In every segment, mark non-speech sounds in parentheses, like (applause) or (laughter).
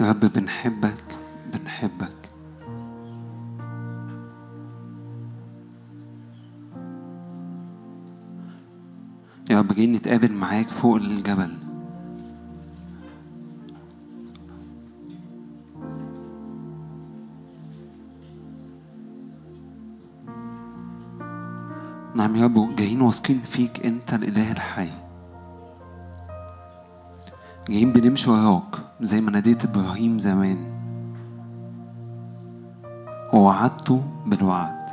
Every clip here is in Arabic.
يا رب بنحبك بنحبك. يا رب جايين نتقابل معاك فوق الجبل. نعم يا رب جايين واثقين فيك أنت الإله الحي. جايين بنمشي وراك زي ما ناديت إبراهيم زمان. ووعدته بالوعد.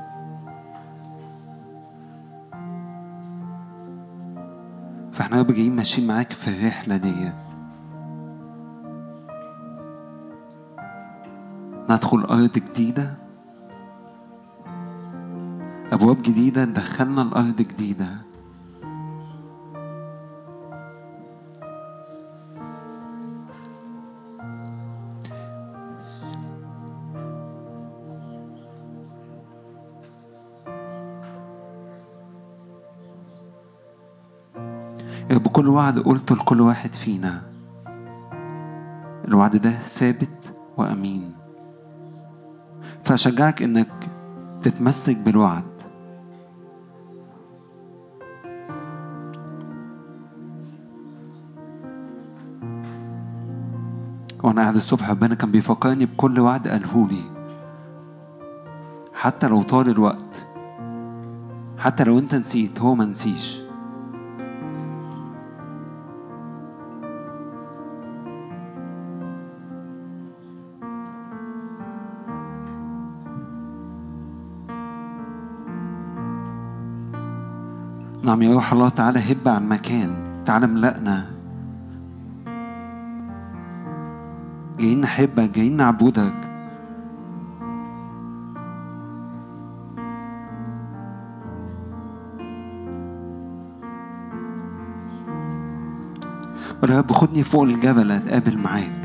فإحنا رب جايين ماشيين معاك في الرحلة ديت. ندخل أرض جديدة. أبواب جديدة تدخلنا الأرض جديدة. كل وعد قلته لكل واحد فينا. الوعد ده ثابت وأمين. فأشجعك إنك تتمسك بالوعد. وأنا قاعد الصبح ربنا كان بيفكرني بكل وعد قالهولي حتى لو طال الوقت حتى لو أنت نسيت هو ما نسيش. يا روح الله تعالى هب عن مكان تعالى ملأنا جايين نحبك جايين نعبدك. ولا يا رب خدني فوق الجبل أتقابل معاك.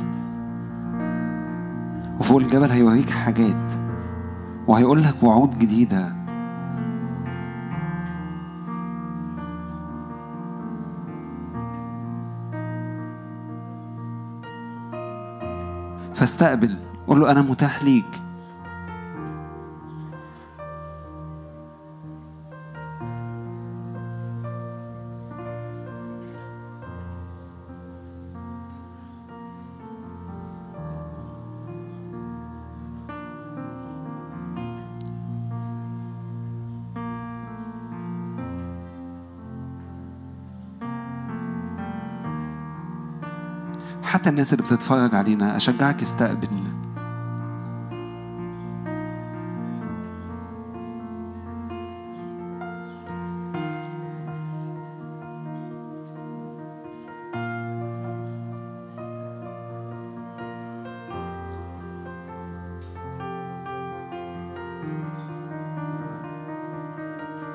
وفوق الجبل هيوريك حاجات وهيقول لك وعود جديدة. فاستقبل قول له أنا متاح ليك. الناس اللي بتتفرج علينا أشجعك استقبل.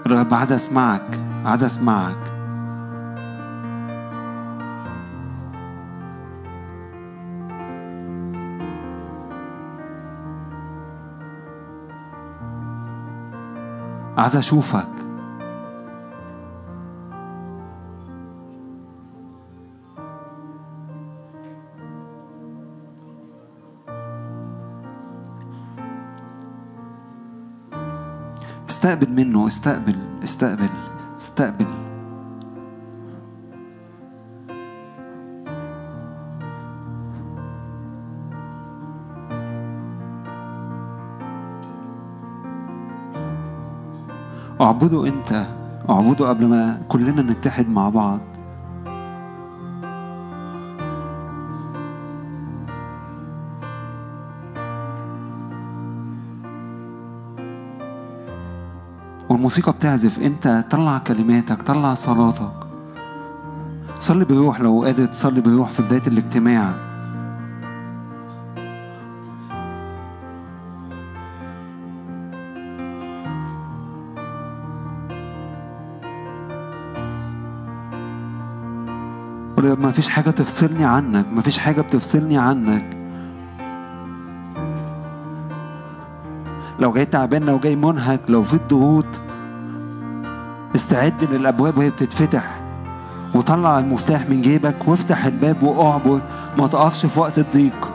رب عايز أسمعك عايز أسمعك. عايز أشوفك. استقبل منه استقبل استقبل استقبل. اعبده انت اعبده قبل ما كلنا نتحد مع بعض. والموسيقى بتعزف انت طلع كلماتك طلع صلاتك. صلي بروح لو قادر تصلي بروح في بداية الاجتماع. ما فيش حاجة تفصلني عنك ما فيش حاجة بتفصلني عنك. لو جاي تعبان لو جاي منهك لو في ضغوط استعد للأبواب وهي بتتفتح. وطلع المفتاح من جيبك وافتح الباب واعبر ما تقفش في وقت الضيق.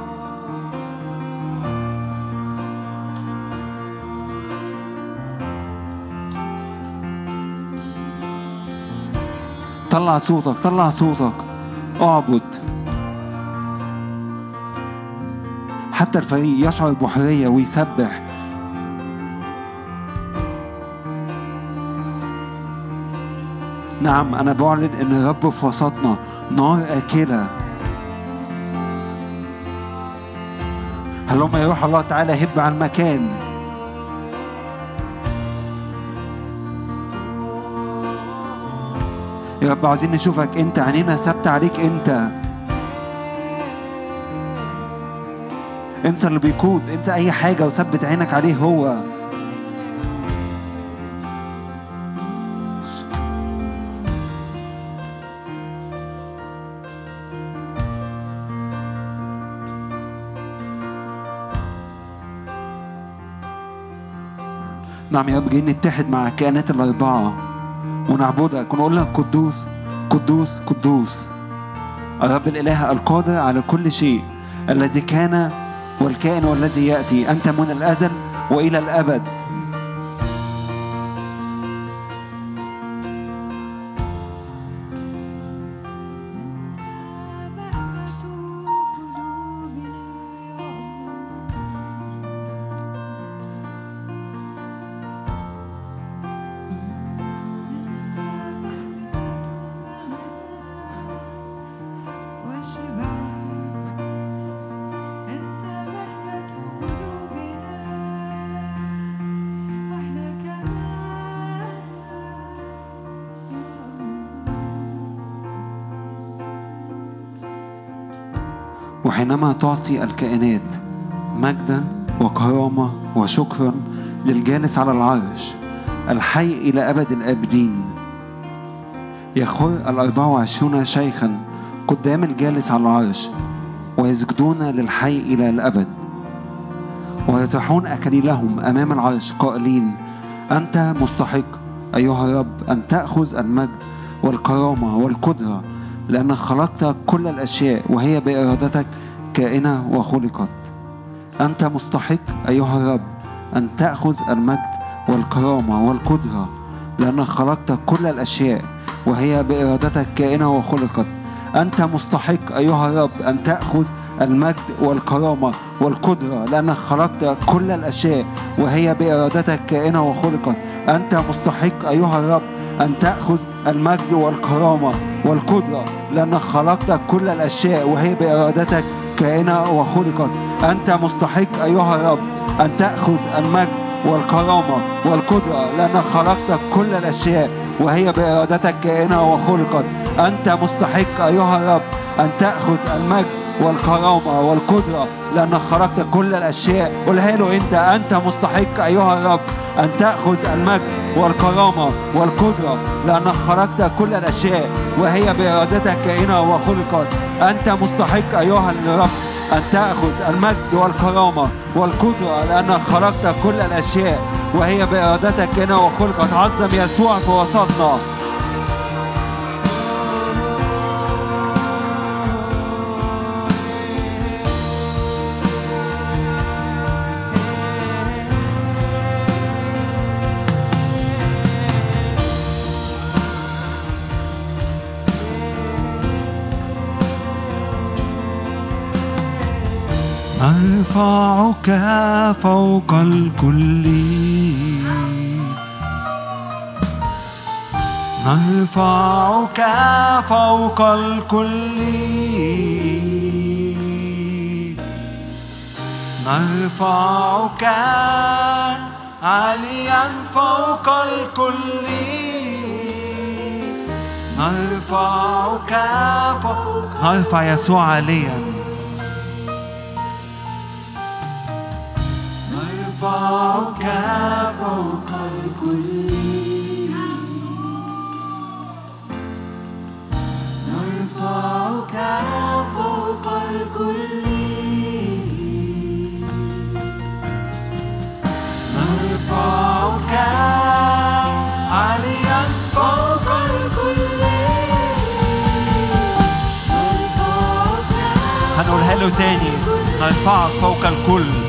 طلع صوتك طلع صوتك. أعبد. حتى الفريق يشعر بحرية ويسبح. نعم أنا بعلن إن الرب في وسطنا نار آكلة. هلما يروح الله تعالى هب على المكان؟ رب عايزين نشوفك انت عينينا ثابته عليك انت. انسى اللي بيقود انسى اي حاجة وثبت عينك عليه هو. نعم يا رب جايين نتحد مع الكائنات الأربعة. ونعبدك ونقول لك قدوس قدوس قدوس. الرب الإله القادر على كل شيء الذي كان والكائن والذي يأتي. أنت من الأزل وإلى الأبد. وحينما تعطي الكائنات مجدا وكرامة وشكرا للجالس على العرش الحي إلى أبد الآبدين. يخر الأربع وعشرون شيخا قدام الجالس على العرش ويسجدون للحي إلى الأبد. ويطرحون أكليلهم أمام العرش قائلين أنت مستحق أيها الرب أن تأخذ المجد والكرامة والقدرة لأنك خلقت كل الأشياء وهي بإرادتك كائنة وخلقت. أنت مستحق أيها الرب أن تأخذ المجد والكرامة والقدرة لأنك خلقت كل الأشياء وهي بإرادتك كائنة وخلقت. أنت مستحق أيها الرب أن تأخذ المجد والكرامة والقدرة لأنك خلقت كل الأشياء وهي بإرادتك كائنة وخلقت. أنت مستحق أيها الرب أن تأخذ المجد والكرامة والقدرة لأنك خلقت كل الأشياء وهي بإرادتك كائنة وخلقت. أنت مستحق أيها الرب أن تأخذ المجد والكرامة والقدرة لأنك خلقت كل الأشياء وهي بإرادتك كائنة وخلقت. أنت مستحق أيها الرب أن تأخذ المجد والكرامة والقدرة لأنك خلقت كل الأشياء. قولها له أنت أنت مستحق أيها الرب أن تأخذ المجد والكرامة والقدرة لأنك خلقت كل الأشياء وهي بإرادتك كائنة وخلقت. أنت مستحق أيها الرب أن تأخذ المجد والكرامة والقدرة لأنك خلقت كل الأشياء وهي بإرادتك كائنة وخلقت. عظم يسوع في وسطنا نرفعك فوق الكل. نرفعك فوق الكل. نرفعك عاليا فوق الكل. نرفعك فوق نرفع يسوع عاليا. نرفعك فوق الكل. نرفعك فوق الكل. نرفعك عاليا فوق الكل. نرفعك هنقولها له تاني. نرفعك فوق الكل.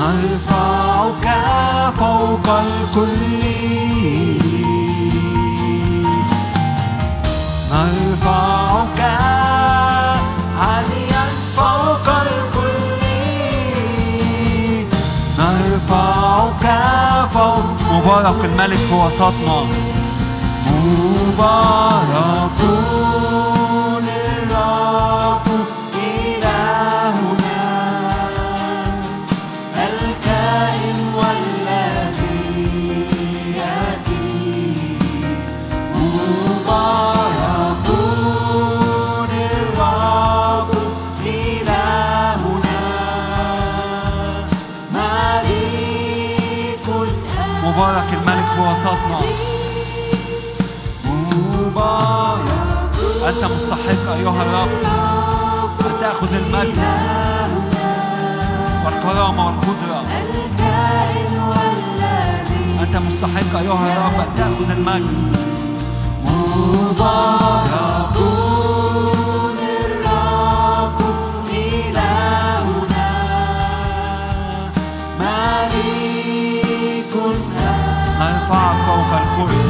نرفعك فوق الكل. نرفعك عاليا فوق الكل. نرفعك فوق مبارك الملك في وسطنا. مبارك. في وسطنا أنت مستحق أيها الرب أن تأخذ المجد والكرامة والقدرة. أنت مستحق أيها الرب أن تأخذ المجد. مبارك. الرب نرفعك فوق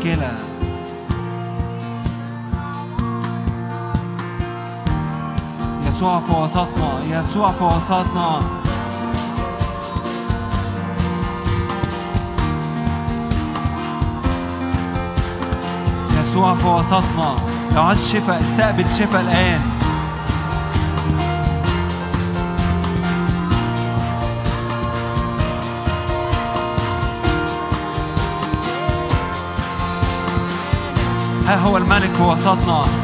آكلة يسوع في وسطنا يسوع في وسطنا. يسوع في وسطنا. لو عايز شفاء استقبل شفاء الآن. ها هو الملك في وسطنا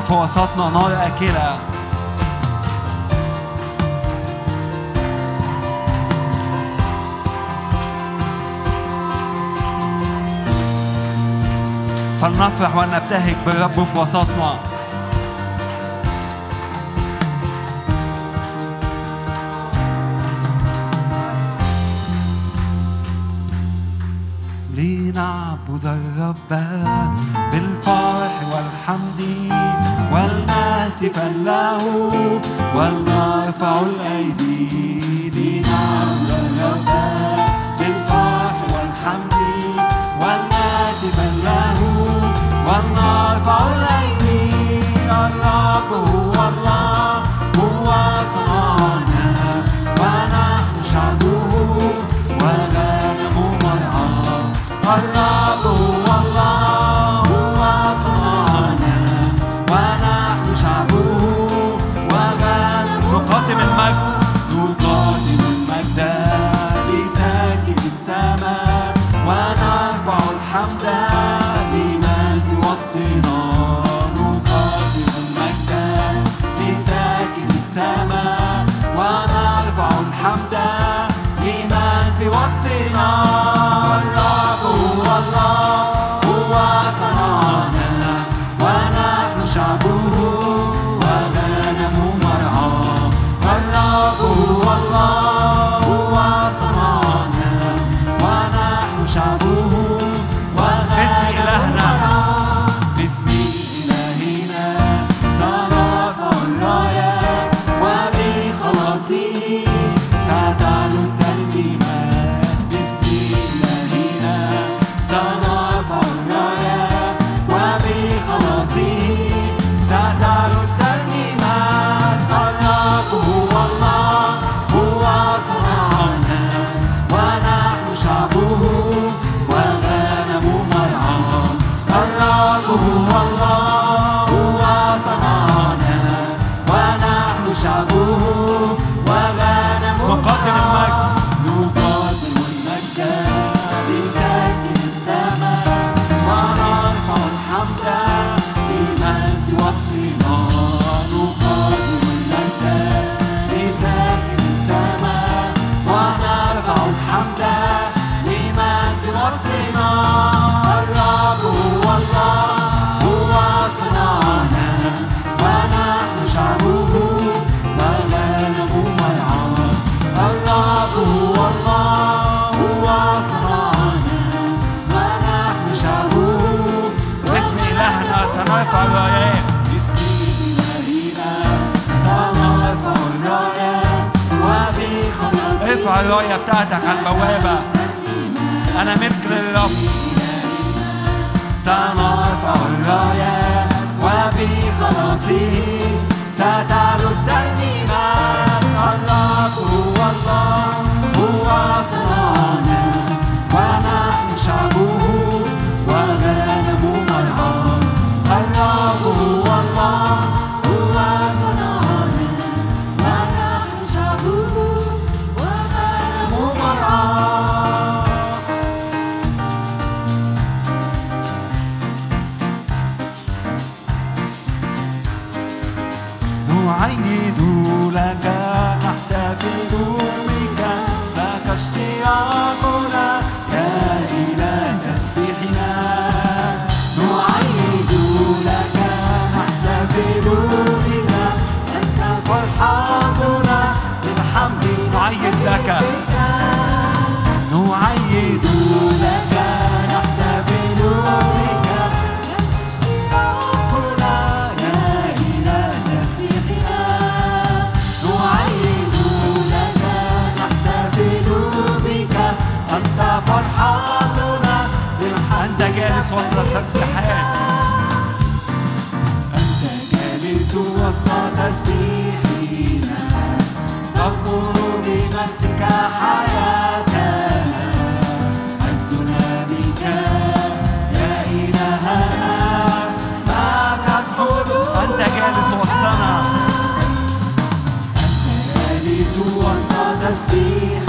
في وسطنا نار آكلة فلنفرح ونبتهج بالرب في وسطنا وسط تسبيحنا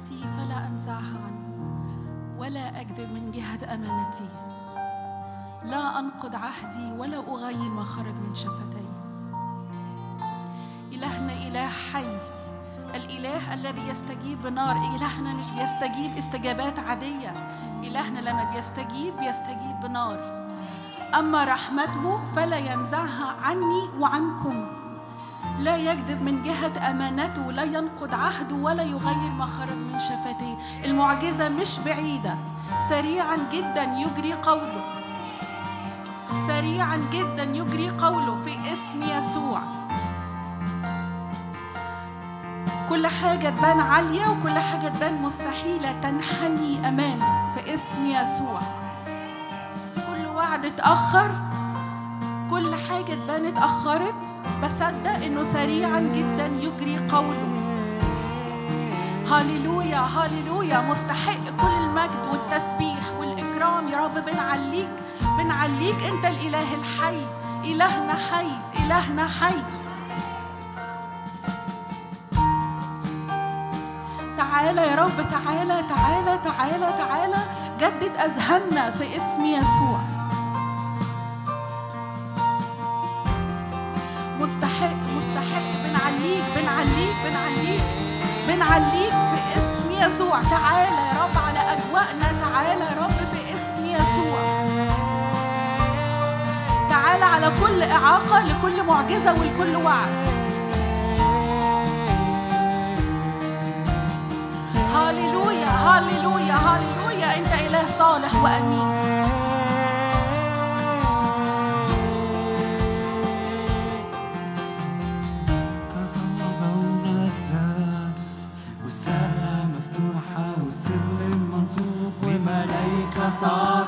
رحمتي فلا أنزعها عنه ولا أكذب من جهة أمانتي. لا أنقض عهدي ولا أغير ما خرج من شفتي. إلهنا إله حي الإله الذي يستجيب بنار إلهنا مش بيستجيب استجابات عادية. إلهنا لما بيستجيب بيستجيب بنار أما رحمته فلا ينزعها عني وعنكم. لا يكذب من جهة أمانته لا ينقض عهده ولا يغير ما خرج من شفتيه. المعجزة مش بعيدة. سريعا جدا يجري قوله. سريعا جدا يجري قوله في اسم يسوع. كل حاجة تبان عالية وكل حاجة تبان مستحيلة تنحني أمامه في اسم يسوع. كل وعد اتأخر كل حاجة تبان اتأخرت بصدق إنه سريعا جدا يجري قوله. هاليلويا هاليلويا مستحق كل المجد والتسبيح والإكرام. يا رب بنعليك بنعليك أنت الإله الحي. إلهنا حي إلهنا حي. تعالى يا رب تعالى تعالى تعالى تعالى. جدد أذهاننا في اسم يسوع. بنعليك في اسم يسوع. تعالى يا رب على أجواءنا. تعالى يا رب في اسم يسوع. تعالى على كل إعاقة لكل معجزة ولكل وعد. هاليلويا هاليلويا هاليلويا. إنت إله صالح وأمين. us.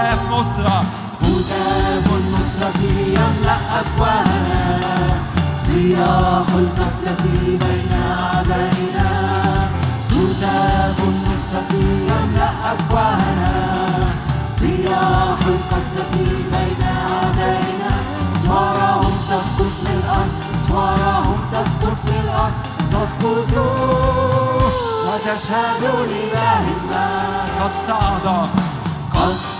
هتاف نصرة. هتاف النصرة يملأ أكوانا سياح النصرة بين أعدائنا. هتاف النصرة يملأ أكوانا سياح القسرة بين أعدائنا. سوارهم تسقط للأرض سوارهم تسقط للأرض. تسقط وتشهد لله ما قد صعد قد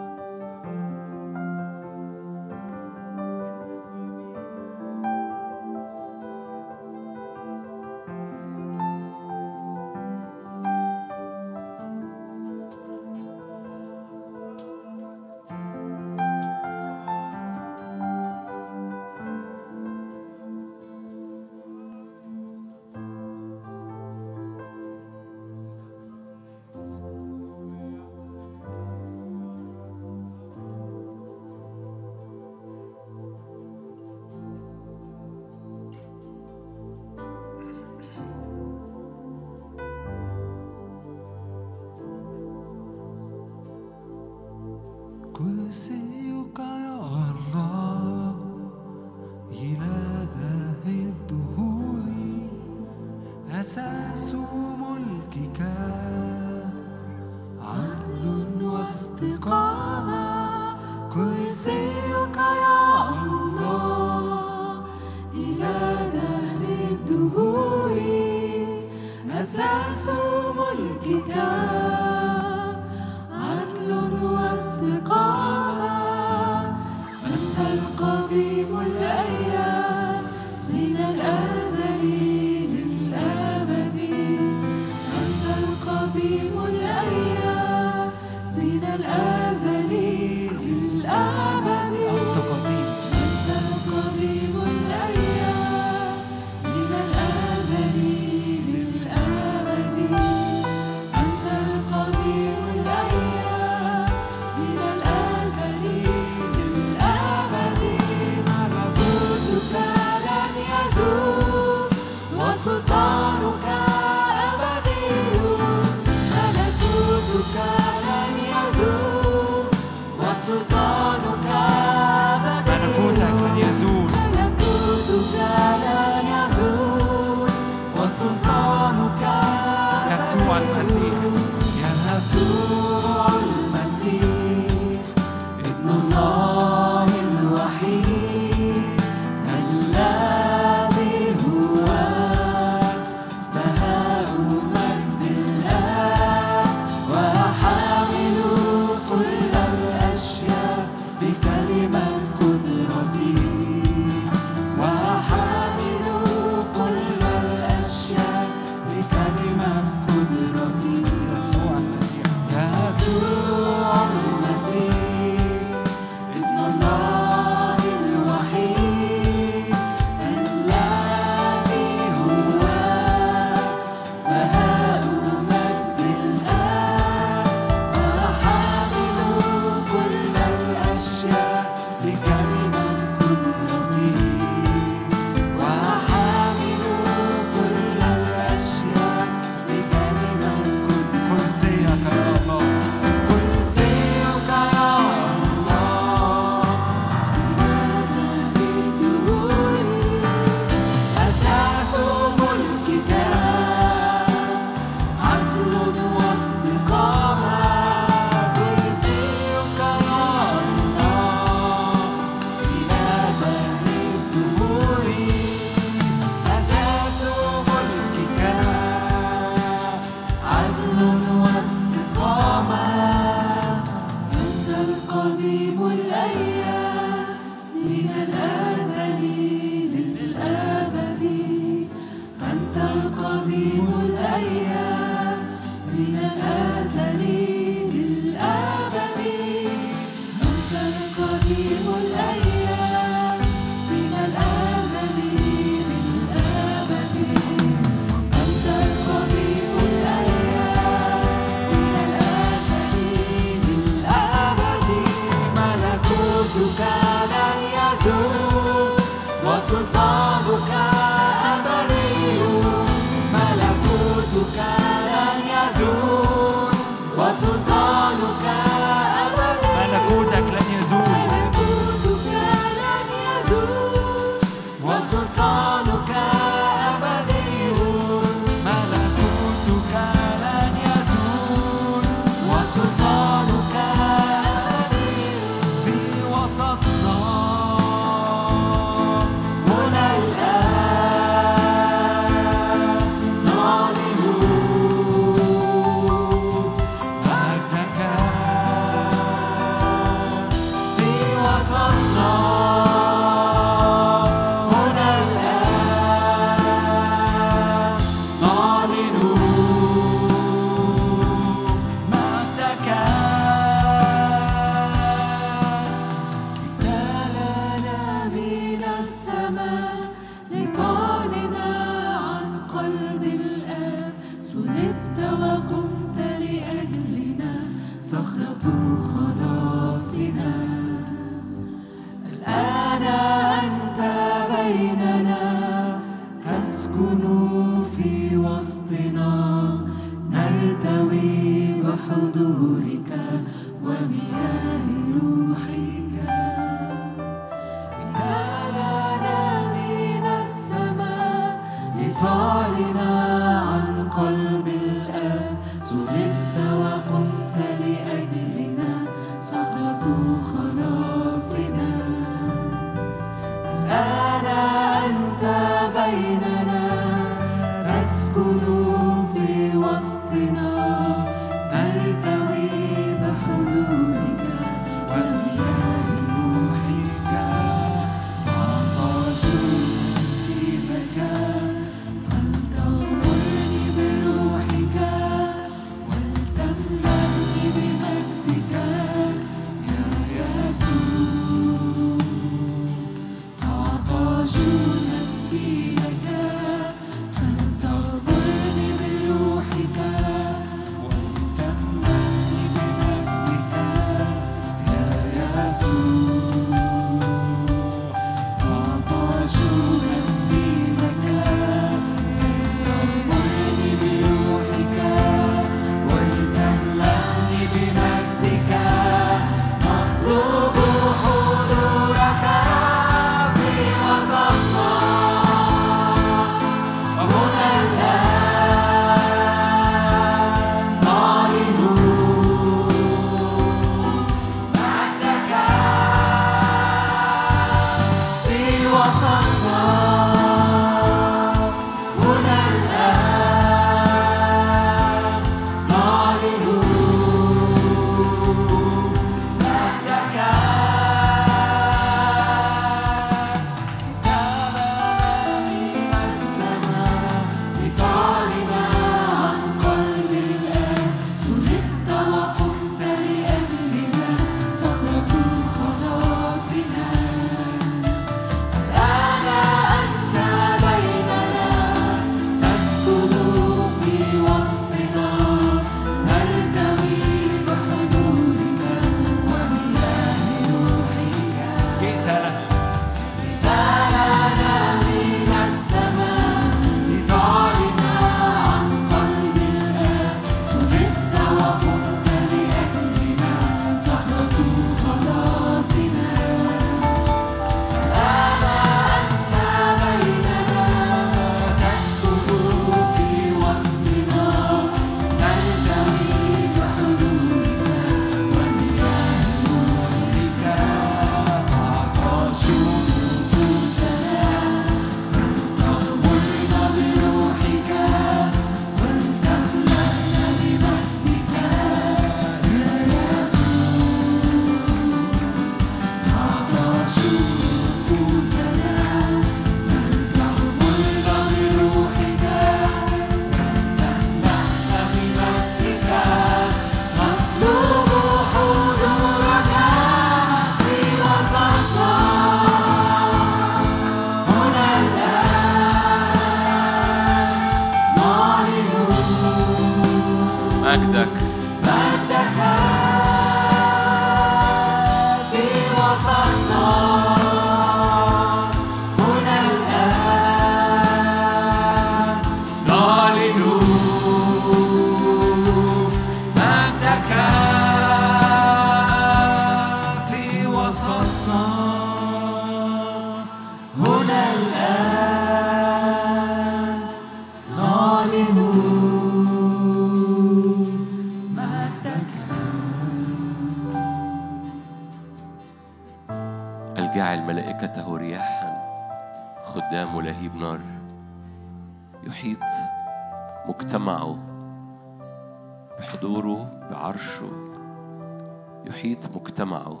يحيط مجتمعه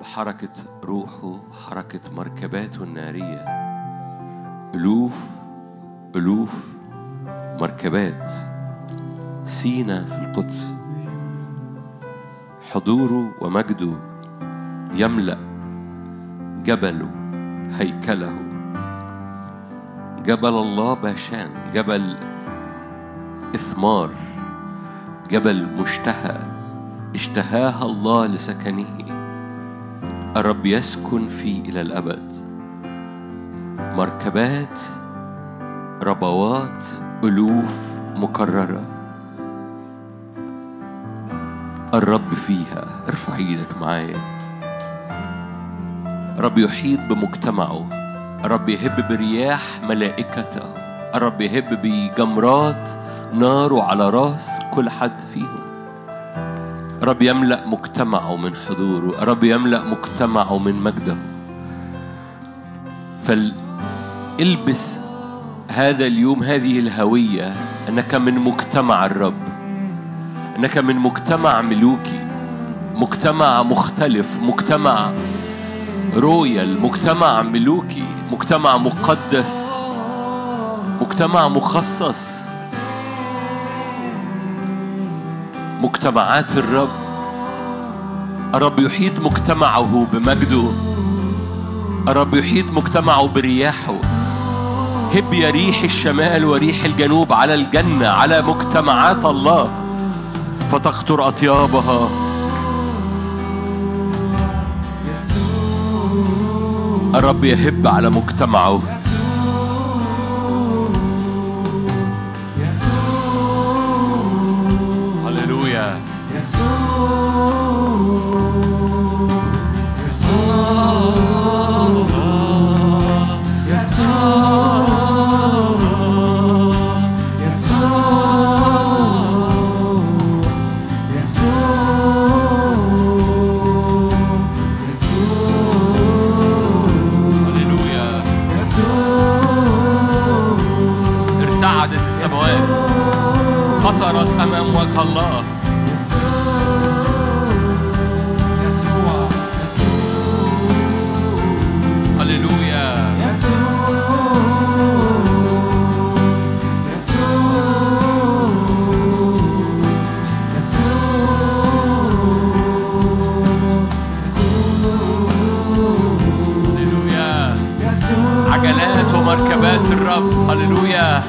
بحركة روحه حركة مركباته النارية. ألوف ألوف مركبات. سينا في القدس. حضوره ومجده يملأ جبله هيكله. جبل الله باشان جبل إثمار جبل مشتهى. اشتهاها الله لسكنه. الرب يسكن فيه إلى الأبد. مركبات ربوات ألوف مكررة. الرب فيها. ارفع إيدك معايا. الرب يحيط بمجتمعه. الرب يهب برياح ملائكته. الرب يهب بجمرات ناره على راس كل حد فيهم. الرب يملأ مجتمعه من حضوره الرب يملأ مجتمعه من مجده. فالبس هذا اليوم هذه الهوية أنك من مجتمع الرب. أنك من مجتمع ملوكي. مجتمع مختلف مجتمع رويال مجتمع ملوكي مجتمع مقدس مجتمع مخصص. مجتمعات الرب. الرب يحيط مجتمعه بمجده. الرب يحيط مجتمعه برياحه. هب يا ريح الشمال وريح الجنوب على الجنة على مجتمعات الله. فتقطر أطيابها. الرب يهب على مجتمعه. أمام وجه الله. هللويا. هللويا. عجلات ومركبات الرب. هللويا.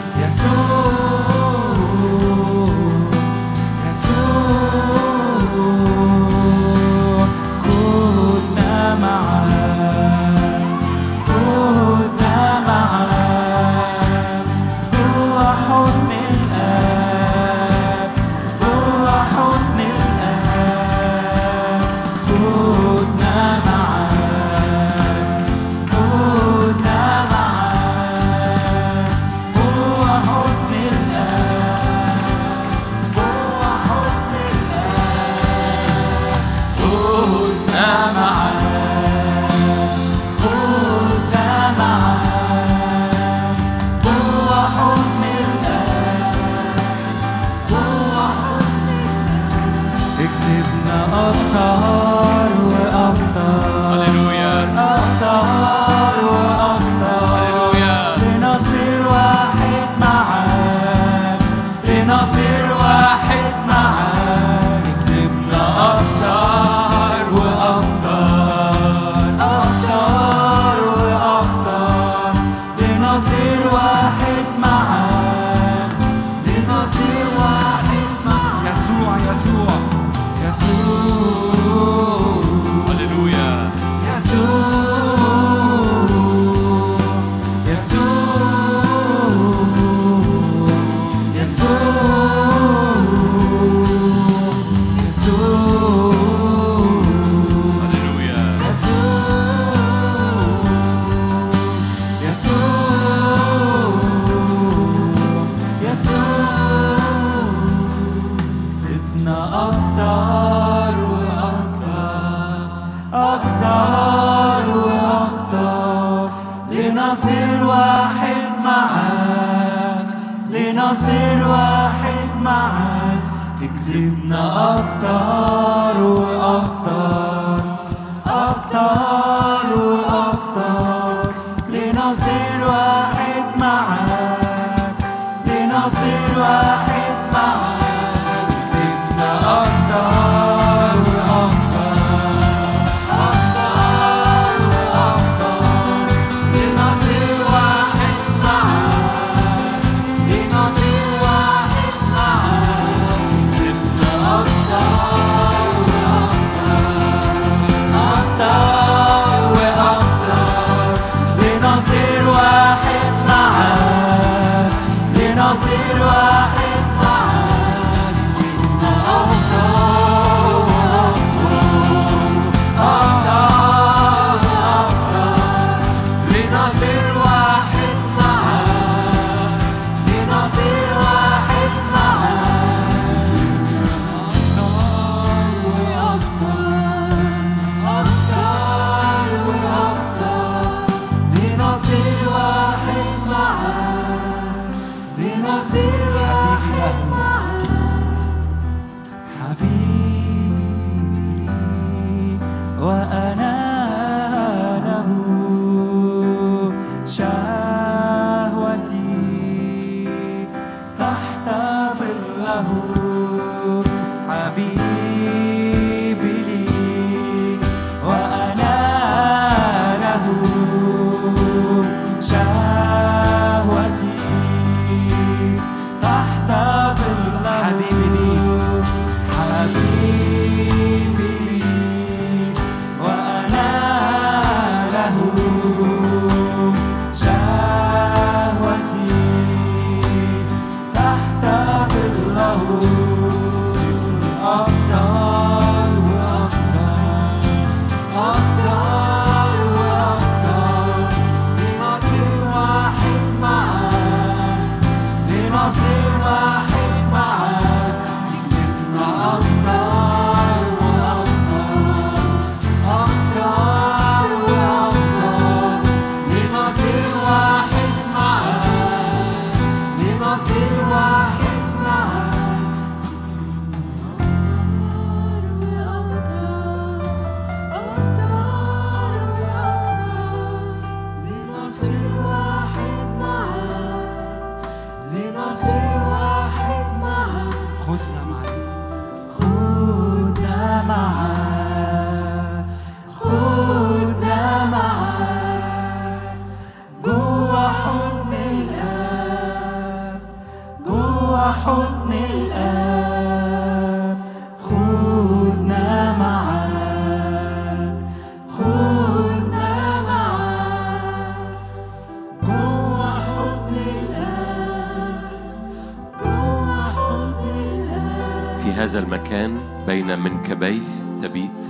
منكبيه تبيت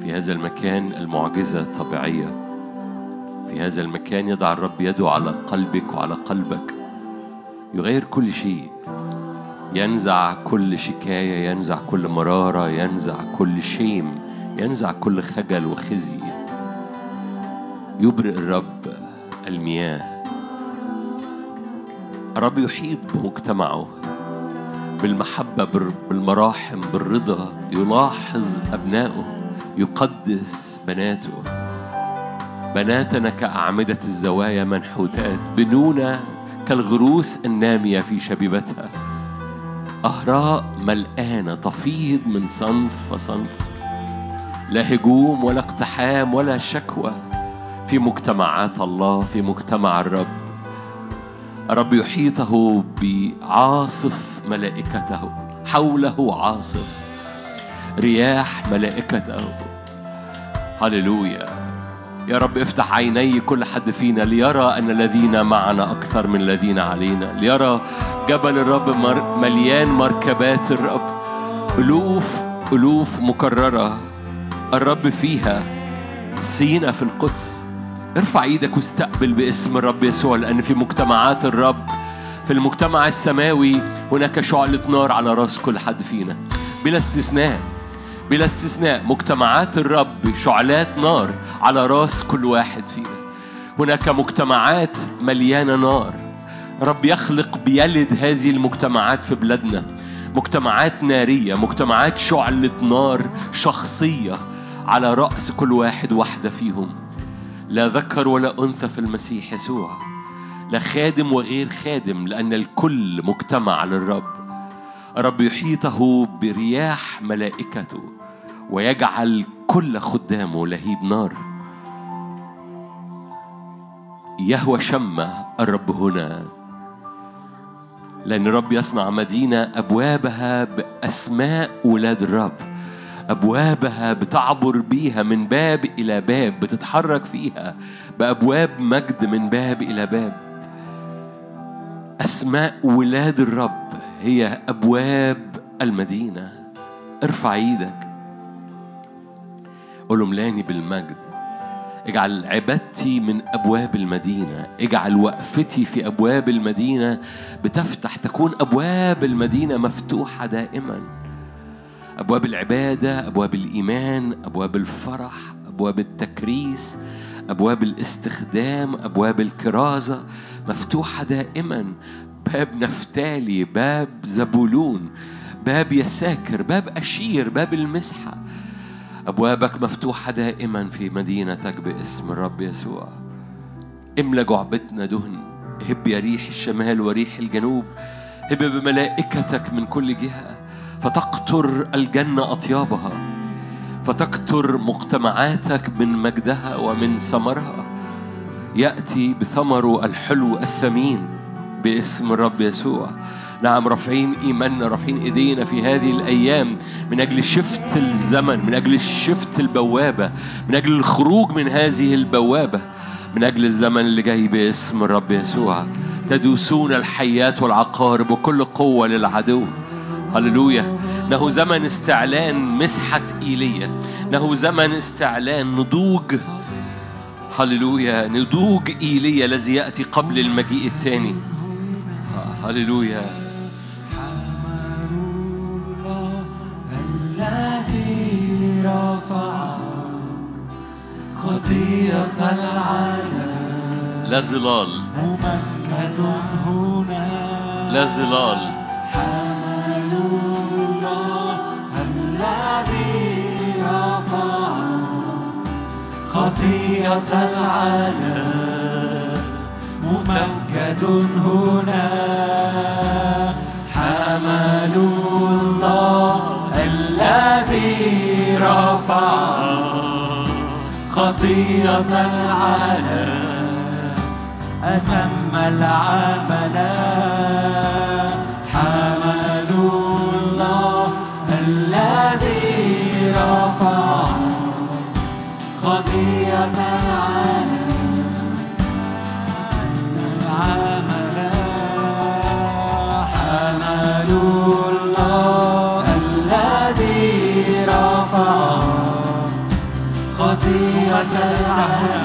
في هذا المكان المعجزة طبيعية في هذا المكان يضع الرب يده على قلبك وعلى قلبك. يغير كل شيء. ينزع كل شكاية ينزع كل مرارة ينزع كل شيم ينزع كل خجل وخزي. يبرئ الرب المياه. الرب يحيط بمجتمعه بالمحبة بال- بالمراحم بالرضا. يلاحظ أبنائه يقدس بناته. بناتنا كأعمدة الزوايا منحوتات بنونا كالغروس النامية في شبيبتها. أهراء ملقانة تفيض من صنف فصنف لا هجوم ولا اقتحام ولا شكوى. في مجتمعات الله في مجتمع الرب. الرب يحيطه بعاصف ملائكته حوله عاصف. رياح ملائكته. هللويا. يا رب افتح عيني كل حد فينا ليرى أن الذين معنا أكثر من الذين علينا ليرى جبل الرب مر مليان مركبات الرب. ألوف ألوف مكررة. الرب فيها سينا في القدس. ارفع إيدك واستقبل باسم الرب يسوع لأن في مجتمعات الرب في المجتمع السماوي هناك شعلة نار على رأس كل حد فينا. بلا استثناء. بلا استثناء مجتمعات الرب شعلات نار على راس كل واحد فينا. هناك مجتمعات مليانة نار. رب يخلق بيلد هذه المجتمعات في بلادنا. مجتمعات نارية مجتمعات شعلة نار شخصية على رأس كل واحد واحدة فيهم. لا ذكر ولا أنثى في المسيح يسوع. لا خادم وغير خادم لأن الكل مجتمع للرب. رب يحيطه برياح ملائكته. ويجعل كل خدامه لهيب نار. يهوى شمة الرب هنا. لأن الرب يصنع مدينة أبوابها بأسماء ولاد الرب. أبوابها بتعبر بيها من باب إلى باب بتتحرك فيها بأبواب مجد من باب إلى باب. أسماء ولاد الرب هي أبواب المدينة. ارفع إيدك. قولوا ملاني بالمجد. اجعل عبادتي من أبواب المدينة. اجعل وقفتي في أبواب المدينة. بتفتح تكون أبواب المدينة مفتوحة دائما. أبواب العبادة أبواب الإيمان أبواب الفرح أبواب التكريس أبواب الاستخدام أبواب الكرازة مفتوحة دائما. باب نفتالي باب زبولون باب يساكر باب أشير باب المسحة. أبوابك مفتوحة دائما في مدينتك باسم الرب يسوع. املى جعبتنا دهن. هب يا ريح الشمال وريح الجنوب. هب بملائكتك من كل جهة. فتقطر الجنة أطيابها. فتكتر مجتمعاتك من مجدها ومن ثمرها. يأتي بثمره الحلو الثمين باسم الرب يسوع. نعم رافعين ايماننا رافعين إيدينا في هذه الأيام. من أجل شفت الزمن من أجل شفت البوابة من أجل الخروج من هذه البوابة من أجل الزمن اللي جاي باسم الرب يسوع. تدوسون الحيات والعقارب وكل قوة للعدو. هللويا. انه زمن استعلان مسحة إيليا. انه زمن استعلان نضوج. هللويا. نضوج إيليا الذي يأتي قبل المجيء الثاني. هللويا. الذي رفع خطية العالم. لا ظلال ممجد هنا. لا ظلال حمل الله الذي رفع خطية العالم. ممجد هنا. رفع خطية العالم. أتم العمل. حملوا الله الذي رفع. خطية 감사합니다.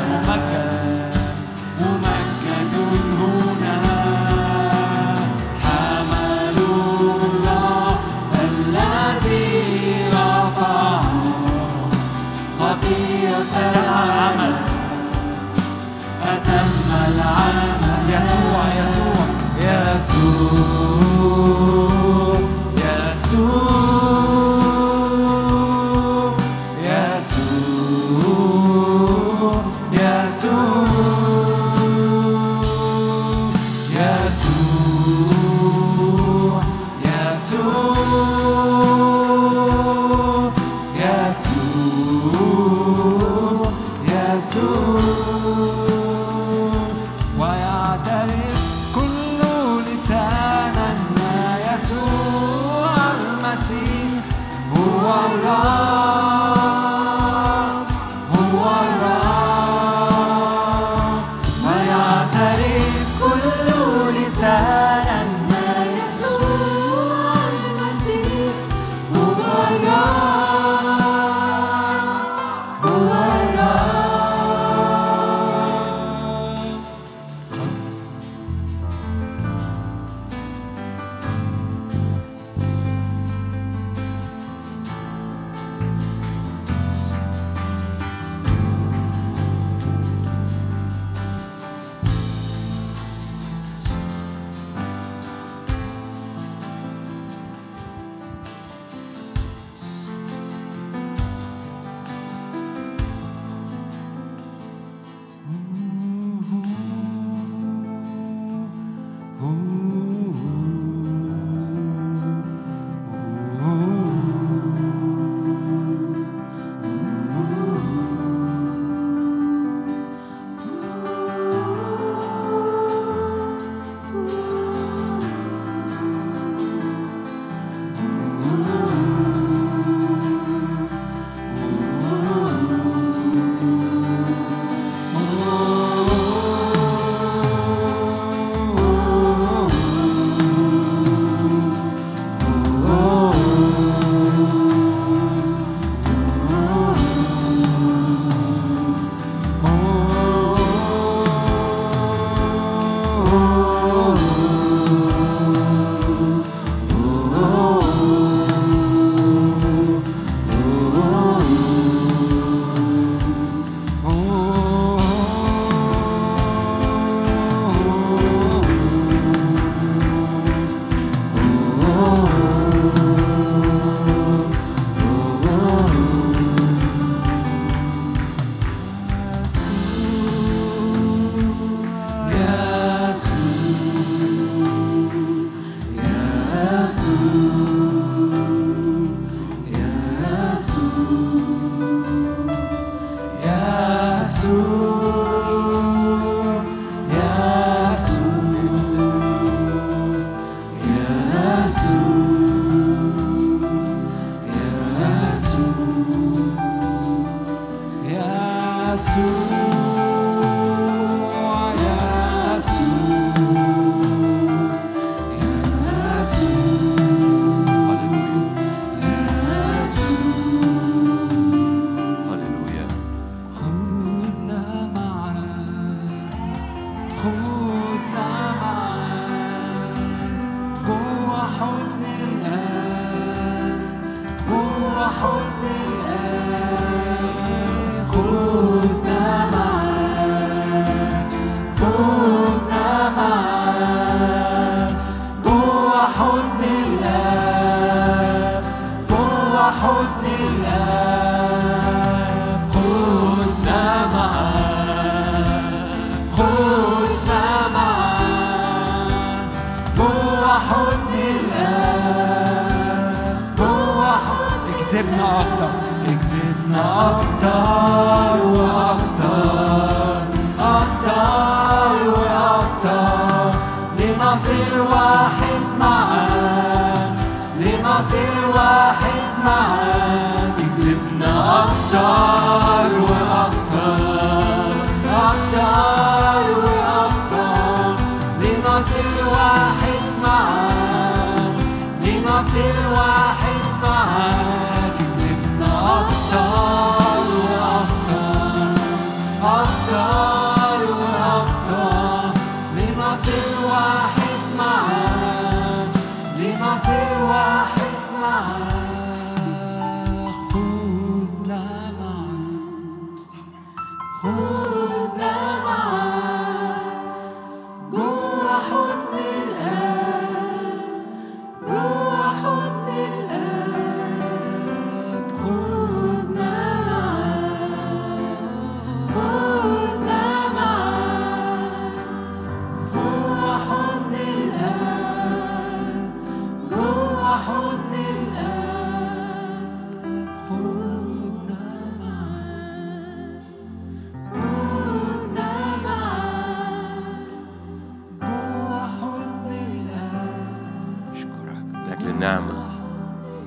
أجل النعمة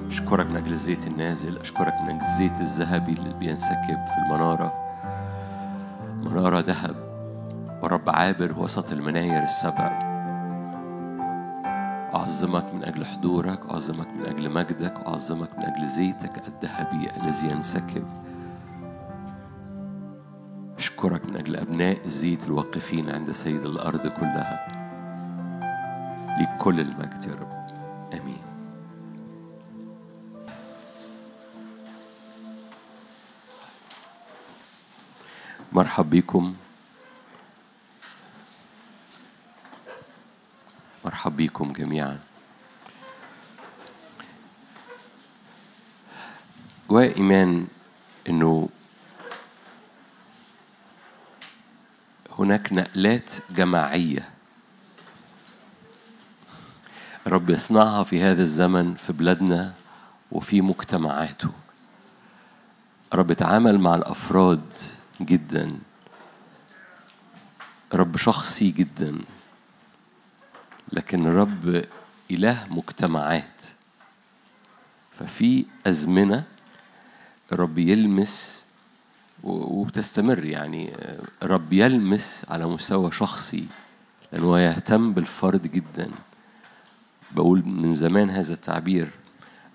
أشكرك من أجل الزيت النازل أشكرك من أجل الزيت الذهبي اللي بينسكب في المنارة. منارة ذهب ورب عابر وسط المناير السبع. أعظمك من أجل حضورك أعظمك من أجل مجدك أعظمك من أجل زيتك الذهبي الذي ينسكب. أشكرك من أجل أبناء الزيت الواقفين عند سيد الأرض كلها. ليك كل المجد يا رب. مرحب بكم. مرحب بكم جميعا. جوايا إيمان إنه هناك نقلات جماعية رب يصنعها في هذا الزمن في بلادنا وفي مجتمعاته. رب تعامل مع الأفراد جدا. رب شخصي جدا. لكن رب إله مجتمعات. ففي أزمنة رب يلمس وبتستمر يعني رب يلمس على مستوى شخصي لأنه يهتم بالفرد جداً. بقول من زمان هذا التعبير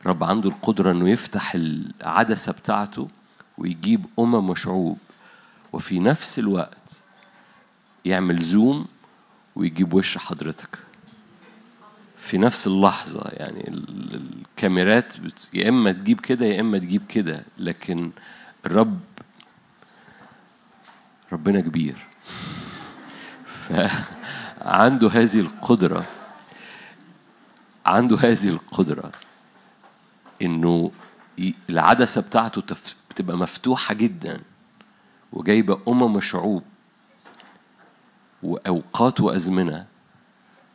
رب عنده القدرة إنه يفتح العدسة بتاعته ويجيب أمم وشعوب. وفي نفس الوقت يعمل زوم ويجيب وش حضرتك. في نفس اللحظة يعني ال- الكاميرات بت... يا إما تجيب كده يا إما تجيب كده لكن الرب ربنا كبير. فعنده هذه القدرة عنده هذه القدرة إنه العدسة بتاعته تف- بتبقى مفتوحة جدا. وجايبة أمم وشعوب وأوقات وأزمنة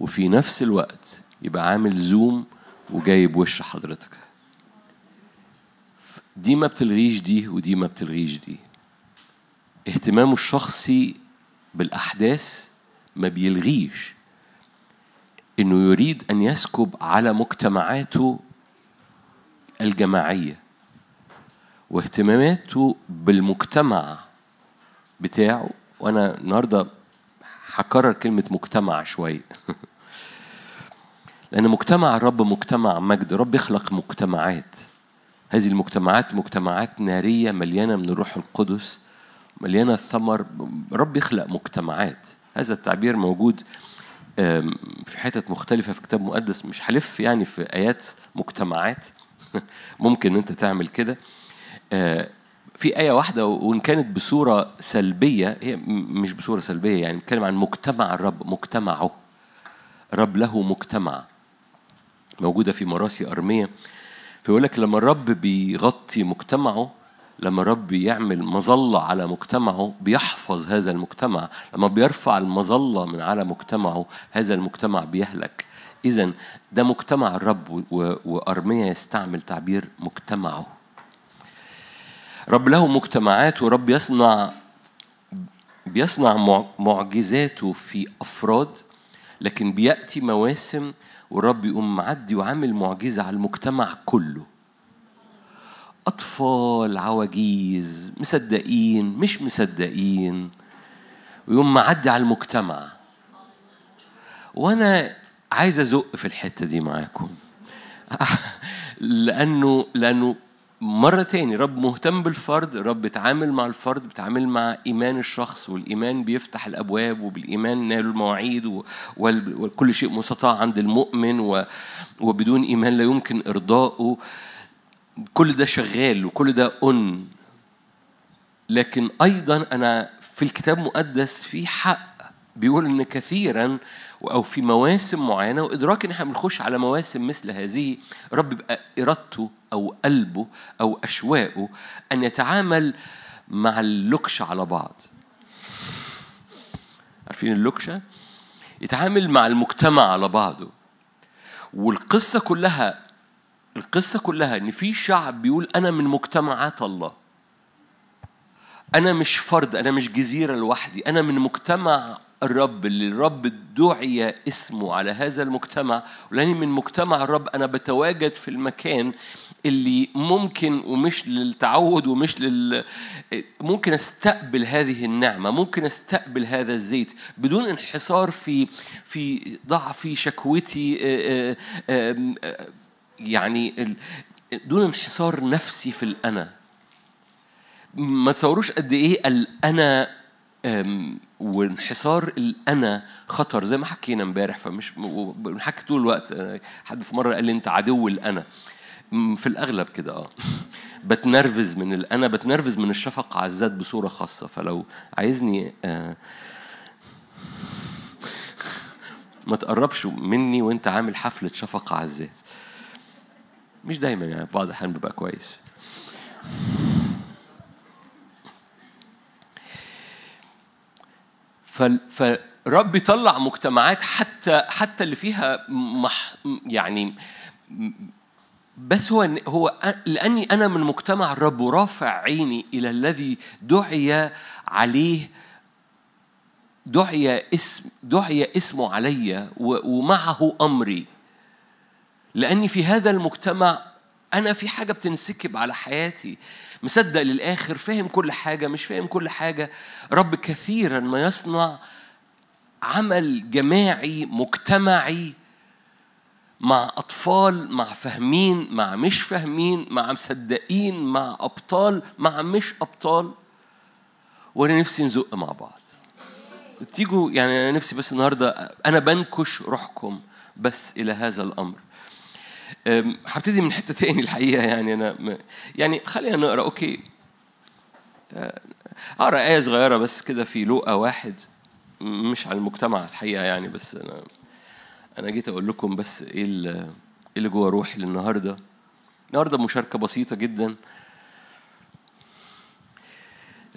وفي نفس الوقت يبقى عامل زوم وجايب وش حضرتك. دي ما بتلغيش دي ودي ما بتلغيش دي. اهتمامه الشخصي بالأحداث ما بيلغيش. إنه يريد أن يسكب على مجتمعاته الجماعية واهتماماته بالمجتمع بتاعه وأنا النهارده هكرر كلمة مجتمع شوية. (laughs) لأن مجتمع الرب مجتمع مجد الرب يخلق مجتمعات. هذه المجتمعات مجتمعات نارية مليانة من الروح القدس مليانة الثمر رب يخلق مجتمعات. هذا التعبير موجود في حتت مختلفة في كتاب مقدس مش هلف يعني في آيات مجتمعات. (laughs) ممكن أنت تعمل كده. آه، في آية واحدة وإن كانت بصورة سلبية هي مش بصورة سلبية يعني بنتكلم عن مجتمع الرب مجتمعه. رب له مجتمع موجودة في مراسي أرمية. فيقول لك لما الرب بيغطي مجتمعه لما رب يعمل مظلة على مجتمعه بيحفظ هذا المجتمع. لما بيرفع المظلة من على مجتمعه هذا المجتمع بيهلك. إذا ده مجتمع الرب وأرميا يستعمل تعبير مجتمعه. رب له مجتمعات ورب يصنع بيصنع مع- معجزاته في أفراد لكن بيأتي مواسم والرب يقوم معدي وعامل معجزة على المجتمع كله. أطفال عواجيز مصدقين مش مصدقين ويقوم معدي على المجتمع. وأنا عايز أزق في الحتة دي معاكم. (laughs) لأنه لأنه مرة تاني رب مهتم بالفرد رب بيتعامل مع الفرد بيتعامل مع إيمان الشخص والإيمان بيفتح الأبواب وبالإيمان نال المواعيد وكل شيء مستطاع عند المؤمن وبدون إيمان لا يمكن إرضائه كل ده شغال وكل ده أن. لكن أيضا أنا في الكتاب المقدس في حق بيقول إن كثيرا أو في مواسم معينة وإدراك إن إحنا بنخش على مواسم مثل هذه رب يبقى إرادته أو قلبه أو أشواقه أن يتعامل مع اللكشة على بعض. عارفين اللكشة؟ يتعامل مع المجتمع على بعضه. والقصة كلها القصة كلها إن في شعب بيقول أنا من مجتمعات الله. أنا مش فرد أنا مش جزيرة لوحدي أنا من مجتمع الرب اللي الرب دعي اسمه على هذا المجتمع ولأني من مجتمع الرب أنا بتواجد في المكان اللي ممكن ومش للتعود ومش لل ممكن أستقبل هذه النعمة ممكن أستقبل هذا الزيت بدون انحصار في في ضعفي شكوتي آه، آه، آه، يعني دون انحصار نفسي في الأنا. ما تصوروش قد إيه الأنا وانحصار الانا خطر زي ما حكينا امبارح فمش بنحكي طول الوقت. حد في مرة قال لي أنت عدو الأنا. في الأغلب كده آه. (laughs) بتنرفز من الأنا بتنرفز من الشفقة على الذات بصورة خاصة. فلو عايزني آه، (laughs) ما تقربش مني وأنت عامل حفلة شفقة على الذات. مش دايما يعني بعض الاحيان ببقى كويس. فرب يطلع مجتمعات حتى حتى اللي فيها مح يعني بس هو هو لأني أنا من مجتمع الرب ورافع عيني إلى الذي دعي عليه دعي اسم دعي اسمه علي ومعه أمري. لأني في هذا المجتمع أنا في حاجة بتنسكب على حياتي. مصدق للآخر فاهم كل حاجة مش فاهم كل حاجة. رب كثيرا ما يصنع عمل جماعي مجتمعي مع أطفال مع فاهمين مع مش فاهمين مع مصدقين مع أبطال مع مش أبطال. وأنا نفسي نزق مع بعض. تيجوا يعني أنا نفسي بس النهارده أنا بنكش روحكم بس إلى هذا الأمر. أم، هبتدي من حتة تاني الحقيقة يعني أنا م- يعني خلينا نقرأ أوكي. أه، أقرأ آية صغيرة بس كده في لوقا واحد مش على المجتمع الحقيقة يعني بس أنا أنا جيت أقول لكم بس إيه ال- إيه اللي جوه روحي للنهاردة. النهارده مشاركة بسيطة جدا.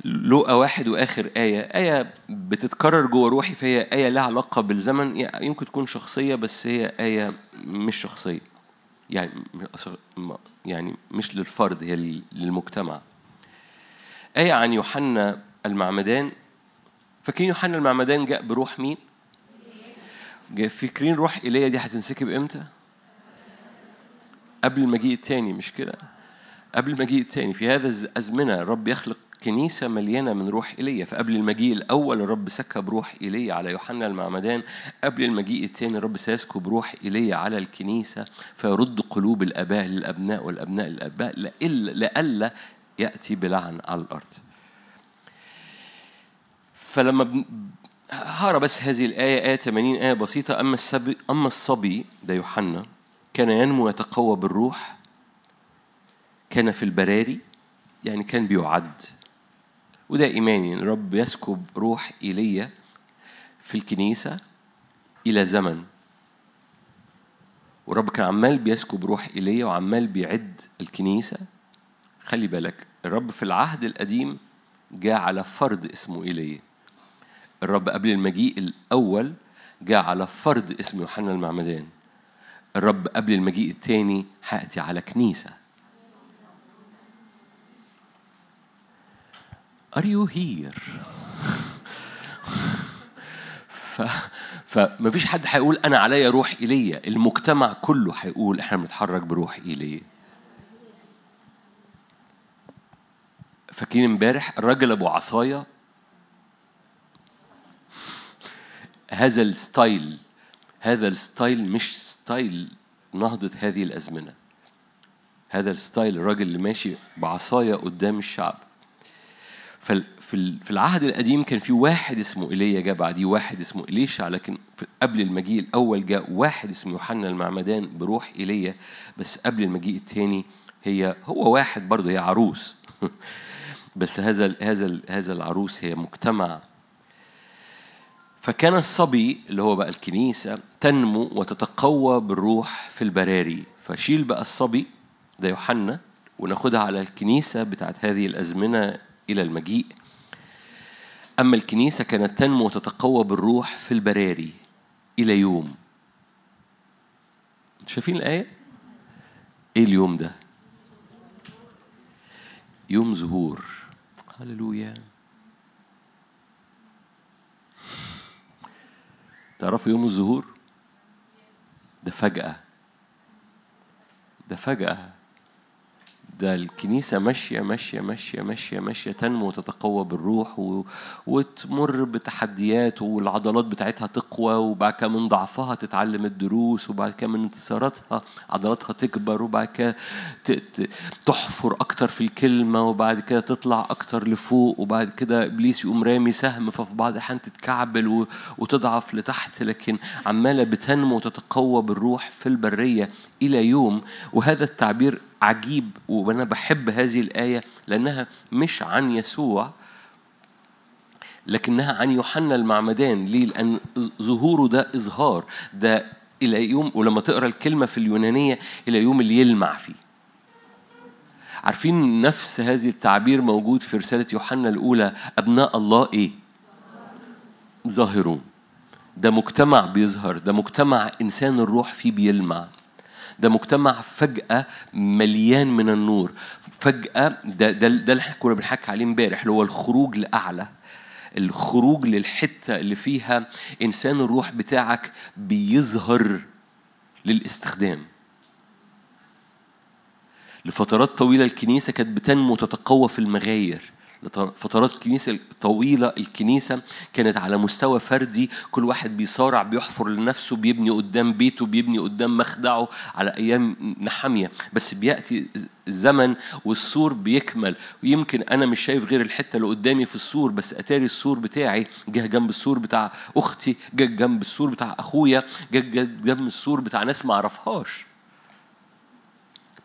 لوقا واحد وآخر آية. آية بتتكرر جوه روحي فهي آية لها علاقة بالزمن يمكن تكون شخصية بس هي آية مش شخصية. يعني يعني مش للفرد هي لل- للمجتمع آية عن يوحنا المعمدان فاكرين يوحنا المعمدان جاء بروح مين؟ فاكرين روح إيليا دي هتنسكب إمتى؟ قبل المجيء التاني مش كده؟ قبل المجيء التاني في هذا الأزمنة الرب يخلق كنيسة مليانة من روح إيليا. فقبل المجيء الأول الرب سكب روح إيليا على يوحنا المعمدان. قبل المجيء الثاني الرب سيسكب روح إيليا على الكنيسة فيرد قلوب الآباء للأبناء والأبناء للآباء لئلا يأتي بلعن على الأرض. فلما. هقرا بس هذه الآية آية 80 آية بسيطة. أما الصبي أما الصبي ده يوحنا كان ينمو يتقوى بالروح كان في البراري يعني كان بيعد. وده إيماني إن الرب يسكب روح إيليا في الكنيسة إلى زمن. والرب كان عمال بيسكب روح إيليا وعمال بيعد الكنيسة. خلي بالك الرب في العهد القديم جاء على فرد اسمه ايليا الرب قبل المجيء الأول جاء على فرد اسمه يوحنا المعمدان. الرب قبل المجيء الثاني هأتي على كنيسة. Are you here؟ (laughs) ف... فمفيش حد هيقول أنا عليا روح إيليا. المجتمع كله هيقول إحنا بنتحرك بروح إيليا. فاكرين امبارح الراجل أبو عصاية؟ هذا ال style هذا ال style مش style نهضة هذه الأزمنة. هذا الستايل الراجل اللي ماشي بعصاية قدام الشعب. في ال- في العهد القديم كان في واحد اسمه إيليا جاء بعديه واحد اسمه إليشع لكن قبل المجيء الأول جاء واحد اسمه يوحنا المعمدان بروح إيليا بس قبل المجيء الثاني هي هو واحد برضه هي عروس. (laughs) بس هذا هذا هذا العروس هي مجتمع. فكان الصبي اللي هو بقى الكنيسة تنمو وتتقوى بالروح في البراري. فشيل بقى الصبي ده يوحنا وناخدها على الكنيسة بتاعت هذه الأزمنة إلى المجيء. أما الكنيسة كانت تنمو وتتقوى بالروح في البراري إلى يوم. شايفين الآية؟ إيه اليوم ده؟ يوم ظهور. هللويا. تعرفوا يوم الظهور؟ ده فجأة. ده فجأة. ده الكنيسة ماشية ماشية ماشية ماشية ماشية تنمو وتتقوى بالروح و... وتمر بتحديات والعضلات بتاعتها تقوى وبعد كده من ضعفها تتعلم الدروس وبعد كده من انتصاراتها عضلاتها تكبر وبعد كده ت... تحفر أكتر في الكلمة وبعد كده تطلع أكتر لفوق وبعد كده إبليس يقوم رامي سهم ففي بعض الأحيان تتكعبل و... وتضعف لتحت لكن عمالة بتنمو وتتقوى بالروح في البرية إلى يوم وهذا التعبير عجيب وأنا بحب هذه الآية لأنها مش عن يسوع لكنها عن يوحنا المعمدان. ليه؟ لأن ظهوره ده إظهار. ده إلى يوم ولما تقرأ الكلمة في اليونانية إلى يوم اللي يلمع فيه. عارفين نفس هذه التعبير موجود في رسالة يوحنا الأولى أبناء الله إيه؟ ظاهرون. ده مجتمع بيظهر ده مجتمع إنسان الروح فيه بيلمع. ده مجتمع فجأة مليان من النور. فجأة ده ده, ده اللي كنا بنحكي عليه امبارح اللي هو الخروج لأعلى الخروج للحتة اللي فيها إنسان الروح بتاعك بيظهر للاستخدام. لفترات طويلة الكنيسة كانت بتنمو وتتقوى في المغاير. فترات كنيسة طويلة الكنيسة كانت على مستوى فردي كل واحد بيصارع بيحفر لنفسه بيبني قدام بيته بيبني قدام مخدعه على أيام نحامية. بس بيأتي الزمن والسور بيكمل. ويمكن أنا مش شايف غير الحتة اللي قدامي في السور بس أتاري السور بتاعي جه جنب السور بتاع أختي جه جنب السور بتاع أخويا جه جنب السور بتاع ناس ما أعرفهاش.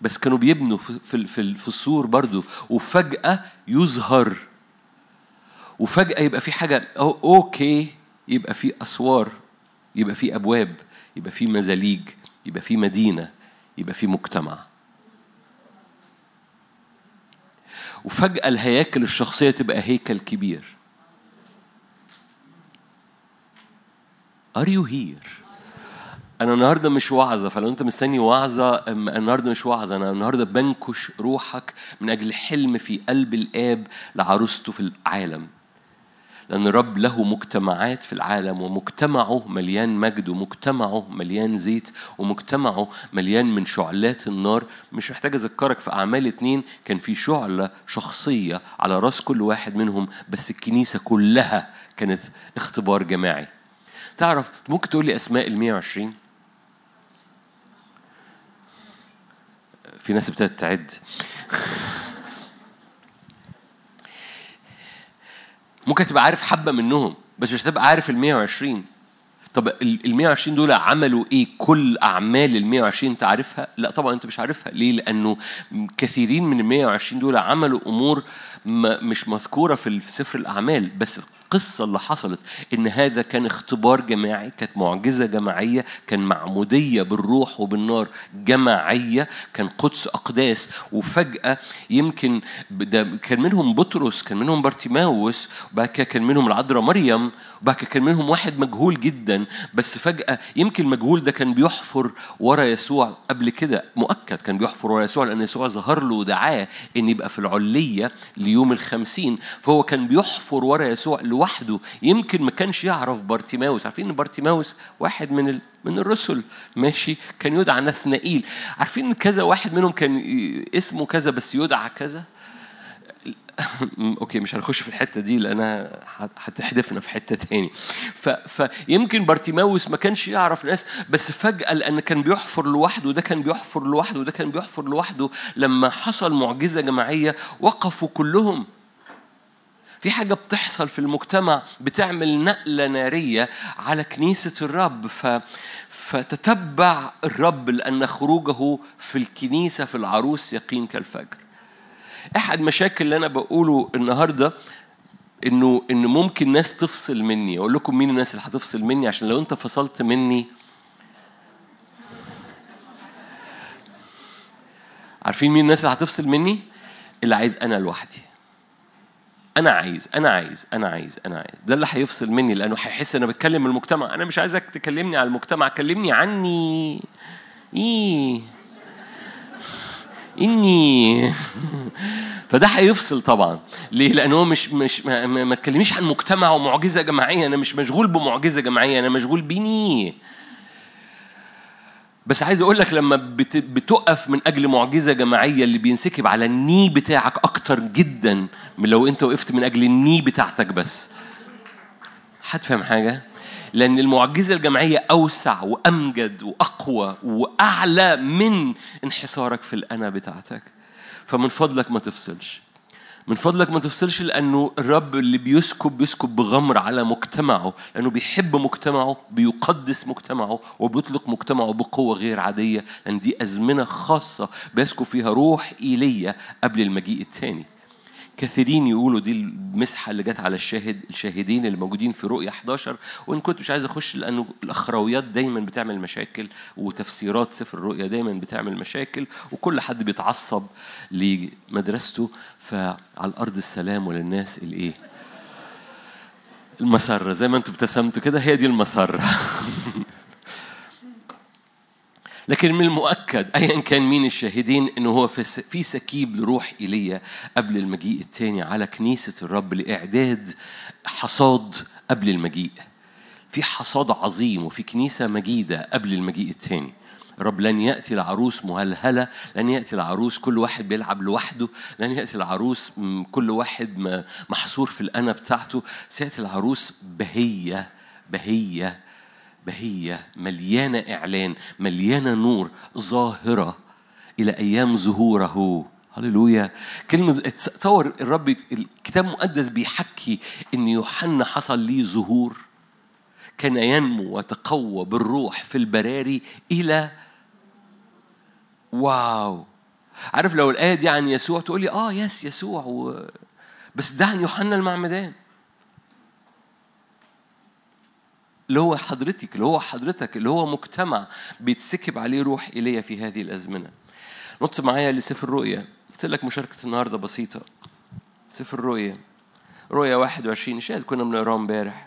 بس كانوا بيبنوا في في في, السور برضو. وفجأة يظهر. وفجأة يبقى في حاجة أو أوكي يبقى في أسوار يبقى في أبواب يبقى في مزاليج يبقى في مدينة يبقى في مجتمع. وفجأة الهياكل الشخصية تبقى هيكل كبير. Are you here؟ أنا النهارده مش وعظة فلو أنت مستني وعظة النهارده مش وعظة أنا النهارده بنكش روحك من أجل حلم في قلب الآب لعروسته في العالم. لأن الرب له مجتمعات في العالم ومجتمعه مليان مجد ومجتمعه مليان زيت ومجتمعه مليان من شعلات النار. مش محتاج أذكرك في أعمال اتنين كان في شعلة شخصية على رأس كل واحد منهم بس الكنيسة كلها كانت اختبار جماعي. تعرف ممكن تقول لي أسماء ال 120 في ناس ابتدت تعد. ممكن تبقى عارف حبة منهم بس مش هتبقى عارف ال 120 طب ال 120 دول عملوا إيه؟ كل أعمال ال 120 أنت عارفها؟ لا طبعا أنت مش عارفها. ليه؟ لأنه كثيرين من ال 120 دول عملوا أمور مش مذكورة في سفر الأعمال. بس القصة اللي حصلت إن هذا كان اختبار جماعي كانت معجزة جماعية كان معمودية بالروح وبالنار جماعية كان قدس أقداس. وفجأة يمكن ده كان منهم بطرس كان منهم بارتيماوس وبعد كده كان منهم العذراء مريم وبعد كده كان منهم واحد مجهول جدا. بس فجأة يمكن المجهول ده كان بيحفر ورا يسوع. قبل كده مؤكد كان بيحفر ورا يسوع لأن يسوع ظهر له ودعاه إن يبقى في العلية ليوم الخمسين. فهو كان بيحفر ورا يسوع لوحده. يمكن ما كانش يعرف بارتيماوس. عارفين إن بارتيماوس واحد من ال... من الرسل. ماشي؟ كان يدعى نثنائيل. عارفين كذا واحد منهم كان اسمه كذا بس يدعى كذا؟ (laughs) okay مش هنخش في الحتة دي لانها هت- هتحدفنا في حتة تاني. ف... فيمكن بارتيماوس ما كانش يعرف ناس بس فجأة لأن كان بيحفر لوحده وده كان بيحفر لوحده وده كان بيحفر لوحده لما حصل معجزة جماعية وقفوا كلهم. في حاجة بتحصل في المجتمع بتعمل نقلة نارية على كنيسة الرب. ف... فتتبع الرب لأن خروجه في الكنيسة في العروس يقين كالفجر. أحد مشاكل اللي أنا بقوله النهاردة إنه إنه ممكن ناس تفصل مني. أقول لكم مين الناس اللي هتفصل مني؟ عشان لو أنت فصلت مني. عارفين مين الناس اللي هتفصل مني؟ اللي عايز أنا لوحدي. أنا عايز أنا عايز أنا عايز أنا عايز. ده اللي هيفصل مني لأنه هيحس أنا بتكلم المجتمع. أنا مش عايزك تكلمني على المجتمع كلمني عني. إيه؟ إني. فده هيفصل طبعا. ليه؟ لأن هو مش مش ما, ما تكلميش عن مجتمع ومعجزة جماعية. أنا مش مشغول بمعجزة جماعية أنا مشغول بيني بس عايز أقول لك لما بت- بتقف من أجل معجزة جماعية اللي بينسكب على الني بتاعك أكتر جدا من لو أنت وقفت من أجل الني بتاعتك بس. هتفهم حاجة؟ لأن المعجزة الجماعية أوسع وأمجد وأقوى وأعلى من انحصارك في الأنا بتاعتك. فمن فضلك ما تفصلش. من فضلك ما تفصلش لأنه الرب اللي بيسكب بيسكب بغمر على مجتمعه لأنه بيحب مجتمعه بيقدس مجتمعه وبيطلق مجتمعه بقوة غير عادية. لأن دي أزمنة خاصة بيسكب فيها روح ايليا قبل المجيء الثاني. كثيرين يقولوا دي المسحة اللي جت على الشاهد الشاهدين اللي موجودين في رؤيا 11 وإن كنت مش عايز أخش لأنه الأخرويات دايما بتعمل مشاكل وتفسيرات سفر الرؤيا دايما بتعمل مشاكل وكل حد بيتعصب لمدرسته فعلى الأرض السلام وللناس الإيه؟ المسرة زي ما أنتم ابتسمتوا كده هي دي المسرة. (laughs) لكن من المؤكد ايا كان مين الشاهدين إنه هو في سكيب لروح إيليا قبل المجيء الثاني على كنيسة الرب لإعداد حصاد قبل المجيء. في حصاد عظيم وفي كنيسة مجيدة قبل المجيء الثاني. الرب لن يأتي العروس مهلهلة لن يأتي العروس كل واحد بيلعب لوحده لن يأتي العروس كل واحد محصور في الانا بتاعته. سيأتي العروس بهية بهية بهية مليانة إعلان مليانة نور ظاهرة إلى أيام ظهوره. هللويا. كلمة تصور الرب الكتاب المقدس بيحكي إن يوحنا حصل ليه ظهور. كان ينمو وتقوى بالروح في البراري إلى واو. عارف لو الآية دي عن يسوع تقول لي آه يس يسوع و... بس ده عن يوحنا المعمدان. اللي هو حضرتك اللي هو حضرتك اللي هو مجتمع بيتسكب عليه روح إيليا في هذه الأزمنة. نط معايا لسفر الرؤيا قلت لك مشاركة النهارده بسيطة. سفر الرؤيا رؤيا 21 شاهد كنا بنقراه امبارح.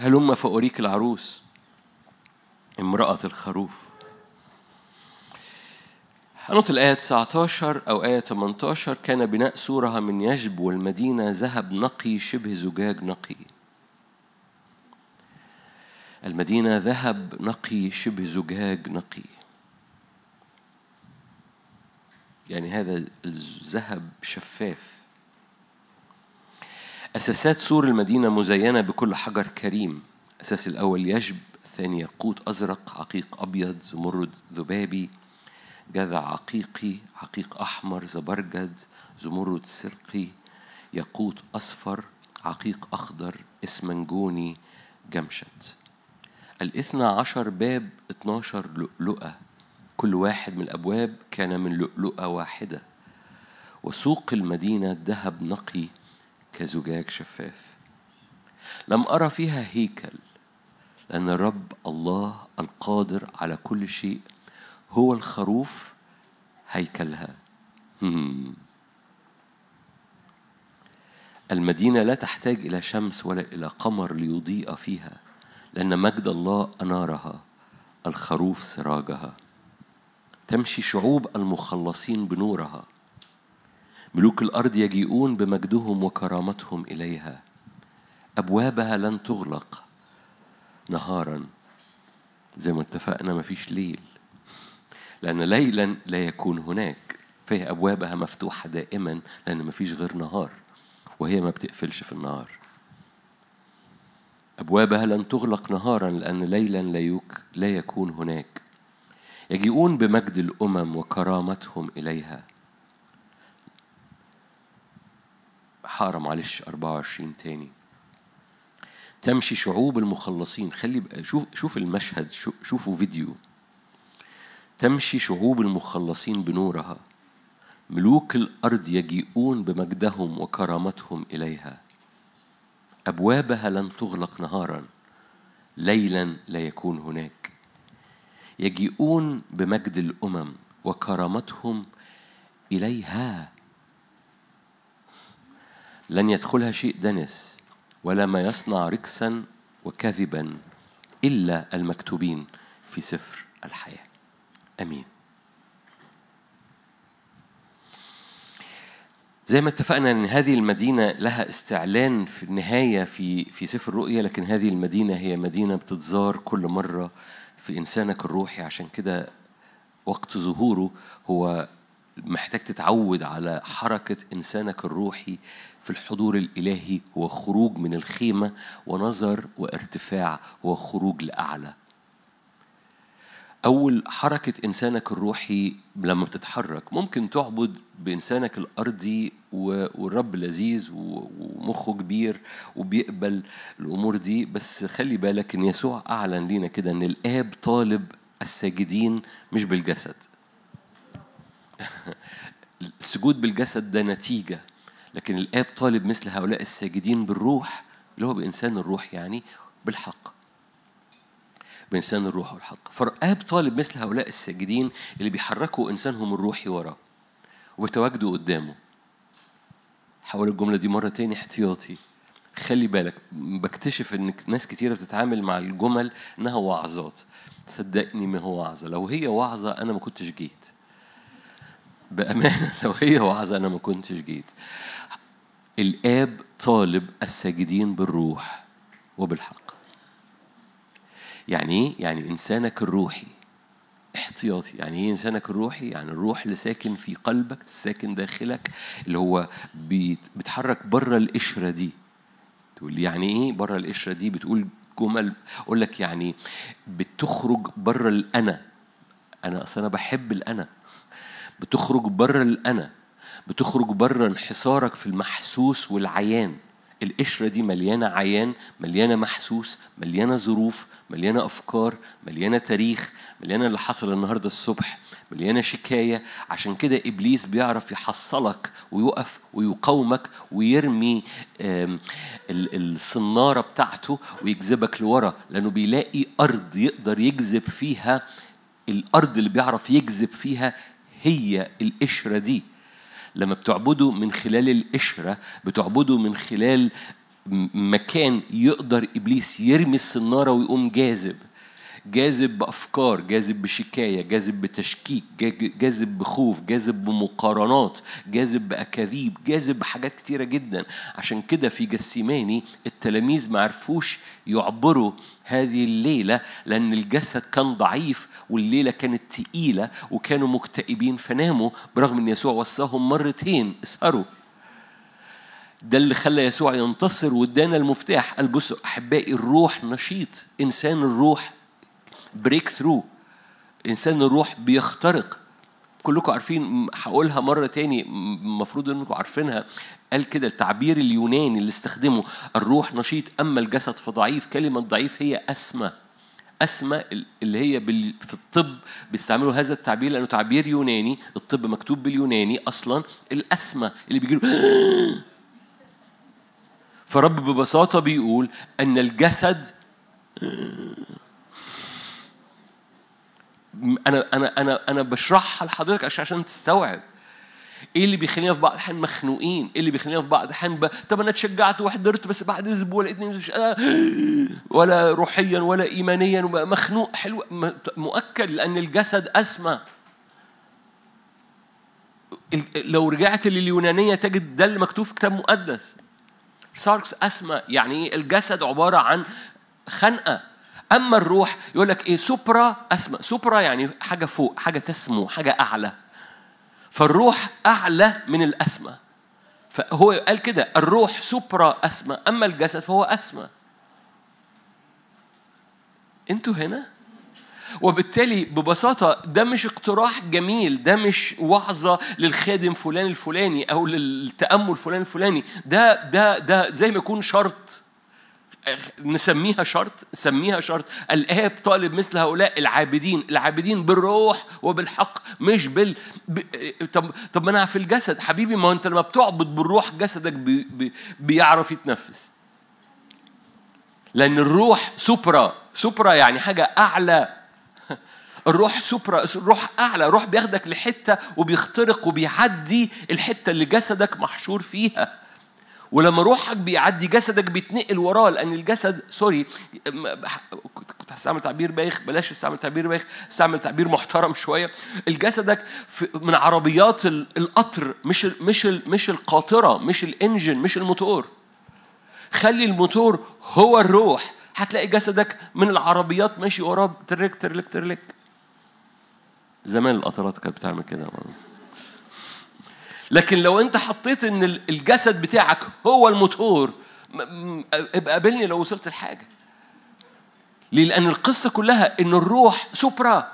هلم فأريك العروس امرأة الخروف هنط الآية 19 أو آية 18 كان بناء سورها من يجب والمدينة ذهب نقي شبه زجاج نقي. المدينة ذهب نقي شبه زجاج نقي. يعني هذا الذهب شفاف. أساسات سور المدينة مزينة بكل حجر كريم. الأساس الأول يجب الثاني ياقوت أزرق عقيق أبيض زمرد ذبابي. جذع عقيقي عقيق أحمر زبرجد زمرد سرقي ياقوت أصفر عقيق أخضر إسمنجوني جمشت الاثنى عشر باب اتناشر لؤلؤة. كل واحد من الأبواب كان من لؤلؤة واحدة. وسوق المدينة ذهب نقي كزجاج شفاف. لم أرى فيها هيكل لأن الرب الله القادر على كل شيء هو الخروف هيكلها. (laughs) المدينة لا تحتاج إلى شمس ولا إلى قمر ليضيء فيها لأن مجد الله أنارها الخروف سراجها. تمشي شعوب المخلصين بنورها. ملوك الأرض يجيئون بمجدهم وكرامتهم إليها. أبوابها لن تغلق نهارا. زي ما اتفقنا مفيش ليل. لأن ليلا لا يكون هناك. فهي أبوابها مفتوحة دائما لأن مفيش غير نهار وهي ما بتقفلش في النهار. أبوابها لن تغلق نهارا لأن ليلا لا, يك لا يكون هناك. يجيئون بمجد الأمم وكرامتهم إليها. حارة معلش 24 تاني. تمشي شعوب المخلصين. خلي شوف شوف المشهد شو- شوفوا فيديو. تمشي شعوب المخلصين بنورها. ملوك الأرض يجيئون بمجدهم وكرامتهم إليها. أبوابها لن تغلق نهارا ليلا لا يكون هناك. يجيئون بمجد الأمم وكرامتهم إليها. لن يدخلها شيء دنس ولا ما يصنع ركسا وكذبا إلا المكتوبين في سفر الحياة. أمين. زي ما اتفقنا إن هذه المدينة لها استعلان في النهاية في في سفر الرؤيا لكن هذه المدينة هي مدينة بتتزار كل مرة في إنسانك الروحي. عشان كده وقت ظهوره هو محتاج تتعود على حركة إنسانك الروحي في الحضور الإلهي. هو خروج من الخيمة ونظر وارتفاع هو خروج لأعلى. أول حركة إنسانك الروحي لما بتتحرك ممكن تعبد بإنسانك الأرضي والرب لذيذ ومخه كبير وبيقبل الأمور دي بس خلي بالك إن يسوع أعلن لينا كده إن الآب طالب الساجدين مش بالجسد. (laughs) السجود بالجسد ده نتيجة لكن الآب طالب مثل هؤلاء الساجدين بالروح اللي هو بإنسان الروح يعني بالحق. بإنسان الروح والحق. فالآب طالب مثل هؤلاء الساجدين اللي بيحركوا إنسانهم الروحي وراه وبيتواجدوا قدامه. حاول الجملة دي مرة تاني احتياطي. خلي بالك بكتشف إن ناس كتيرة بتتعامل مع الجمل إنها وعظات. صدقني ما هو وعظة. لو هي وعظة أنا ما كنتش جيت. بأمانة (laughs) لو هي وعظة أنا ما كنتش جيت. الآب طالب الساجدين بالروح وبالحق. يعني إيه؟ يعني إنسانك الروحي. احتياطي. يعني إيه إنسانك الروحي؟ يعني الروح اللي ساكن في قلبك الساكن داخلك اللي هو بيت- بيتحرك بره القشرة دي. تقول يعني إيه بره القشرة دي؟ بتقول جمل أقول لك يعني بتخرج بره الأنا. أنا أصل أنا بحب الأنا. بتخرج بره الأنا. بتخرج بره انحصارك في المحسوس والعيان. القشرة دي مليانة عيان مليانة محسوس مليانة ظروف مليانة أفكار مليانة تاريخ مليانة اللي حصل النهاردة الصبح مليانة شكاية. عشان كده إبليس بيعرف يحصلك ويقف ويقاومك ويرمي الصنارة بتاعته ويجذبك لورا لأنه بيلاقي أرض يقدر يجذب فيها الأرض اللي بيعرف يجذب فيها هي القشرة دي. لما بتعبدوا من خلال القشرة بتعبدوا من خلال مكان يقدر إبليس يرمي الصنارة ويقوم جاذب. جاذب بأفكار جاذب بشكاية جاذب بتشكيك جا- جاذب بخوف جاذب بمقارنات جاذب بأكاذيب جاذب بحاجات كتيرة جدا. عشان كده في جسيماني التلاميذ ما عرفوش يعبروا هذه الليلة لأن الجسد كان ضعيف والليلة كانت تقيلة وكانوا مكتئبين فناموا برغم أن يسوع وصاهم مرتين. اسهروا ده اللي خلى يسوع ينتصر وادانا المفتاح. قال بصوا أحبائي الروح نشيط. إنسان الروح بريك ثرو إنسان الروح بيخترق. كلكم عارفين هقولها مرة تاني المفروض إنكم عارفينها. قال كده التعبير اليوناني اللي استخدمه الروح نشيط أما الجسد فضعيف. كلمة ضعيف هي أسمى. أسمى اللي هي في الطب بيستعملوا هذا التعبير لأنه تعبير يوناني. الطب مكتوب باليوناني أصلا. الأسمى اللي بيجيله (gasps) فرب ببساطة بيقول أن الجسد أنا أنا أنا أنا بشرحها لحضرتك عشان تستوعب. إيه اللي بيخلينا في بعض الاحيان مخنوقين؟ إيه اللي بيخلينا في بعض الاحيان ب... طب أنا اتشجعت وحضرت بس بعد أسبوع لقيتني مش آه (gasps) ولا روحيا ولا ايمانيا مخنوق. حلو. مؤكد لأن الجسد أسمى. لو رجعت لليونانية تجد ده اللي مكتوب في كتاب مقدس. ساركس أسمى. يعني إيه؟ الجسد عبارة عن خنقة. أما الروح يقول لك إيه؟ سوبرا أسمى سوبرا يعني حاجة فوق حاجة تسمو حاجة أعلى. فالروح أعلى من الأسمى. فهو قال كده الروح سوبرا أسمى أما الجسد فهو أسمى. أنتوا هنا؟ وبالتالي ببساطة ده مش اقتراح جميل ده مش وعظة للخادم فلان الفلاني أو للتأمل فلان الفلاني. ده ده ده زي ما يكون شرط. نسميها شرط سميها شرط. الآب طالب مثل هؤلاء العابدين العابدين بالروح وبالحق مش بال ب... طب طب أنا في الجسد. حبيبي ما أنت لما بتعبد بالروح جسدك بي... بي... بيعرف يتنفس. لأن الروح supra supra يعني حاجة أعلى. الروح supra الروح أعلى. الروح بياخدك لحتة وبيخترق وبيعدي الحتة اللي جسدك محشور فيها. ولما روحك بيعدي جسدك بيتنقل وراه لأن الجسد sorry كنت هستعمل تعبير بايخ؟ بلاش استعمل تعبير بايخ استعمل تعبير محترم شوية. الجسدك من عربيات ال- القطر مش ال مش ال مش القاطرة مش ال engine مش الموتور. خلي الموتور هو الروح. هتلاقي جسدك من العربيات ماشي وراه ترك ترلك ترلك زمان القطارات كانت بتعمل كده لكن لو انت حطيت ان ال- الجسد بتاعك هو الموتور ابقى قابلني لو وصلت لحاجة ليه؟ لأن القصة كلها إن الروح سوبرا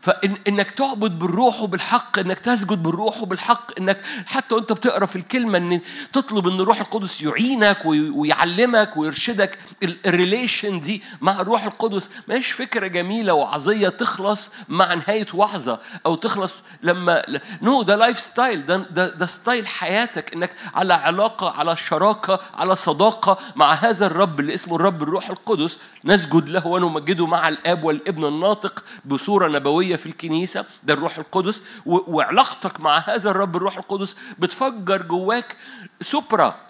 فانك تعبد بالروح وبالحق إنك تسجد بالروح وبالحق إنك حتى وأنت بتقرأ في الكلمة إن تطلب إن الروح القدس يعينك وي- ويعلمك ويرشدك. ال- ال relation دي مع الروح القدس مش فكرة جميلة وعظية تخلص مع نهاية وعظة أو تخلص لما no ده lifestyle ده, ده style حياتك. إنك على علاقة على شراكة على صداقة مع هذا الرب اللي اسمه الرب الروح القدس نسجد له ونمجده مع الآب والابن الناطق بصورة نبوية. في الكنيسة ده الروح القدس وعلاقتك مع هذا الرب الروح القدس بتفجر جواك سوبرا.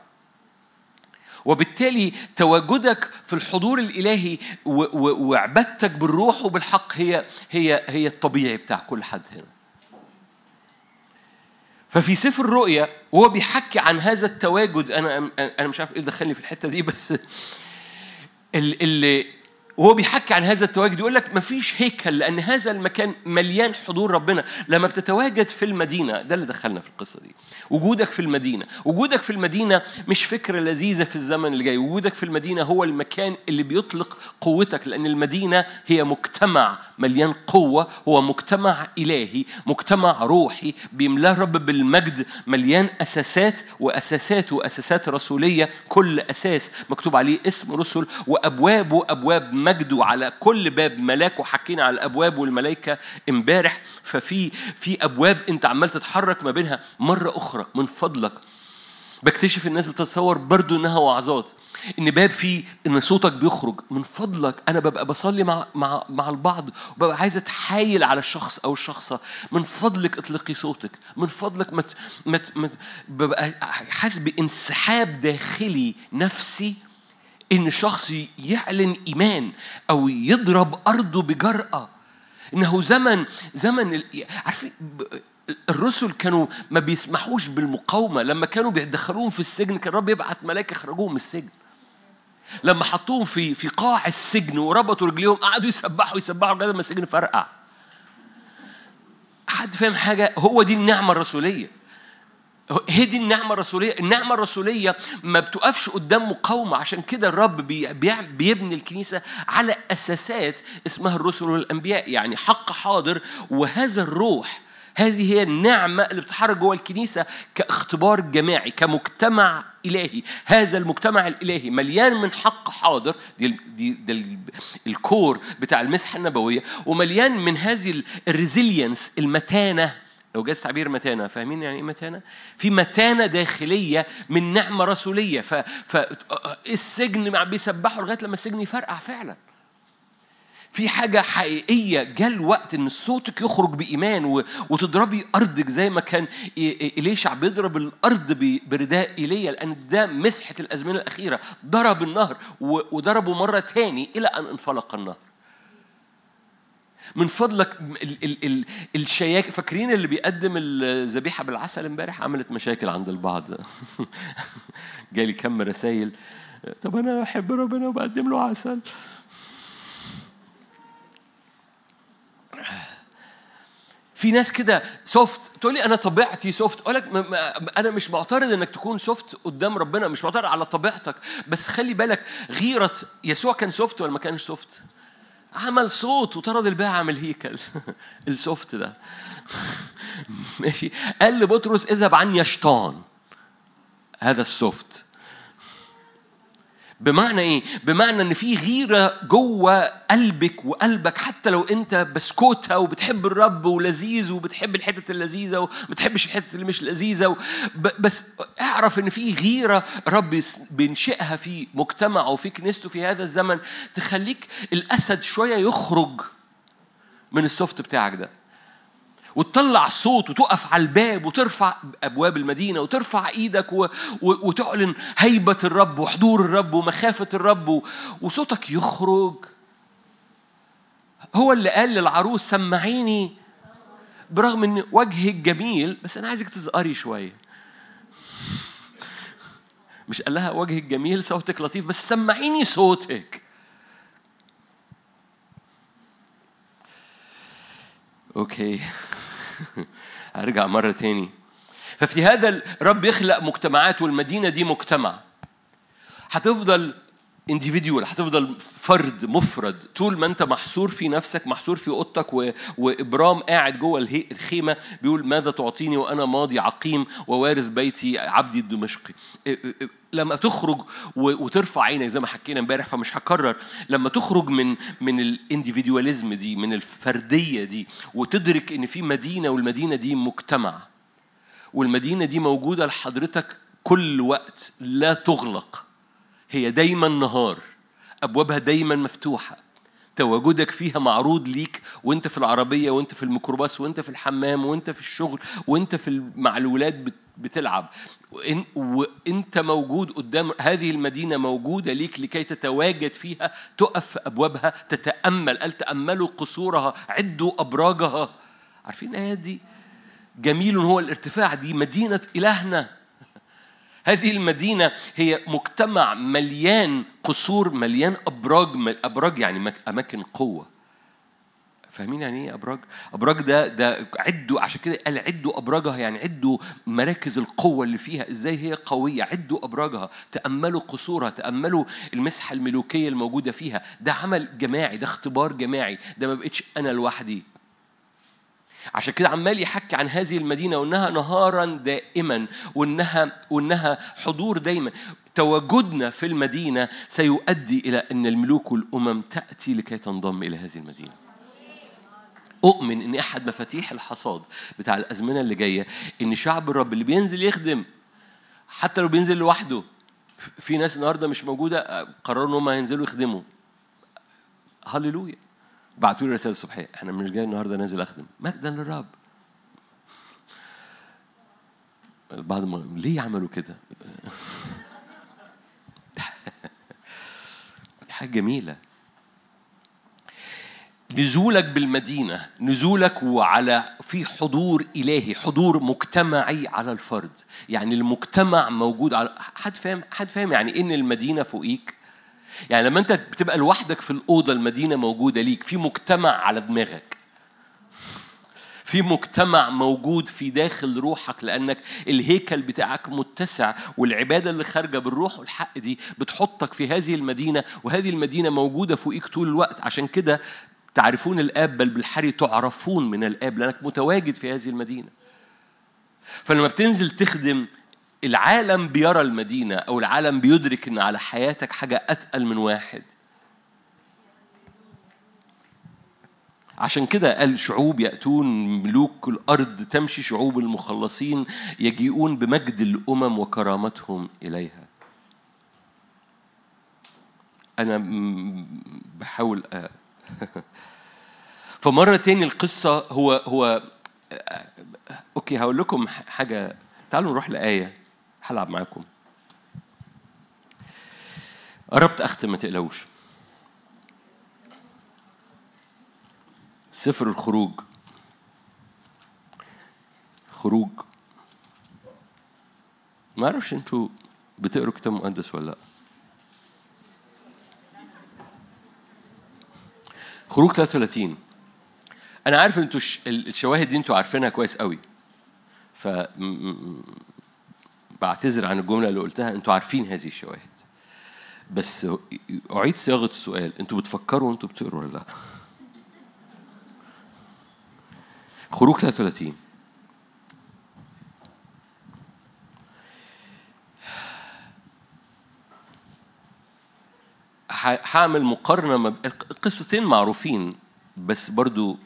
وبالتالي تواجدك في الحضور و- وعبادتك بالروح وبالحق هي هي هي الطبيعي بتاع كل حد هنا. ففي سفر الرؤيا وهو بيحكي عن هذا التواجد أنا أنا مش عارف إيه دخلني في الحتة دي بس ال- اللي وهو بيحكي عن هذا التواجد يقول لك مفيش هيكل لأن هذا المكان مليان حضور ربنا. لما بتتواجد في المدينة ده اللي دخلنا في القصة دي. وجودك في المدينة وجودك في المدينة مش فكره لذيذة في الزمن اللي جاي. وجودك في المدينة هو المكان اللي بيطلق قوتك لأن المدينة هي مجتمع مليان قوة هو مجتمع إلهي مجتمع روحي. بيملاه الرب بالمجد مليان أساسات وأساسات وأساسات رسولية. كل أساس مكتوب عليه اسم رسل وابوابه ابواب مجد وعلى كل باب ملاك وحكينا على الأبواب والملائكة امبارح. ففي في أبواب أنت عمال تتحرك ما بينها. مرة أخرى من فضلك بكتشف الناس بتتصور برضو إنها وعظات. إن باب فيه إن صوتك بيخرج. من فضلك أنا ببقى بصلي مع مع مع البعض. وببقى عايز أتحايل على الشخص أو الشخصة. من فضلك اطلقي صوتك. من فضلك مت ببقى حاسس بانسحاب داخلي نفسي إن شخص يعلن إيمان أو يضرب ارضه بجرأة. إنه زمن زمن عارفين الرسل كانوا ما بيسمحوش بالمقاومة. لما كانوا بيدخلوهم في السجن كان الرب يبعت ملاك يخرجوهم من السجن. لما حطوهم في في قاع السجن وربطوا رجليهم قعدوا يسبحوا يسبحوا لغاية ما السجن فرقع. حد فاهم حاجة؟ هو دي النعمة الرسولية. هي دي النعمة الرسولية، النعمة الرسولية ما بتقفش قدام مقاومة عشان كده الرب بيبني الكنيسة على أساسات اسمها الرسل والأنبياء، يعني حق حاضر وهذا الروح هذه هي النعمة اللي بتتحرك جوه الكنيسة كاختبار جماعي كمجتمع إلهي. هذا المجتمع الإلهي مليان من حق حاضر. دي, ال- دي ال- الكور بتاع المسحة النبوية. ومليان من هذه الريزيلينس المتانة لو جاز تعبير متانة فاهمين يعني إيه متانة؟ في متانة داخلية من نعمة رسولية ف... ف... السجن مع بيسبحوا لغاية لما السجن يفرقع فعلا في حاجة حقيقية جاء الوقت إن صوتك يخرج بإيمان. وتضربي أرضك زي ما كان إليشع بيضرب الأرض. برداء إيليا لأن ده مسحة الأزمنة الأخيرة ضرب النهر. وضربه مرة تاني إلى أن انفلق النهر من فضلك ال ال ال الشياك فاكرين اللي بيقدم الذبيحة بالعسل امبارح؟ عملت مشاكل عند البعض. (laughs) جالي كم رسائل طب أنا أحب ربنا وبقدم له عسل. في ناس كده soft تقول لي أنا طبيعتي soft أقول لك أنا مش معترض إنك تكون soft قدام ربنا مش معترض على طبيعتك. بس خلي بالك غيرة يسوع كان soft ولا ما كانش soft عمل صوت وطرد الباعة عن الهيكل (laughs) ال soft ده. (laughs) ماشي. قال لبطرس اذهب عني يا شيطان. هذا ال soft. بمعنى إيه؟ بمعنى إن في غيرة جوه قلبك وقلبك حتى لو أنت بسكوتة وبتحب الرب ولذيذ وبتحب الحتت اللذيذة وما بتحبش الحتت اللي مش لذيذة. بس اعرف إن في غيرة رب بينشئها في مجتمعه وفي كنيسته في هذا الزمن تخليك الأسد شوية يخرج من السوفت بتاعك ده وتطلع صوت وتقف على الباب وترفع أبواب المدينة وترفع إيدك. وتعلن هيبة الرب وحضور الرب ومخافة الرب. وصوتك يخرج هو اللي قال للعروس سمعيني برغم إن وجهك جميل بس أنا عايزك تزقري شوية مش قال لها وجهك جميل صوتك لطيف بس سمعيني صوتك أوكي (laughs) هرجع مرة تاني. ففي هذا الرب يخلق مجتمعات والمدينة دي مجتمع. هتفضل individual هتفضل فرد مفرد طول ما انت محصور في نفسك محصور في أوضتك. وإبرام قاعد جوه. الخيمة بيقول ماذا تعطيني وأنا ماضي عقيم ووارث بيتي عبدي الدمشقي ا- ا- ا- لما تخرج. وترفع عينك زي ما حكينا امبارح فمش هكرر لما تخرج من من الانديفيدواليزم دي من الفردية دي وتدرك إن في مدينة والمدينة دي مجتمع والمدينة دي موجودة لحضرتك كل وقت لا تغلق هي دايما نهار أبوابها دايما مفتوحة تواجدك فيها معروض ليك وأنت في العربية وأنت في الميكروباص وأنت في الحمام وأنت في الشغل وأنت في مع الولاد بت- بتلعب. وأنت موجود قدام هذه المدينة موجودة ليك لكي تتواجد فيها تقف في أبوابها تتأمل. قال تأملوا قصورها عدوا أبراجها. عارفين؟ الايات دي جميل هو الارتفاع دي مدينة إلهنا. هذه المدينة هي مجتمع مليان قصور مليان أبراج أبراج يعني أماكن قوة. فاهمين يعني إيه أبراج؟ أبراج ده ده عدوا عشان كده قال عدوا أبراجها يعني عدوا مراكز القوة اللي فيها. إزاي هي قوية؟ عدوا أبراجها تأملوا قصورها تأملوا المسحة الملوكية الموجودة فيها. ده عمل جماعي ده اختبار جماعي. ده ما بقتش أنا لوحدي. عشان كده عمال يحكي عن هذه المدينة وإنها نهارا دائما وإنها وإنها حضور دايما. تواجدنا في المدينة سيؤدي إلى أن الملوك والأمم تأتي لكي تنضم إلى هذه المدينة. أؤمن إن أحد مفاتيح الحصاد بتاع الأزمنة اللي جاية إن شعب الرب اللي بينزل يخدم حتى لو بينزل لوحده في ناس النهارده مش موجودة قرروا إن هم هينزلوا يخدموا. هللويا. بعتوا لي رسالة الصبحية. إحنا مش جاي النهارده نازل أخدم. مجدا للرب. بعد ما ليه عملوا كده؟ (laughs) حاجة جميلة. نزولك بالمدينة نزولك وعلى في حضور إلهي حضور مجتمعي على الفرد. يعني المجتمع موجود على حد فاهم حد فاهم يعني إن المدينة فوقيك؟ يعني لما انت بتبقى لوحدك في الأوضة المدينة موجودة ليك في مجتمع على دماغك. في مجتمع موجود في داخل روحك لأنك الهيكل بتاعك متسع والعبادة اللي خارجة بالروح والحق دي بتحطك في هذه المدينة وهذه المدينة موجودة فوقيك طول الوقت. عشان كده تعرفون الآب بل بالحري تعرفون من الآب لأنك متواجد في هذه المدينة. فلما بتنزل تخدم العالم بيرى المدينة أو العالم بيدرك إن على حياتك حاجة أتقل من واحد عشان كده قال شعوب يأتون ملوك الأرض تمشي شعوب المخلصين يجيئون بمجد الأمم وكرامتهم إليها أنا بحاول. فمرة تاني القصة هو هو أوكي هقول لكم حاجة تعالوا نروح لآية هلعب معاكم. قربت أختم ما تقلقوش. سفر الخروج. خروج. ما أعرفش أنتوا بتقروا كتاب مقدس ولا لأ. خروج 33 أنا عارف أنتوا الش- الشواهد دي أنتوا عارفينها كويس قوي. ف بعتذر عن الجملة اللي قلتها أنتوا عارفين هذه الشواهد. بس أعيد صياغة السؤال أنتوا بتفكروا وانتوا بتقروا ولا لا؟ خروج 33 ح- هعمل مقارنة ما القصتين معروفين بس برضو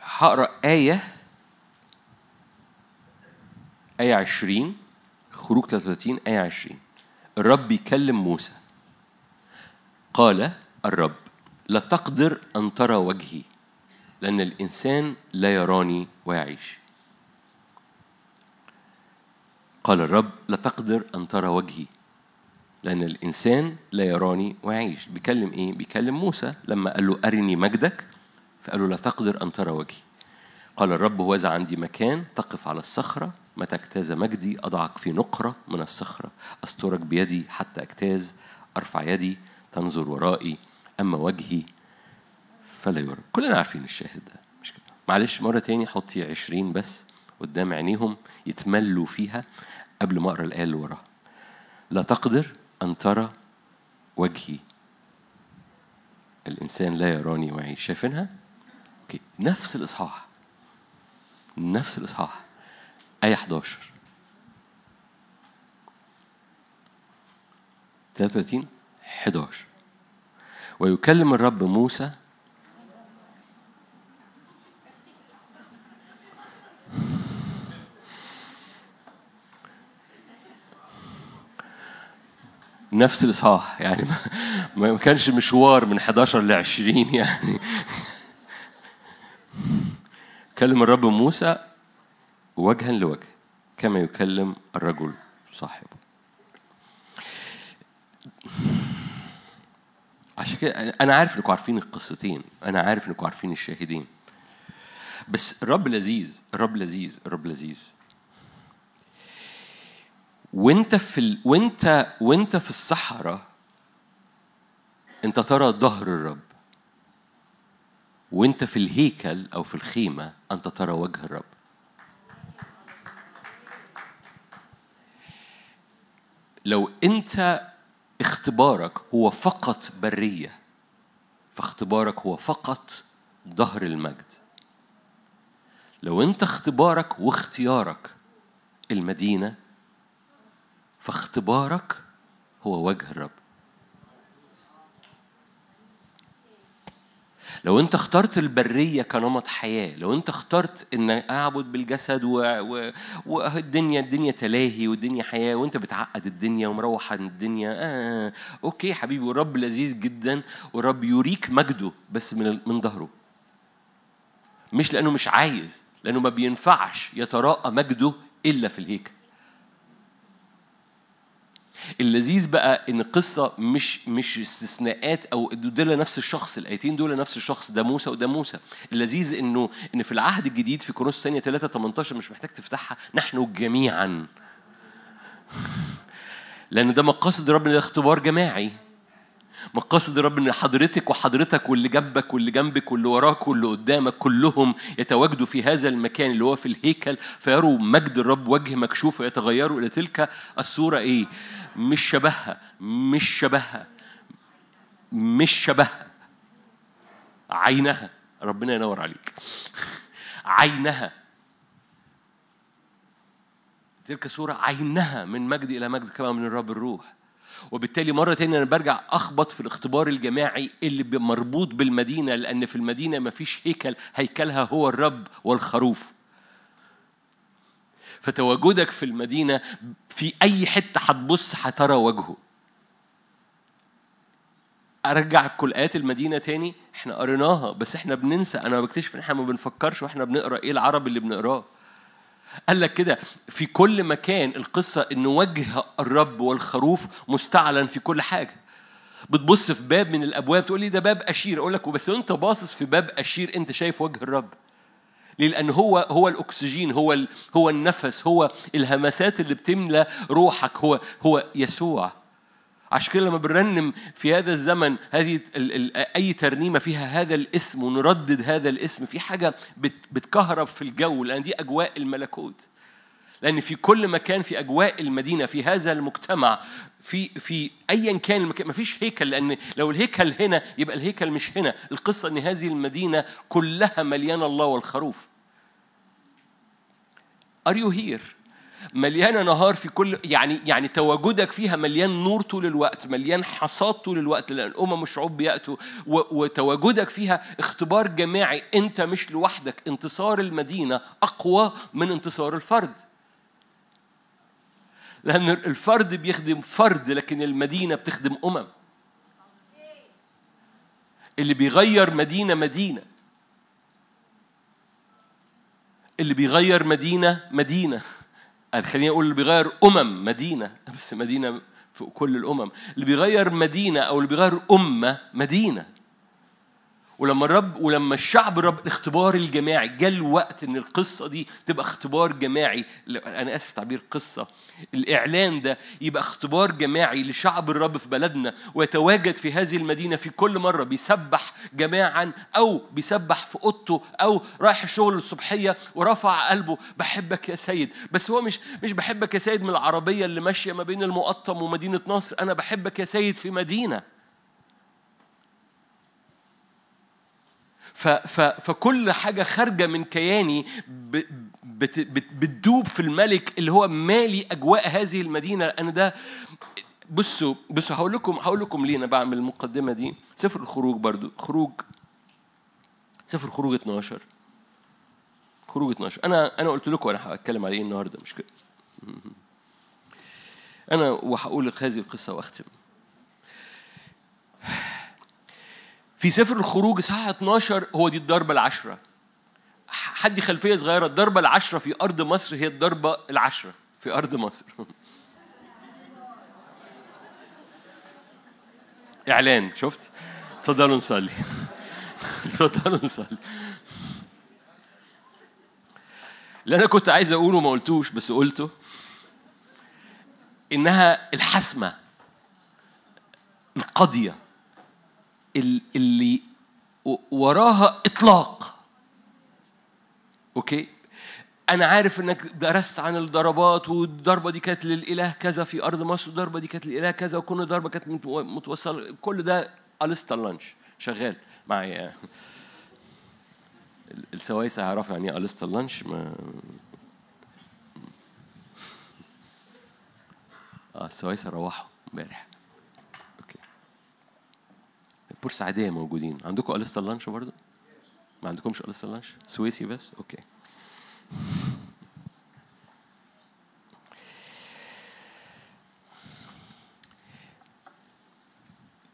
هقرأ آية آية 20 خروج 33 آية 20 الرب بيكلم موسى. قال الرب لا تقدر أن ترى وجهي لأن الإنسان لا يراني ويعيش. قال الرب لا تقدر أن ترى وجهي لأن الإنسان لا يراني ويعيش. بيكلم إيه؟ بيكلم موسى. لما قال له أرني مجدك؟ فقال له لا تقدر أن ترى وجهي. قال الرب هوذا عندي مكان تقف على الصخرة متى اجتاز مجدي أضعك في نقرة من الصخرة. أسترك بيدي حتى اجتاز أرفع يدي تنظر ورائي أما وجهي فلا يرى. كلنا عارفين الشاهد ده مش كده؟ معلش مرة تاني حطي عشرين بس قدام عينيهم يتملوا فيها قبل ما أقرأ الآية اللي وراها. لا تقدر أن ترى وجهي. الإنسان لا يراني ويعيش شايفينها؟ أوكي. نفس الإصحاح. نفس الإصحاح. آية 11 33 11 ويكلم الرب موسى. نفس الإصحاح يعني ما كانش مشوار من 11 ل 20 يعني. كلم الرب موسى. وجها لوجه كما يكلم الرجل صاحبه. عشان كده أنا عارف إنكم عارفين القصتين أنا عارف إنكم عارفين الشاهدين. بس الرب لذيذ الرب لذيذ الرب لذيذ. وأنت في ال... وأنت وأنت في الصحراء أنت ترى ظهر الرب. وأنت في الهيكل أو في الخيمة أنت ترى وجه الرب. لو انت اختبارك هو فقط برية فاختبارك هو فقط ظهر المجد. لو انت اختبارك واختيارك المدينة فاختبارك هو وجه الرب. لو انت اخترت البرية كنمط حياة لو انت اخترت ان اعبد بالجسد و... و... والدنيا الدنيا تلاهي والدنيا حياة وانت بتعقد الدنيا ومروح عن الدنيا آه أوكي حبيبي والرب لذيذ جدا والرب يريك مجده بس من من ظهره. مش لأنه مش عايز لأنه ما بينفعش يتراءى مجده إلا في الهيكل. اللذيذ بقى إن القصة مش مش استثناءات أو دول نفس الشخص الآيتين دول نفس الشخص ده موسى وده موسى. اللذيذ انه إن في العهد الجديد في كورنثوس الثانية 3 18 مش محتاج تفتحها نحن جميعا. (laughs) لأن ده مقاصد ربنا ده اختبار جماعي. مقاصد الرب إن حضرتك وحضرتك واللي جنبك واللي جنبك واللي وراك واللي قدامك كلهم يتواجدوا في هذا المكان اللي هو في الهيكل فيروا مجد الرب وجه مكشوف ويتغيروا إلى تلك الصورة. إيه؟ مش شبهها مش شبهها مش شبهها. عينها. ربنا ينور عليك. عينها. تلك صورة عينها من مجد إلى مجد كما من الرب الروح. وبالتالي مرة تانية أنا برجع أخبط في الاختبار الجماعي اللي مربوط بالمدينة لأن في المدينة مفيش هيكل هيكلها هو الرب والخروف. فتواجدك في المدينة في أي حتة هتبص هترى وجهه. أرجع كل آيات المدينة تاني إحنا قريناها بس إحنا بننسى أنا بكتشف إن إحنا ما بنفكرش وإحنا بنقرأ إيه العربي اللي بنقراه؟ قال لك كده في كل مكان القصة إن وجه الرب والخروف مستعلن في كل حاجة. بتبص في باب من الأبواب تقول لي ده باب أشير أقول لك بس انت باصص في باب أشير أنت شايف وجه الرب. ليه؟ لأن هو هو الأكسجين هو هو النفس هو الهمسات اللي بتملى روحك هو هو يسوع. عشان كده لما بنرنم في هذا الزمن هذه أي ترنيمة فيها هذا الاسم ونردد هذا الاسم في حاجة بت- بتكهرب في الجو لأن دي أجواء الملكوت. لأن في كل مكان في أجواء المدينة في هذا المجتمع في في ايا كان المكان مفيش هيكل لأن لو الهيكل هنا يبقى الهيكل مش هنا. القصة إن هذه المدينة كلها مليانه الله والخروف. Are you here؟ مليانة نهار في كل يعني يعني تواجدك فيها مليان نور طول الوقت مليان حصاد طول الوقت لأن الأمم والشعوب بيأتوا وتواجدك فيها اختبار جماعي أنت مش لوحدك. انتصار المدينة أقوى من انتصار الفرد. لأن الفرد بيخدم فرد لكن المدينة بتخدم أمم. اللي بيغير مدينة مدينة. اللي بيغير مدينة مدينة. خليني أقول اللي بيغير أمم مدينة. (laughs) بس مدينة في كل الأمم. اللي بيغير مدينة أو اللي بيغير أمة مدينة. ولما الرب ولما الشعب الرب الاختبار الجماعي جاء الوقت إن القصة دي تبقى اختبار جماعي أنا آسف تعبير قصة. الإعلان ده يبقى اختبار جماعي لشعب الرب في بلدنا ويتواجد في هذه المدينة في كل مرة بيسبح جماعا أو بيسبح في أوضته أو رايح الشغل الصبحية ورفع قلبه بحبك يا سيد. بس هو مش مش بحبك يا سيد من العربية اللي ماشية ما بين المقطم ومدينة نصر أنا بحبك يا سيد في مدينة. ف ف فكل حاجة خارجة من كياني بت بت بتدوب في الملك اللي هو مالي أجواء هذه المدينة. أنا ده بصوا بصوا هقول لكم هقول لكم ليه أنا بعمل المقدمة دي. سفر الخروج برضو خروج سفر خروج 12 خروج 12 أنا أنا قلت لكم أنا هتكلم على إيه النهاردة مش كده؟ أنا وهقول هذه القصة وأختم. في سفر الخروج اصحاح 12 هو دي الضربة العشرة. حد خلفية صغيرة الضربة العشرة في أرض مصر هي الضربة العشرة في أرض مصر. (laughs) إعلان شفت؟ اتفضلوا نصلي. (laughs) اتفضلوا نصلي. اللي أنا كنت عايز أقوله ما قلتوش بس قلته. إنها الحسمة القضية ال- اللي وراها إطلاق. أوكي؟ أنا عارف إنك درست عن الضربات والضربة دي كانت للإله كذا في أرض مصر والضربة دي كانت للإله كذا وكل ضربة كانت متو- متوصلة. كل ده أليستا لانش. شغال معايا. ال- السوايسه هيعرفوا يعني إيه أليستا لانش؟ ما آه السوايسه روحوا امبارح. بورسعيدية موجودين عندكم على ليستة ال lunch برضه؟ ما عندكمش على ليستة ال lunch؟ سويسي بس؟ okay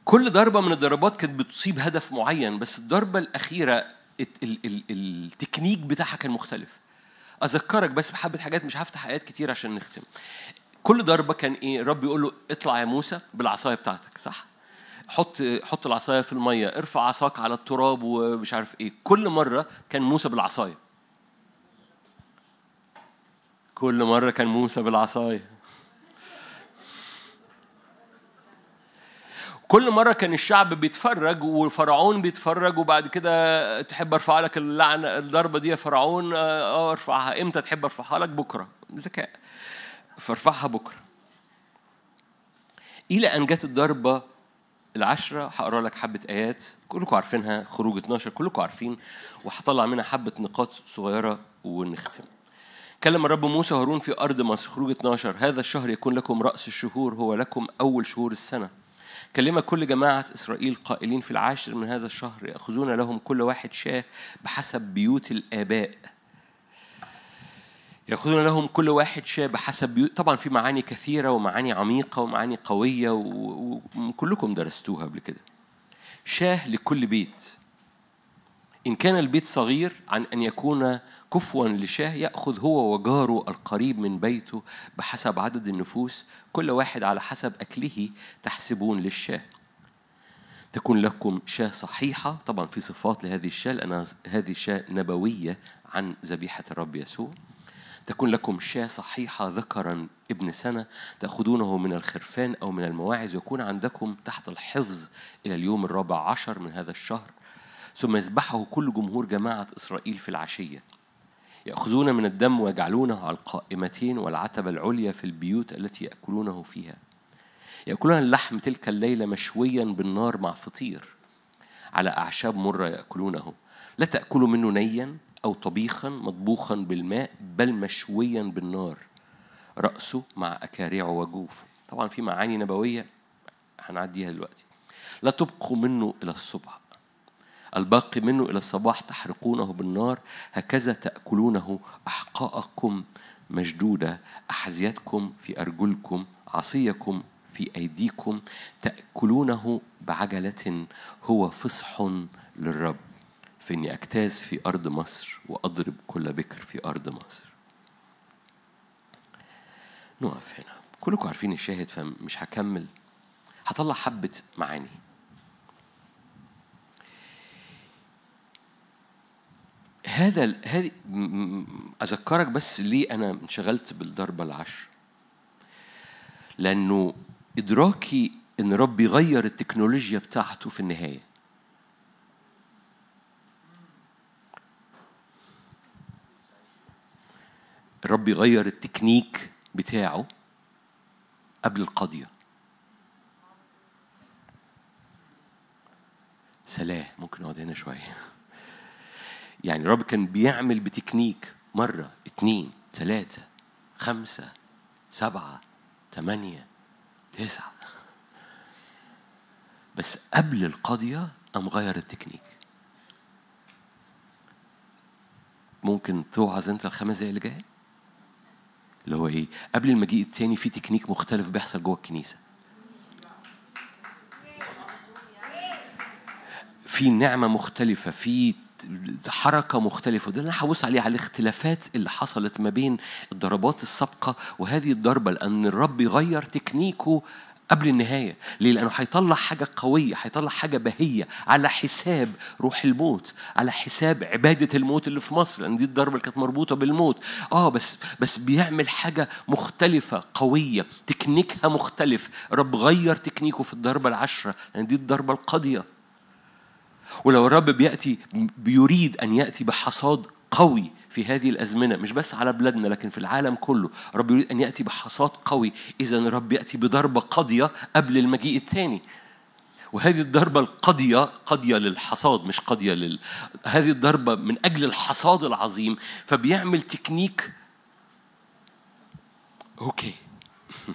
كل ضربة من الضربات كانت بتصيب هدف معين بس الضربة الأخيرة الت- ال- ال- التكنيك بتاعها كان مختلف أذكرك بس بحبة حاجات مش هفتح آيات كتير عشان نختم كل ضربة كان إيه؟ رب يقول له اطلع يا موسى بالعصاية بتاعتك صح؟ حط حط العصاية في المية ارفع عصاك على التراب ومش عارف إيه. كل مرة كان موسى بالعصاية. كل مرة كان موسى بالعصاية. كل مرة كان الشعب بيتفرج وفرعون بيتفرج وبعد كده تحب أرفع لك اللعنة الضربة دي يا فرعون آه آه، ارفعها. إمتى تحب أرفعها لك؟ بكرة. ذكاء. فارفعها بكرة. إلى أن جت الضربة العشرة هقرأ لك حبة آيات كلكم عارفينها خروج 12 كلكم عارفين وهطلع منها حبة نقاط صغيرة ونختم. كلم الرب موسى وهارون في أرض مصر خروج 12 هذا الشهر يكون لكم رأس الشهور هو لكم أول شهور السنة. كلم كل جماعة إسرائيل قائلين في العاشر من هذا الشهر يأخذون لهم كل واحد شاه بحسب بيوت الآباء. يأخذون لهم كل واحد شاه بحسب طبعا في معاني كثيرة ومعاني عميقة ومعاني قوية وكلكم درستوها قبل كده. شاه لكل بيت. إن كان البيت صغير عن أن يكون كفوا لشاه يأخذ هو وجاره القريب من بيته بحسب عدد النفوس كل واحد على حسب أكله تحسبون للشاه. تكون لكم شاة صحيحة طبعا في صفات لهذه الشاة لأن هذه شاة نبوية عن ذبيحة الرب يسوع. تكون لكم شاة صحيحة ذكرا ابن سنة تأخذونه من الخرفان أو من المواعظ يكون عندكم تحت الحفظ إلى اليوم الرابع عشر من هذا الشهر. ثم يذبحه كل جمهور جماعة إسرائيل في العشية. يأخذون من الدم ويجعلونه على القائمتين والعتبة العليا في البيوت التي يأكلونه فيها. يأكلون اللحم تلك الليلة مشويا بالنار مع فطير. على أعشاب مرة يأكلونه. لا تأكلوا منه نيا أو طبيخا مطبوخا بالماء بل مشويا بالنار. رأسه مع أكارعه وجوفه. طبعا في معاني نبوية هنعديها دلوقتي. لا تبقوا منه إلى الصبح. الباقي منه إلى الصباح تحرقونه بالنار. هكذا تأكلونه أحقاءكم مشدودة. أحذيتكم في أرجلكم عصيكم في أيديكم. تأكلونه بعجلة. هو فصح للرب. فإني أجتاز في أرض مصر وأضرب كل بكر في أرض مصر. نقف هنا. كلكم عارفين الشاهد فمش هكمل. هطلع حبة معاني. هذا هذه أذكرك بس ليه أنا انشغلت بالضربه العشر. لأنه إدراكي إن رب يغير التكنولوجيا بتاعته في النهاية. الرب يغير التكنيك بتاعه قبل القضية. سلام ممكن نقعد هنا شوية. يعني الرب كان بيعمل بتكنيك مرة اتنين تلاتة خمسة سبعة تمانية تسعة. بس قبل القضية قام غير التكنيك. ممكن توعظ انت الخمس دقايق اللي جاية اللي هو إيه قبل المجيء التاني في تكنيك مختلف بيحصل جوه الكنيسة. في نعمة مختلفة في حركة مختلفة وده اللي أنا هبص عليه على الاختلافات اللي حصلت ما بين الضربات السابقة وهذه الضربة لأن الرب يغير تكنيكه قبل النهاية. ليه؟ لأنه هيطلع حاجة قوية هيطلع حاجة بهية على حساب روح الموت على حساب عبادة الموت اللي في مصر لأن دي الضربة اللي كانت مربوطة بالموت. آه بس بس بيعمل حاجة مختلفة قوية تكنيكها مختلف. الرب غير تكنيكه في الضربة العشرة لأن دي الضربة القاضية. ولو الرب بيأتي بيريد أن يأتي بحصاد قوي في هذه الأزمنة مش بس على بلادنا لكن في العالم كله. الرب يريد أن يأتي بحصاد قوي. إذا الرب يأتي بضربة قاضية قبل المجيء الثاني. وهذه الضربة القاضية قاضية للحصاد مش قاضية لل هذه الضربة من أجل الحصاد العظيم. فبيعمل technique. okay. (laughs)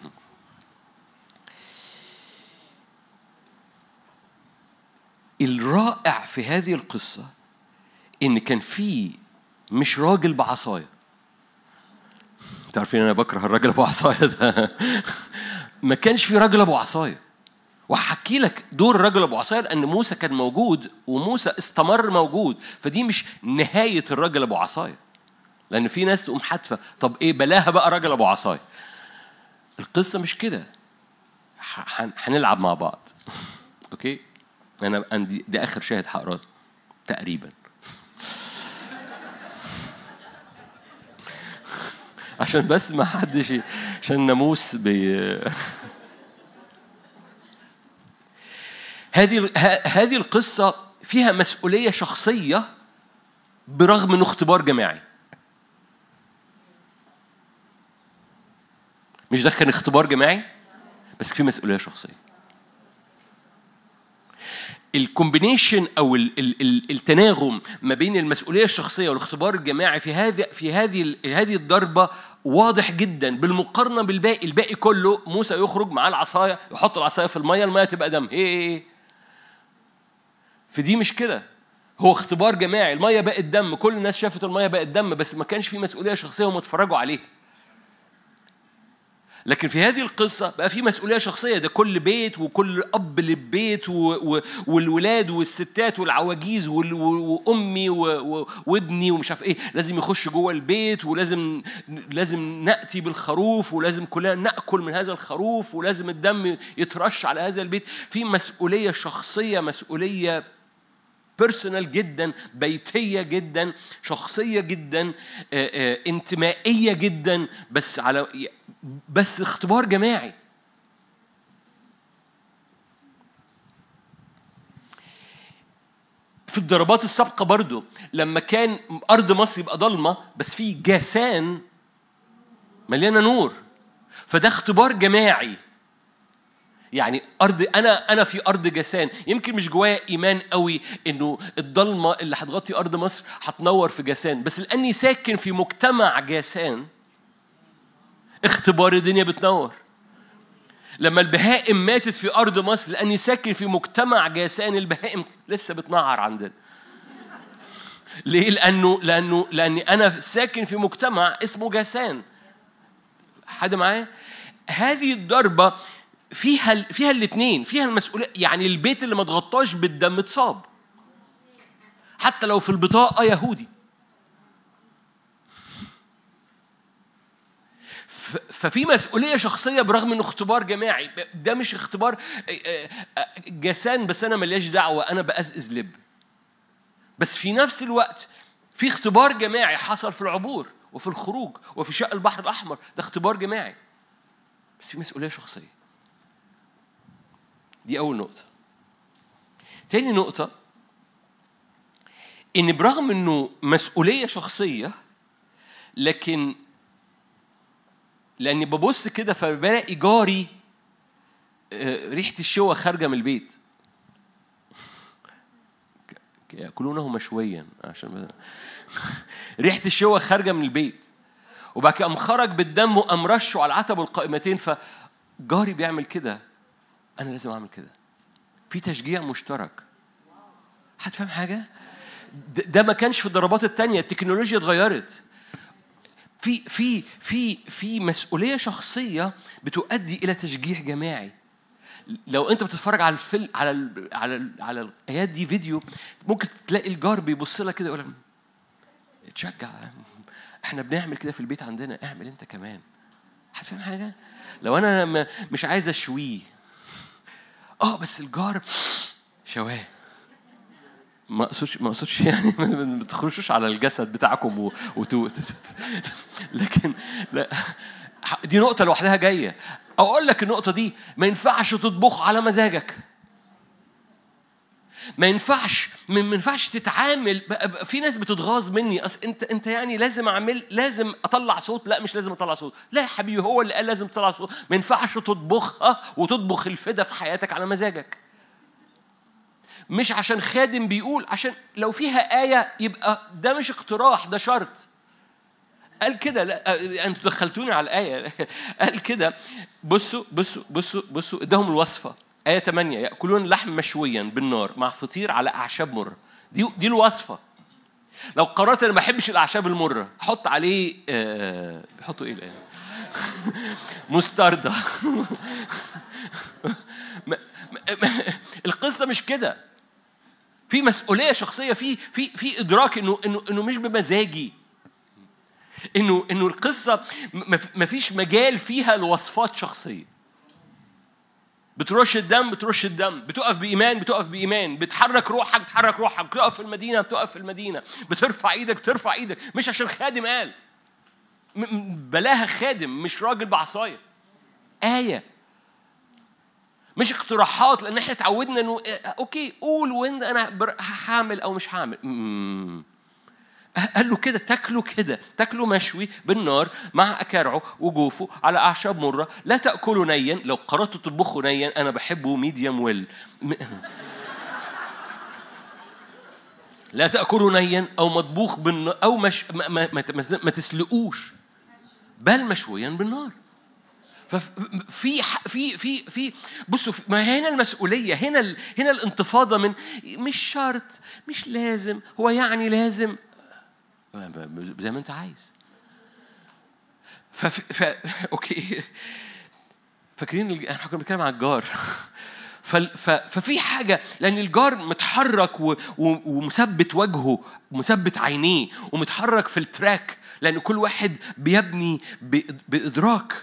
الرائع في هذه القصة إن كان في مش راجل بعصاية. تعرفين أنا بكره الراجل أبو عصاية ده؟ ما كانش في راجل أبو عصاية. وهحكي لك دور الراجل أبو عصاية لأن موسى كان موجود وموسى استمر موجود. فدي مش نهاية الراجل أبو عصاية. لأن في ناس تقوم حاتفة طب إيه بلاها بقى راجل أبو عصاية؟ القصة مش كده. هنلعب مع بعض. (laughs) أوكي؟ أنا عندي دي آخر شاهد هقراه تقريبا. عشان بس ما حدش عشان الناموس بي هذه هذه القصة فيها مسؤولية شخصية برغم إنه اختبار جماعي. مش ده كان اختبار جماعي؟ بس في مسؤولية شخصية. الكومبينيشن أو ال- ال- ال- التناغم ما بين المسؤولية الشخصية والاختبار الجماعي في هذه في هذه هذه الضربة واضح جدا. بالمقارنة بالباقي الباقي كله موسى يخرج معاه العصاية يحط العصاية في المية المية تبقى دم. هي. في دي مش كده. هو اختبار جماعي المية بقت دم. كل الناس شافت المية بقت دم بس ما كانش في مسؤولية شخصية وهم اتفرجوا عليها. لكن في هذه القصة بقى في مسؤولية شخصية ده كل بيت وكل أب للبيت. والولاد والستات والعواجيز. وأمي. وابني ومش عارف إيه لازم يخش جوه البيت ولازم لازم نأتي بالخروف ولازم كلنا نأكل من هذا الخروف ولازم الدم يترش على هذا البيت في مسؤولية شخصية مسؤولية بيرسونال جدا بيتية جدا شخصية جدا انتمائية جدا بس على بس اختبار جماعي. في الضربات السابقة برضو لما كان أرض مصر يبقى ضلمة بس في جاسان مليانة نور. فده اختبار جماعي. يعني أرض أنا أنا في أرض جسان. يمكن مش جوايا إيمان قوي إنه الضلمة اللي هتغطي أرض مصر هتنور في جسان. بس لأني ساكن في مجتمع جسان اختبار الدنيا بتنور. لما البهائم ماتت في أرض مصر لأني ساكن في مجتمع جاسان البهائم لسه بتنعر عندنا. ليه؟ لأنه لأنه لأني أنا ساكن في مجتمع اسمه جاسان حد معايا؟ هذه الضربة فيها فيها الاثنين فيها المسؤولية يعني البيت اللي ما اتغطاش بالدم اتصاب. حتى لو في البطاقة يهودي. ف- ففي مسؤولية شخصية برغم إنه اختبار جماعي. ده مش اختبار آه، آه، جسان بس أنا ملياش دعوة أنا بأزأز لب. بس في نفس الوقت في اختبار جماعي حصل في العبور وفي الخروج وفي شق البحر الأحمر. ده اختبار جماعي. بس في مسؤولية شخصية. دي أول نقطة. تاني نقطة إن برغم إنه مسؤولية شخصية لكن لأني ببص كده فبلاقي جاري آه، ريحة الشوى خارجة من البيت. (laughs) يأكلونه مشويا عشان (laughs) ريحة الشوى خارجة من البيت. وبعد كده قام خرج بالدم وقام رشه على العتب والقائمتين فجاري بيعمل كده أنا لازم أعمل كده. في تشجيع مشترك. هتفهم حاجة؟ ده- ده ما كانش في الضربات التانية التكنولوجيا اتغيرت. في في في في مسؤولية شخصية بتؤدي إلى تشجيع جماعي. لو أنت بتتفرج على الفيلم على ال على ال على الآيات دي فيديو ممكن تلاقي الجار بيبص لك كده يقول اتشجع إحنا بنعمل كده في البيت عندنا اعمل أنت كمان. هتفهم حاجة؟ لو أنا مش عايز أشويه. آه بس الجار شواه. ما اقصدش ما اقصدش (laughs) يعني ما تخرجوش على الجسد بتاعكم و... وتو... (laughs) لكن لا دي نقطة لوحدها جاية. أقول لك النقطة دي ما ينفعش تطبخ على مزاجك. ما ينفعش ما ينفعش تتعامل في ناس بتتغاظ مني أصل أنت أنت يعني لازم أعمل لازم أطلع صوت؟ لا مش لازم أطلع صوت. لا يا حبيبي هو اللي قال لازم تطلع صوت. ما ينفعش تطبخها وتطبخ الفدا في حياتك على مزاجك. مش عشان خادم بيقول عشان لو فيها آية يبقى ده مش اقتراح ده شرط. قال كده لا أنتوا دخلتوني على الآية. (laughs) قال كده بصوا بصوا بصوا بصوا إداهم الوصفة. آية 8 يأكلون لحم مشويا بالنار مع فطير على أعشاب مرة. دي دي الوصفة. لو قررت أنا ما بحبش الأعشاب المرة حط عليه آه بيحطوا إيه الان (laughs) مستردة. (laughs) القصة مش كده. في مسؤولية شخصية في في في إدراك انه انه إنه مش بمزاجي. انه إنه القصة ما فيش مجال فيها لوصفات شخصية. بترش الدم بترش الدم. بتقف بإيمان بتقف بإيمان. بتحرك روحك بتحرك روحك. بتقف في المدينة بتقف في المدينة. بترفع إيدك بترفع إيدك. مش عشان خادم قال. بلاها خادم مش راجل بعصاية. آية. مش اقتراحات لأن إحنا اتعودنا إنه إيه، okay قول وين أنا هعمل أو مش هعمل. قال له كده تاكلوا كده تاكلوا مشوي بالنار مع اكارعه وجوفه على أعشاب مرة. لا تأكلوا نيا لو قررتوا تطبخوا نيا أنا بحبه medium well (laughs) لا تأكلوا نيا أو مطبوخ بالن... أو مش ما, ما, ما, ما, تسلقوش. بل مشويا بالنار. ففي في في في بصوا ما هنا المسؤولية هنا هنا الانتفاضة من مش شرط مش لازم هو يعني لازم. زي ما انت عايز. ف, ف... أوكي. فاكرين إحنا كنا بنتكلم عن الجار. ف... ف... ففي حاجة لأن الجار متحرك و... و... ومثبت وجهه ومثبت عينيه ومتحرك في ال track لأن كل واحد بيبني ب... بإدراك.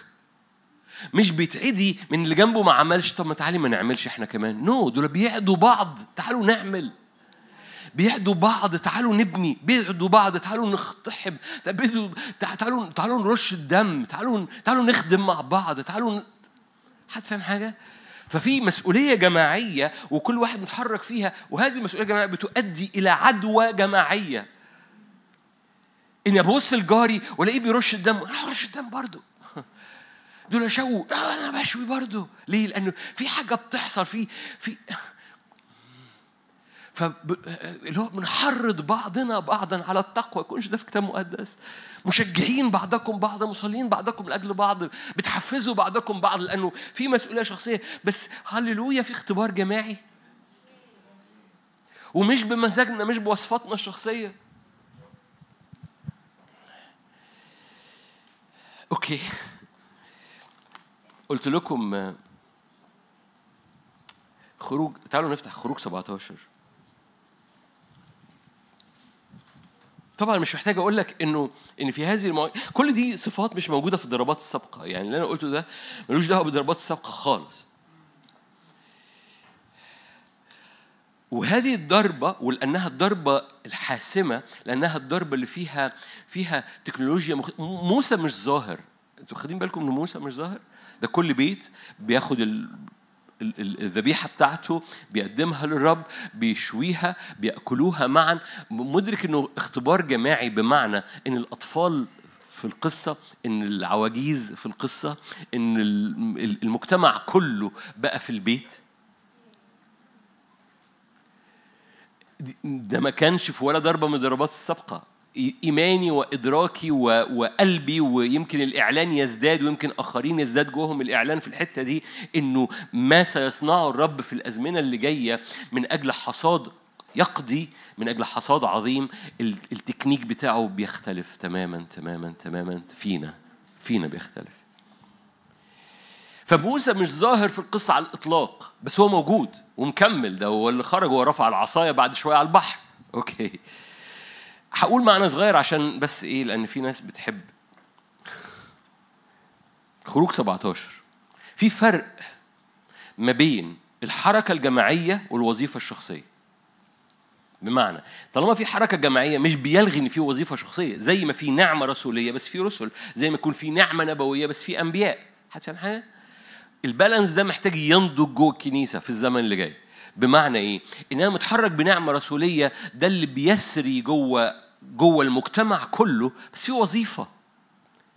مش بيتعدي من اللي جنبه ما عملش طب ما تعالي ما نعملش إحنا كمان. no no, دول بيعدوا بعض. تعالوا نعمل. بيعدوا بعض تعالوا نبني. بيعدوا بعض تعالوا نقتحم تعالوا تعالوا نرش الدم. تعالوا تعالوا نخدم مع بعض. تعالوا. حد فاهم حاجة؟ ففي مسؤولية جماعية وكل واحد متحرك فيها وهذه المسؤولية الجماعية بتؤدي إلى عدوى جماعية. اني ابص لجاري والاقيه بيرش الدم أنا هرش الدم برضه. (laughs) دول آه، أنا بشوي برضه. ليه؟ لأنه في حاجة بتحصل في في ف اللي هو بنحرض بعضنا بعضا على التقوى. يكونش ده في كتاب مقدس. مشجعين بعضكم بعضا مصلين بعضكم لأجل بعض بتحفزوا بعضكم بعض لأنه في مسؤولية شخصية. بس هللويا في اختبار جماعي. ومش بمزاجنا مش بوصفاتنا الشخصية. أوكي. قلت لكم خروج تعالوا نفتح خروج 17 طبعا مش محتاج أقول لك إنه إن في هذه المواقف كل دي صفات مش موجودة في الضربات السابقة. يعني اللي أنا قلته ده ملوش دعوة بالضربات السابقة خالص. وهذه الضربة ولأنها الضربة الحاسمة لأنها الضربة اللي فيها فيها تكنولوجيا مخ... موسى مش ظاهر. أنتوا واخدين بالكم إن موسى مش ظاهر؟ ده كل بيت بياخد ال... ال- ال- الذبيحة بتاعته بيقدمها للرب بيشويها بيأكلوها معا. مدرك إنه اختبار جماعي بمعنى إن الأطفال في القصة إن العواجيز في القصة إن ال- المجتمع كله بقى في البيت. ده ما كانش في ولا ضربة من الضربات السابقة. إي- إيماني وإدراكي و- وقلبي ويمكن الإعلان يزداد ويمكن آخرين يزداد جواهم الإعلان في الحتة دي إنه ما سيصنعه الرب في الأزمنة اللي جاية من أجل حصاد يقضي من أجل حصاد عظيم ال- التكنيك بتاعه بيختلف تماما تماما تماما فينا فينا بيختلف. فموسى مش ظاهر في القصة على الإطلاق بس هو موجود ومكمل ده هو اللي خرج وهو رفع العصاية بعد شوية على البحر. okay. هقول معنى صغير عشان بس إيه لأن في ناس بتحب. خروج 17 في فرق ما بين الحركة الجماعية والوظيفة الشخصية. بمعنى طالما في حركة جماعية مش بيلغي إن في وظيفة شخصية زي ما في نعمة رسولية بس في رسل زي ما يكون في نعمة نبوية بس في أنبياء. هتفهم حاجة؟ البالانس ده محتاج ينضج جوه الكنيسة في الزمن اللي جاي. بمعنى إيه؟ إن أنا متحرك بنعمة رسولية ده اللي بيسري جوه جوه المجتمع كله بس في وظيفة.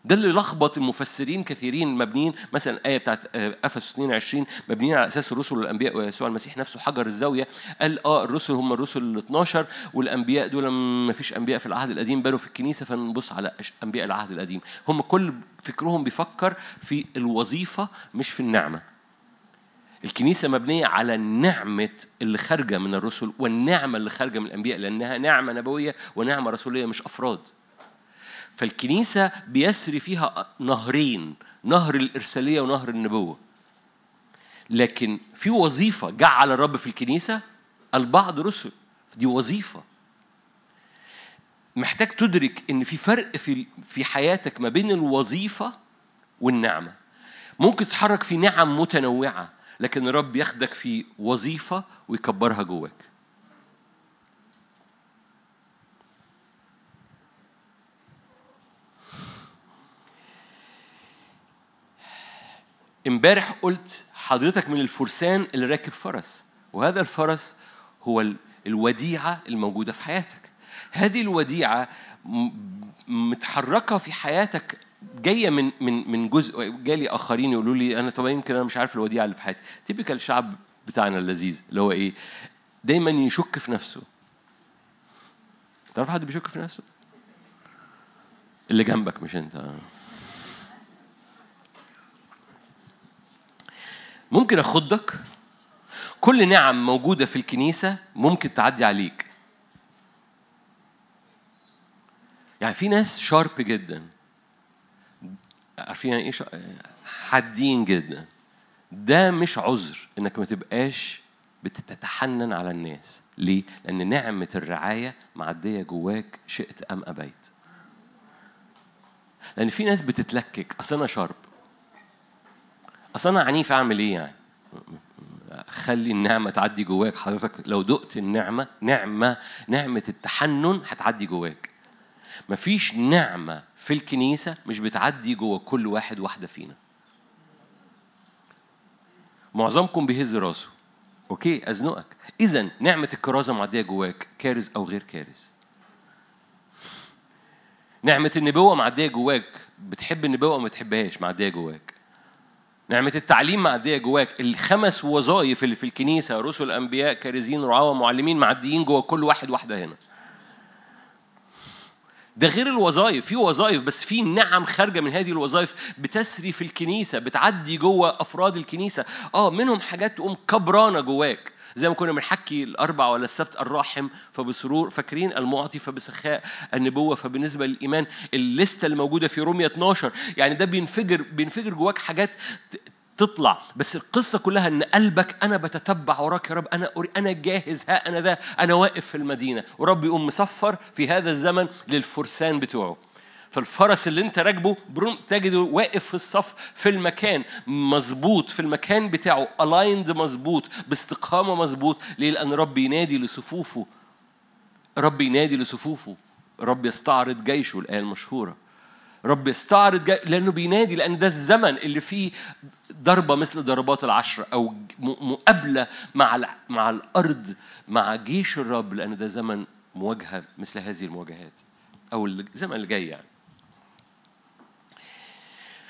ده اللي لخبط المفسرين كثيرين مبنيين مثلا الايه بتاعت آه، أفسس 22 مبنيين على أساس الرسل والأنبياء ويسوع المسيح نفسه حجر الزاوية. قال آه الرسل هم الرسل ال 12 والأنبياء دول ما فيش أنبياء في العهد القديم بنوا في الكنيسة فنبص على أنبياء العهد القديم. هم كل فكرهم بيفكر في الوظيفة مش في النعمة. الكنيسة مبنية على نعمة اللي خارجة من الرسل والنعمة اللي خارجة من الأنبياء لأنها نعمة نبوية ونعمة رسولية مش أفراد. فالكنيسة بيسري فيها نهرين نهر الإرسالية ونهر النبوة. لكن في وظيفة جعل الرب في الكنيسة؟ البعض رسل. دي وظيفة. محتاج تدرك إن في فرق في في حياتك ما بين الوظيفة والنعمة. ممكن تتحرك في نعم متنوعة. لكن الرب ياخدك في وظيفة ويكبرها جواك. امبارح قلت حضرتك من الفرسان اللي راكب فرس وهذا الفرس هو ال- الوديعة الموجودة في حياتك. هذه الوديعة متحركة في حياتك جاية من من من جزء جالي آخرين يقولوا لي أنا طب يمكن أنا مش عارف الوديعة اللي في حياتي. تيبيكال الشعب بتاعنا اللذيذ اللي هو إيه؟ دايما يشك في نفسه. تعرف حد بيشك في نفسه؟ اللي جنبك مش أنت. ممكن اخدك كل نعم موجودة في الكنيسة ممكن تعدي عليك. يعني في ناس شارب جدا. عارفين يعني إيه حادين جدا. ده مش عذر إنك ما تبقاش بتتحنن على الناس. ليه؟ لأن نعمة الرعاية معدية جواك شئت أم أبيت. لأن في ناس بتتلكك أصل أنا شارب أصل أنا عنيف أعمل إيه يعني؟ خلي النعمة تعدي جواك. حضرتك لو دقت النعمة نعمة نعمة التحنن هتعدي جواك. مفيش نعمة في الكنيسة مش بتعدي جوا كل واحد واحدة فينا. معظمكم بيهز راسه. okay أزنقك. اذا نعمة الكرازة معدية جواك كارز أو غير كارز. نعمة النبوة معدية جواك بتحب النبوة أو ما تحبهاش معدية جواك. نعمة التعليم معدية جواك. الخمس وظائف اللي في الكنيسة رسل أنبياء كارزين رعاة معلمين معديين جوا كل واحد واحدة هنا. ده غير الوظائف في وظائف بس في نعم خارجة من هذه الوظائف بتسري في الكنيسة بتعدي جوه أفراد الكنيسة. آه منهم حاجات تقوم كبرانة جواك. زي ما كنا بنحكي الأربع ولا السبت الراحم فبسرور فاكرين؟ المعطي فبسخاء النبوة فبالنسبة للإيمان. الليستة اللي موجودة في رومية 12 يعني ده بينفجر بينفجر جواك حاجات تطلع بس القصة كلها إن قلبك أنا بتتبع وراك يا رب ready أنا جاهز ها أنا ذا أنا واقف في المدينة. ورب يقوم مصفر في هذا الزمن للفرسان بتوعه. فالفرس اللي أنت راكبه تجده واقف في الصف في المكان مظبوط في المكان بتاعه aligned مظبوط باستقامة مظبوط ليه؟ لأن رب ينادي لصفوفه. رب ينادي لصفوفه. رب يستعرض جيشه الآية المشهورة. رب يستعرض جي... لأنه بينادي لأن ده الزمن اللي فيه ضربة مثل ضربات العشر أو م- مقابلة مع. مع الأرض مع جيش الرب لأن ده زمن مواجهة مثل هذه المواجهات أو الزمن اللي جاي يعني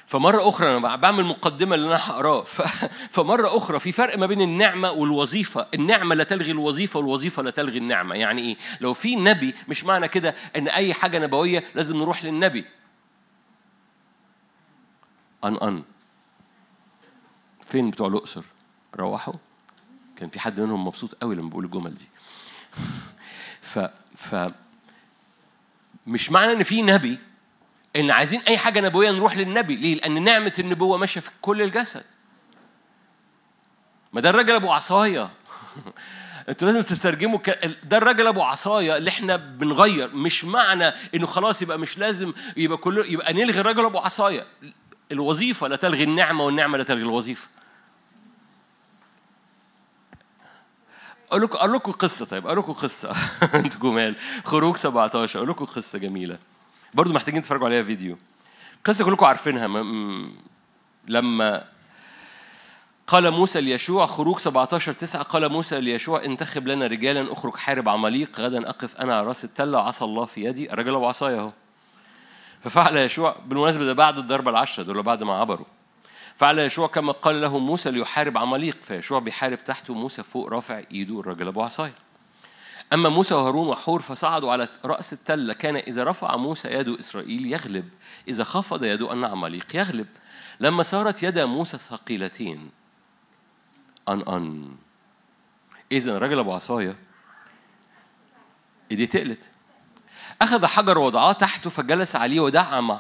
فمرة أخرى أنا بعمل مقدمة اللي أنا هقراه (laughs) فمرة أخرى في فرق ما بين النعمة والوظيفة، النعمة لا تلغي الوظيفة والوظيفة لا تلغي النعمة، يعني إيه؟ لو في نبي مش معنى كده إن أي حاجة نبوية لازم نروح للنبي. أن أن. فين بتوع الأقصر؟ روحوا؟ كان في حد منهم مبسوط قوي لما بقول الجمل دي. ف ف مش معنى إن في نبي إن عايزين أي حاجة نبوية نروح للنبي. ليه؟ لأن نعمة النبوة ماشية في كل الجسد. ما ده الراجل أبو عصاية. (laughs) أنتوا لازم تترجموا ك... ده الراجل أبو عصاية اللي إحنا بنغير. مش معنى إنه خلاص يبقى مش لازم يبقى كله يبقى نلغي الراجل أبو عصاية. الوظيفة لا تلغي النعمة والنعمة لا تلغي الوظيفة. أقول لكم أقول لكم قصة طيب أقول لكم قصة. (laughs) أنتوا جمال. خروج 17 أقول لكم قصة جميلة. برضو محتاجين تتفرجوا عليها فيديو. قصة كلكم عارفينها م- لما قال موسى ليشوع خروج 17 9 قال موسى ليشوع انتخب لنا رجالا أخرج حارب عماليق غدا أقف أنا على رأس التلة وعصا الله في يدي. الراجل ابو عصايه أهو. ففعل يشوع بالمناسبة ده بعد الضربه العشرة دول بعد ما عبروا. فعل يشوع كما قال له موسى ليحارب عماليق فيشوع بيحارب تحته موسى فوق رافع إيده الراجل أبو عصاية. أما موسى وهارون وحور فصعدوا على رأس التلة كان إذا رفع موسى يده إسرائيل يغلب إذا خفض يده أن عماليق يغلب. لما صارت يدا موسى ثقيلتين أن أن. إذا الراجل أبو عصاية إيديه تقلت. أخذ حجر وضعاه تحته فجلس عليه ودعم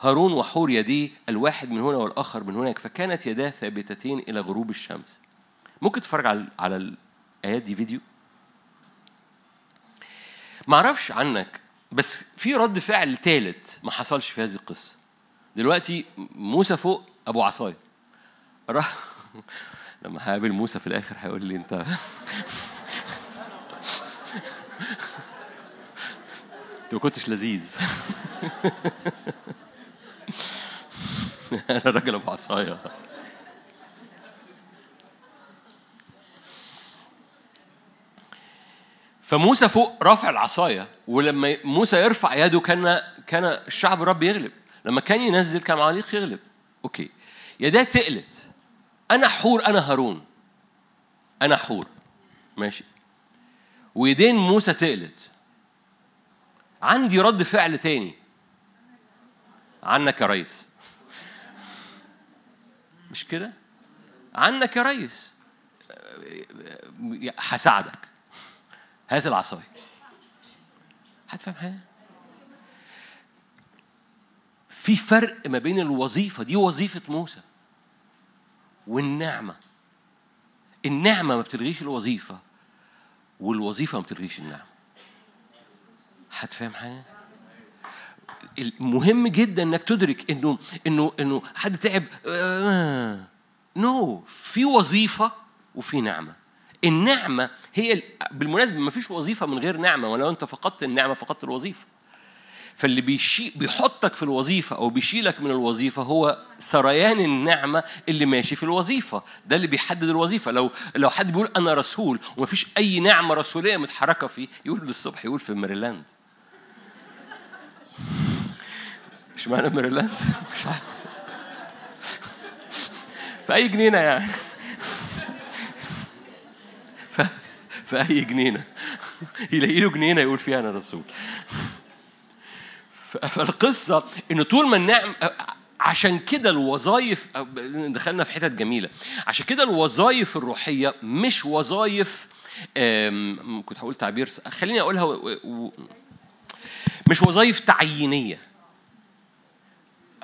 هارون وحور يديه الواحد من هنا والآخر من هناك. فكانت يداه ثابتتين إلى غروب الشمس. ممكن تتفرج على على الآيات دي فيديو؟ ما أعرفش عنك بس في رد فعل ثالث ما حصلش في هذه القصة. دلوقتي موسى فوق أبو عصاية. راح لما هقابل موسى في الآخر هيقول لي أنت (laughs) ما كنتش لذيذ. (laughs) أنا راجل أبو عصاية. فموسى فوق رافع العصاية ولما موسى يرفع يده كان كان الشعب الرب يغلب. لما كان ينزل كان عماليق يغلب. أوكي. يداه تقلت. أنا حور أنا هارون. أنا حور. ماشي. ويدين موسى تقلت. عندي رد فعل تاني. عنك يا ريس. مش كده؟ عنك يا ريس. هساعدك. هات العصاية. هتفهم حاجة؟ في فرق ما بين الوظيفة دي وظيفة موسى والنعمة. النعمة ما بتلغيش الوظيفة والوظيفة ما بتلغيش النعمة. هتفهم حاجة؟ المهم جدا إنك تدرك إنه إنه إنه حد تعب آه نو no. في وظيفة وفي نعمة النعمة هي ال- بالمناسبة ما فيش وظيفة من غير نعمة ولو أنت فقدت النعمة فقدت الوظيفة فاللي بيشي بيحطك في الوظيفة أو بيشيلك من الوظيفة هو سريان النعمة اللي ماشي في الوظيفة ده اللي بيحدد الوظيفة لو لو حد بيقول أنا رسول ومفيش أي نعمة رسولية متحركة فيه يقول للصبح يقول في ميريلاند مش معنى ميريلاند؟ مش عارف في أي جنينة يعني. في أي جنينة؟ يلاقي له جنينة يقول فيها أنا رسول. ف- فالقصة ان طول ما النعم عشان كده الوظائف دخلنا في حتت جميلة. عشان كده الوظائف الروحية مش وظائف كنت هقول تعبير خليني أقولها و... و... مش وظائف تعيينية.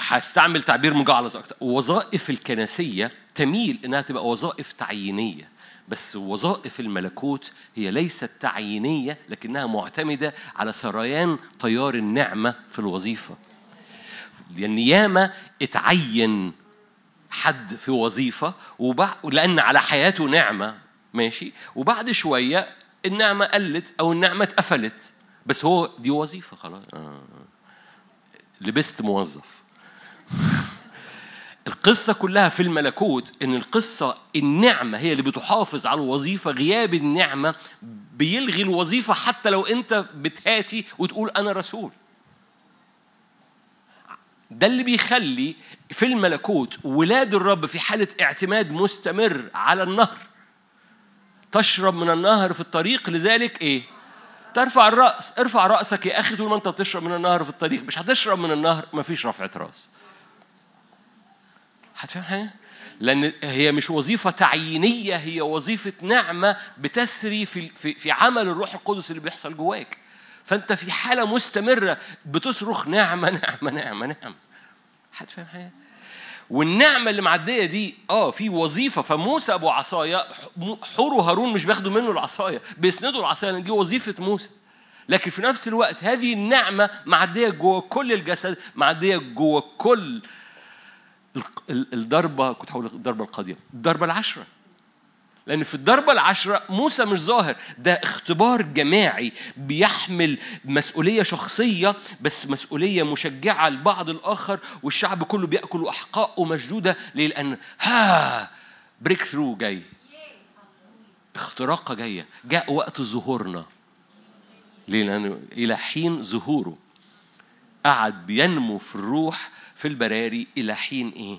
هستعمل تعبير مجعلص أكتر. وظائف الكنسية تميل إنها تبقى وظائف تعيينية. بس وظائف الملكوت هي ليست تعيينية لكنها معتمدة على سريان تيار النعمة في الوظيفة. لأن ياما اتعين حد في وظيفة وبع... لأن على حياته نعمة ماشي؟ وبعد شوية النعمة قلت أو النعمة اتقفلت. بس هو دي وظيفة خلاص. آه. لبست موظف. (laughs) القصة كلها في الملكوت إن القصة النعمة هي اللي بتحافظ على الوظيفة غياب النعمة بيلغي الوظيفة حتى لو أنت بتهاتي وتقول أنا رسول. ده اللي بيخلي في الملكوت ولاد الرب في حالة اعتماد مستمر على النهر. تشرب من النهر في الطريق لذلك إيه؟ ترفع الرأس. ارفع رأسك يا أخي طول ما أنت بتشرب من النهر في الطريق. مش هتشرب من النهر مفيش رفعة رأس. هتفهم حاجة؟ لأن هي مش وظيفة تعيينية هي وظيفة نعمة بتسري في في عمل الروح القدس اللي بيحصل جواك. فأنت في حالة مستمرة بتصرخ نعمة نعمة نعمة نعمة. هتفهم حاجة؟ والنعمة اللي معدية دي آه في وظيفة فموسى أبو عصاية حور وهارون مش بياخدوا منه العصاية بيسندوا العصاية لأن دي وظيفة موسى لكن في نفس الوقت هذه النعمة معدية جوه كل الجسد معدية جوه كل الضربة كنت هقول الضربة القاضية الضربة العشرة. لأن في الضربة العشرة موسى مش ظاهر. ده اختبار جماعي بيحمل مسؤولية شخصية بس مسؤولية مشجعة لبعض الآخر والشعب كله بيأكل أحقاءه مشدودة. ليه؟ لأن ها بريك ثرو جاي. اختراقة جاية. جاء وقت ظهورنا. ليه؟ لأنه إلى حين ظهوره قعد بينمو في الروح في البراري إلى حين إيه؟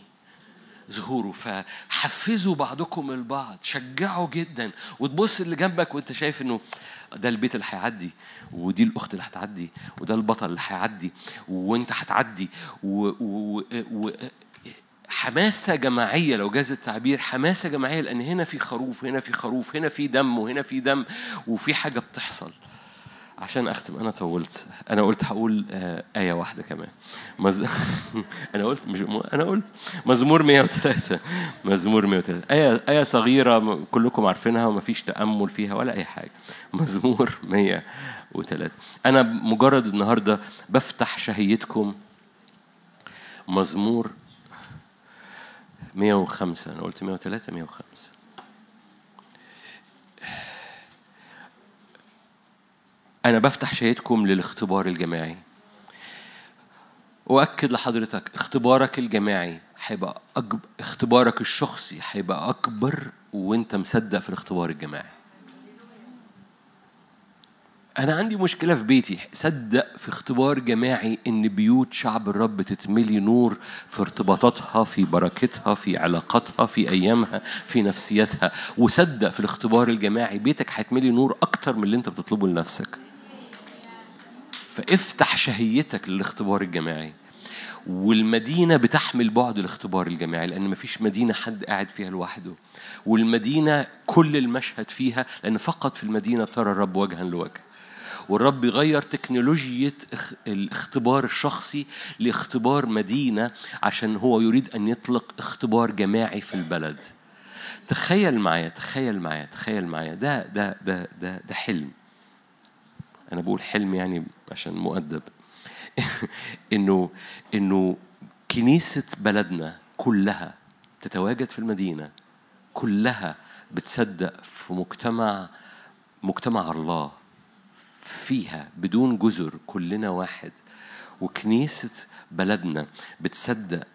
ظهوره. فحفزوا بعضكم البعض شجعوا جدا. وتبص اللي جنبك وأنت شايف إنه ده البيت اللي هيعدي ودي الأخت اللي هتعدي وده البطل اللي هيعدي وأنت هتعدي. و, و, و حماسة جماعية لو جاز التعبير حماسة جماعية لأن هنا في خروف هنا في خروف هنا في دم وهنا في دم وفي حاجة بتحصل. عشان أختم أنا طولت. أنا قلت هقول آه، آية واحدة كمان. مز... (laughs) أنا قلت مش أنا قلت مزمور 103 مزمور 103 آية آية صغيرة كلكم عارفينها وما فيش تأمل فيها ولا أي حاجة. مزمور 103 أنا مجرد النهارده بفتح شهيتكم. مزمور 105 أنا قلت 103 105 أنا بفتح شهيتكم للاختبار الجماعي. وأكد لحضرتك اختبارك الجماعي هيبقى أكبر اختبارك الشخصي هيبقى أكبر وأنت مصدق في الاختبار الجماعي. أنا عندي مشكلة في بيتي. صدق في اختبار جماعي إن بيوت شعب الرب تتملي نور في ارتباطاتها في بركتها في علاقاتها في أيامها في نفسيتها. وصدق في الاختبار الجماعي بيتك هيتملي نور أكتر من اللي أنت بتطلبه لنفسك. فافتح شهيتك للاختبار الجماعي والمدينة بتحمل بعد الاختبار الجماعي لأن مفيش مدينة حد قاعد فيها لوحده. والمدينة كل المشهد فيها لأن فقط في المدينة ترى الرب وجها لوجه. والرب يغير تكنولوجية اخ- الاختبار الشخصي لاختبار مدينة عشان هو يريد أن يطلق اختبار جماعي في البلد. تخيل معايا تخيل معايا تخيل معايا. ده ده ده ده ده حلم. أنا بقول حلم يعني عشان مؤدب. (laughs) إنه إنه كنيسة بلدنا كلها تتواجد في المدينة كلها بتصدق في مجتمع مجتمع الله فيها بدون جزر كلنا واحد. وكنيسة بلدنا بتصدق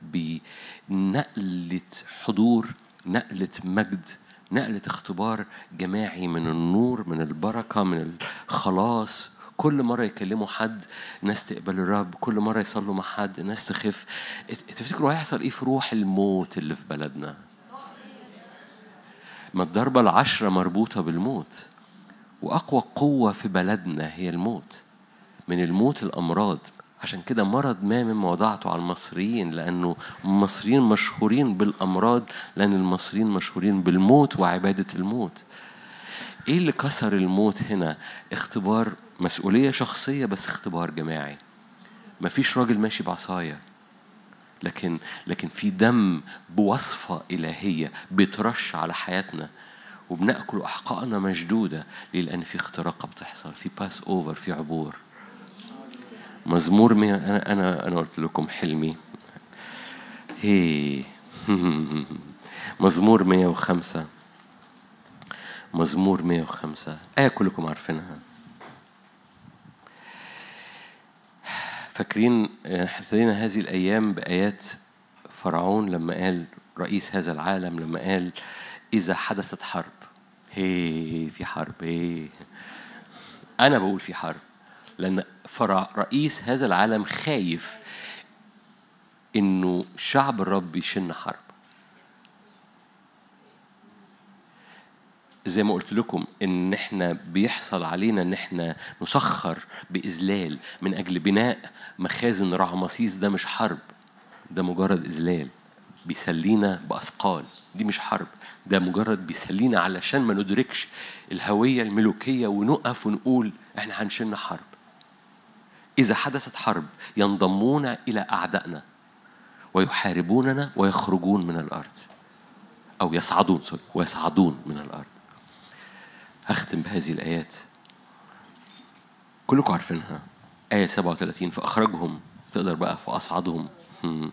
بنقلة حضور نقلة مجد نقلة اختبار جماعي من النور من البركة من الخلاص. كل مرة يكلموا حد ناس تقبل الرب كل مرة يصلوا مع حد ناس تخف تفتكروا هيحصل إيه في روح الموت اللي في بلدنا؟ ما الضربة العشرة مربوطة بالموت وأقوى قوة في بلدنا هي الموت. من الموت الأمراض. عشان كده مرض ما مما وضعته على المصريين لأنه المصريين مشهورين بالأمراض لأن المصريين مشهورين بالموت وعبادة الموت. إيه اللي كسر الموت هنا؟ اختبار مسؤولية شخصية بس اختبار جماعي. مفيش راجل ماشي بعصاية. لكن لكن في دم بوصفة إلهية بيترش على حياتنا. وبنأكل احقائنا مشدودة ليه؟ لأن في اختراقه بتحصل في Passover في عبور. مزمور مية. أنا أنا أنا قلت لكم حلمي. هي. (laughs) مزمور 105 مزمور 105 آية كلكم عارفينها. فاكرين ابتدينا هذه الأيام بآيات فرعون لما قال رئيس هذا العالم لما قال إذا حدثت حرب. هي في حرب. هي. أنا بقول في حرب. لأن فرع رئيس هذا العالم خايف إنه شعب الرب يشن حرب. زي ما قلت لكم إن إحنا بيحصل علينا إن إحنا نسخر بإذلال من أجل بناء مخازن رعمسيس ده مش حرب ده مجرد إذلال بيسلينا بأثقال دي مش حرب ده مجرد بيسلينا علشان ما ندركش الهوية الملوكية ونقف ونقول إحنا هنشن حرب. إذا حدثت حرب ينضمون إلى أعدائنا ويحاربوننا ويخرجون من الأرض أو يصعدون سوري ويصعدون من الأرض. هختم بهذه الآيات. كلكم عارفينها. آية 37 فأخرجهم. تقدر بقى فأصعدهم. هم.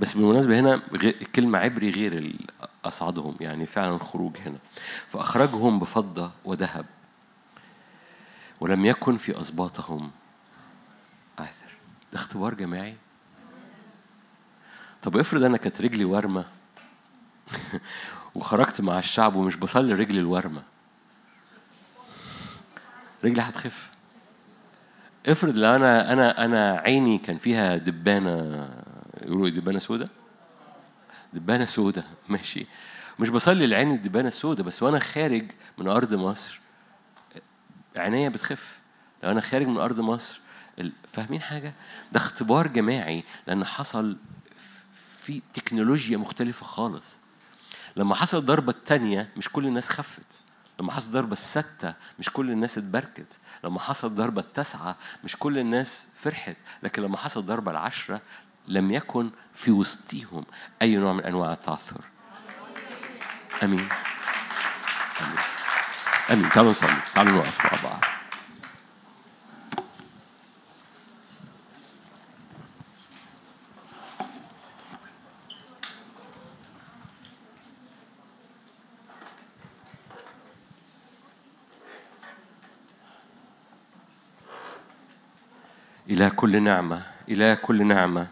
بس بالمناسبة هنا الكلمة عبري غير أصعدهم. يعني فعلا خروج هنا. فأخرجهم بفضة وذهب. ولم يكن في أسباطهم ده اختبار جماعي. طب افرض أنا كانت رجلي ورمة (laughs) وخرجت مع الشعب ومش بصلي رجلي الورمه رجلي هتخف. افرض لو أنا أنا أنا عيني كان فيها دبانة يقولوا إيه، دبانة سودة؟ دبانة سودة (laughs) ماشي. مش بصلي لعين الدبانة السودة بس وأنا خارج من أرض مصر عينيا بتخف. لو أنا خارج من أرض مصر فاهمين حاجة؟ ده اختبار جماعي لأن حصل في تكنولوجيا مختلفة خالص. لما حصل الضربة التانية مش كل الناس خفت. لما حصل الضربة الستة مش كل الناس اتبركت. لما حصل الضربة التاسعة مش كل الناس فرحت. لكن لما حصل الضربة العشرة لم يكن في وسطهم أي نوع من أنواع التعثر. أمين. أمين. أمين. تعالوا نصلي. تعالوا نقف مع بعض. إلى كل نعمة إلى كل نعمة.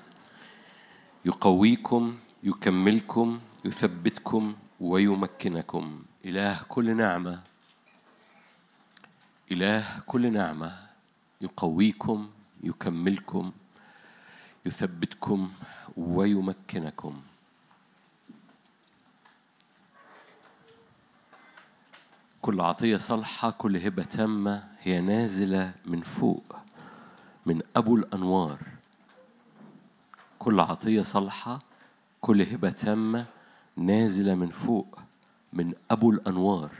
يقويكم يكملكم يثبتكم ويمكنكم. إله كل نعمة. إله كل نعمة. يقويكم يكملكم يثبتكم ويمكنكم. كل عطية صالحة كل هبة تامة هي نازلة من فوق. أبو الأنوار. كل عطية صالحة كل هبة تامة نازلة من فوق من أبو الأنوار.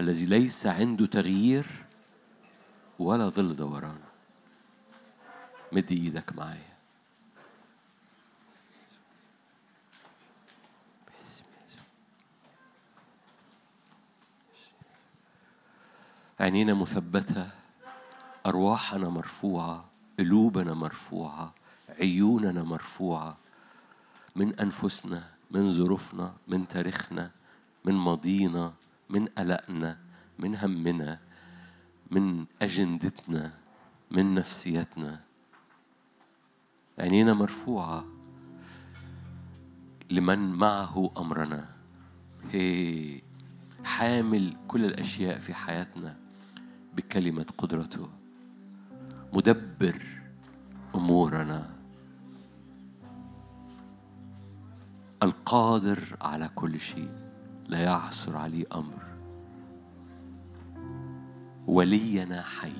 الذي ليس عنده تغيير ولا ظل دوران. مد إيدك معايا. عينينا مثبتة. أرواحنا مرفوعة قلوبنا مرفوعة عيوننا مرفوعة من أنفسنا من ظروفنا من تاريخنا من ماضينا من قلقنا من همنا من أجندتنا من نفسيتنا. عينينا مرفوعة لمن معه أمرنا. هي حامل كل الأشياء في حياتنا بكلمة قدرته. مدبر أمورنا. القادر على كل شيء لا يعثر عليه أمر. ولينا حي.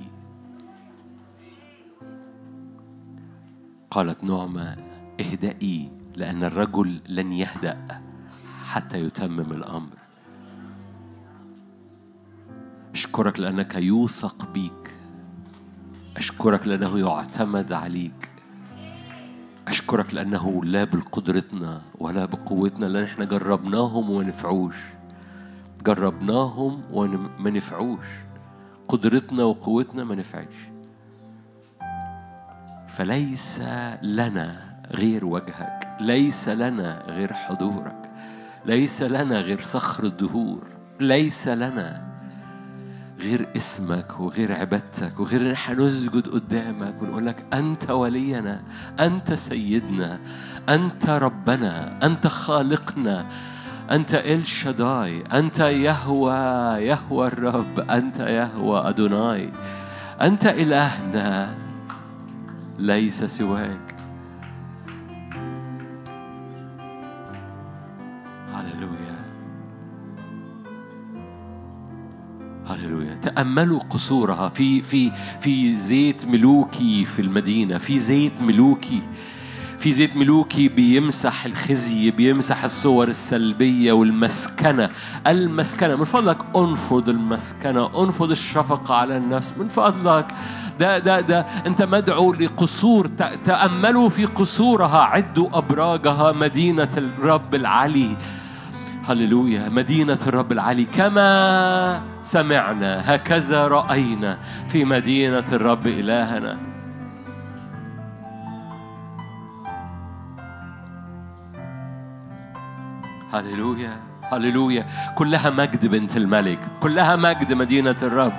قالت نعمة اهدئي لأن الرجل لن يهدأ حتى يتمم الأمر. أشكرك لأنك يوثق بيك. أشكرك لأنه يعتمد عليك. أشكرك لأنه لا بقدرتنا ولا بقوتنا لأن إحنا جربناهم وما نفعوش جربناهم وما نفعوش. قدرتنا وقوتنا ما نفعش. فليس لنا غير وجهك. ليس لنا غير حضورك. ليس لنا غير صخر الدهور. ليس لنا غير اسمك وغير عبادتك وغير إن إحنا نسجد قدامك ونقول لك أنت ولينا أنت سيدنا أنت ربنا أنت خالقنا أنت إل شداي أنت يهوى يهوى الرب أنت يهوى أدوناي أنت إلهنا ليس سواك. هللويا تأملوا قصورها. في في في زيت ملوكي في المدينة في زيت ملوكي. في زيت ملوكي بيمسح الخزي بيمسح الصور السلبية والمسكنة. المسكنة من فضلك انفض المسكنة انفض الشفقة على النفس. من فضلك. ده ده ده انت مدعو لقصور. تأملوا في قصورها. عدوا أبراجها مدينة الرب العلي. هللويا. مدينة الرب العلي كما سمعنا هكذا رأينا في مدينة الرب إلهنا. هللويا. هللويا. كلها مجد بنت الملك. كلها مجد مدينة الرب.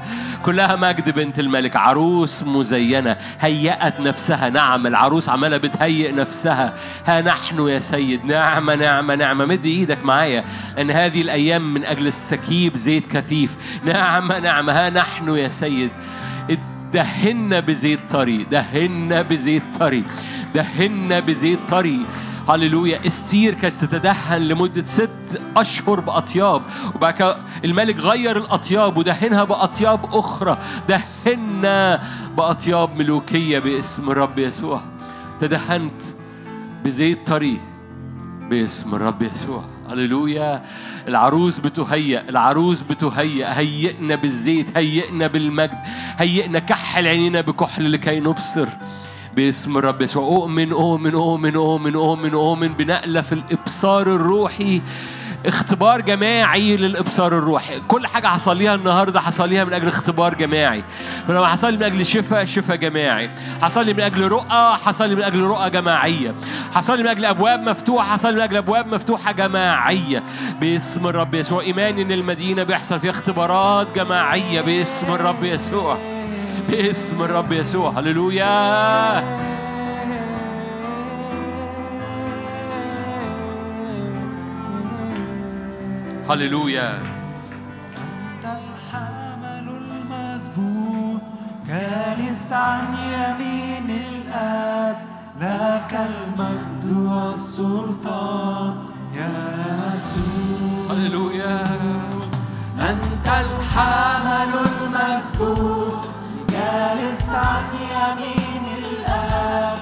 كلها مجد بنت الملك. عروس مزينة. هيأت نفسها. نعم العروس عمالة بتهيئ نفسها. ها نحن يا سيد. نعمة نعمة نعمة مد إيدك معايا. إن هذه الأيام من أجل السكيب زيت كثيف. نعمة نعمة ها نحن يا سيد. دهنا بزيت طري. دهنا بزيت طري. دهنا بزيت طري. هللويا. استير كانت تتدهن لمدة ست أشهر بأطياب وبعد كده الملك غير الأطياب ودهنها بأطياب أخرى. دهنا بأطياب ملوكية باسم الرب يسوع. تدهنت بزيت طري باسم الرب يسوع. هللويا. العروس بتهيأ العروس بتهيأ. هيئنا بالزيت هيئنا بالمجد هيئنا كحل عينينا بكحل لكي نبصر. باسم الرب يسوع. أؤمن أؤمن أؤمن أؤمن أؤمن أؤمن بنقلة في الإبصار الروحي. اختبار جماعي للإبصار الروحي. كل حاجة حصل ليها النهارده حصل ليها من أجل اختبار جماعي. لما حصل لي من أجل شفاء شفاء جماعي. حصل لي من أجل رؤى حصل لي من أجل رؤى جماعية. حصل لي من أجل أبواب مفتوحة حصل لي من أجل أبواب مفتوحة جماعية. باسم الرب يسوع. إيماني إن المدينة بيحصل فيها اختبارات جماعية. باسم الرب يسوع. باسم الرب يسوع. هللويا. هللويا. أنت الحمل المسبوح جالس عن يمين الآب لك المجد والسلطان يا يسوع. هللويا. أنت الحمل المسبوح جالس عن يمين الآب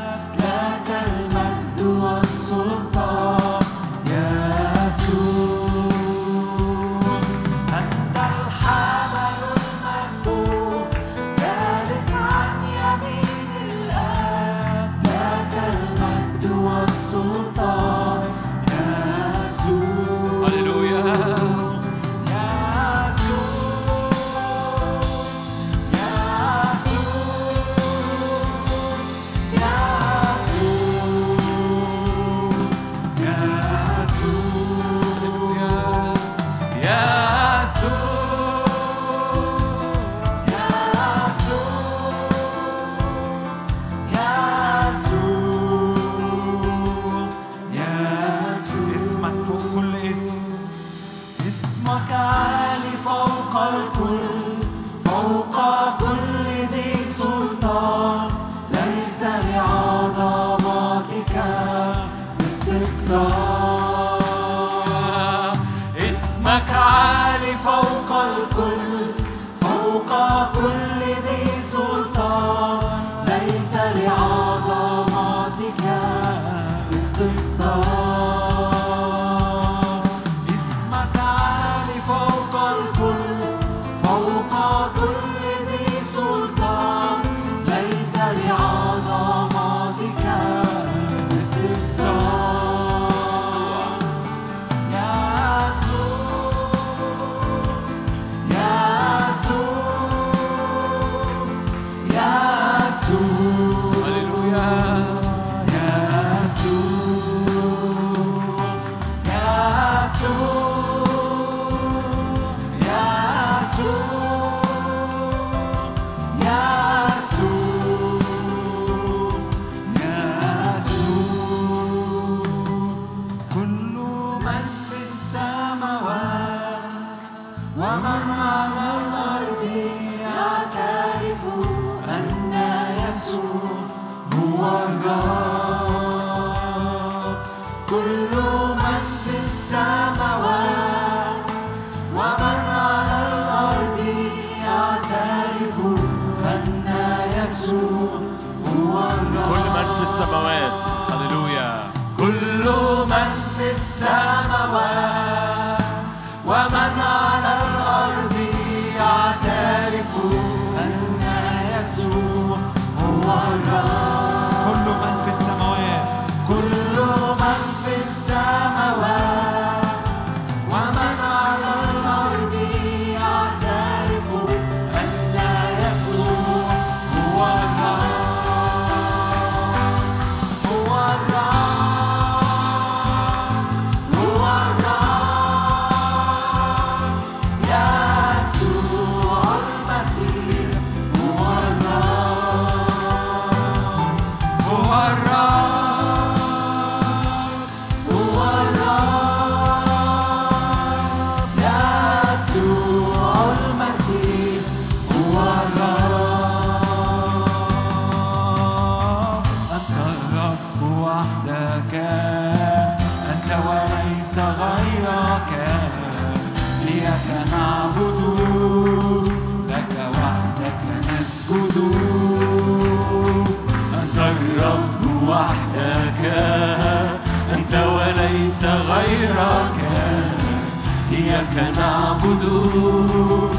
tudo.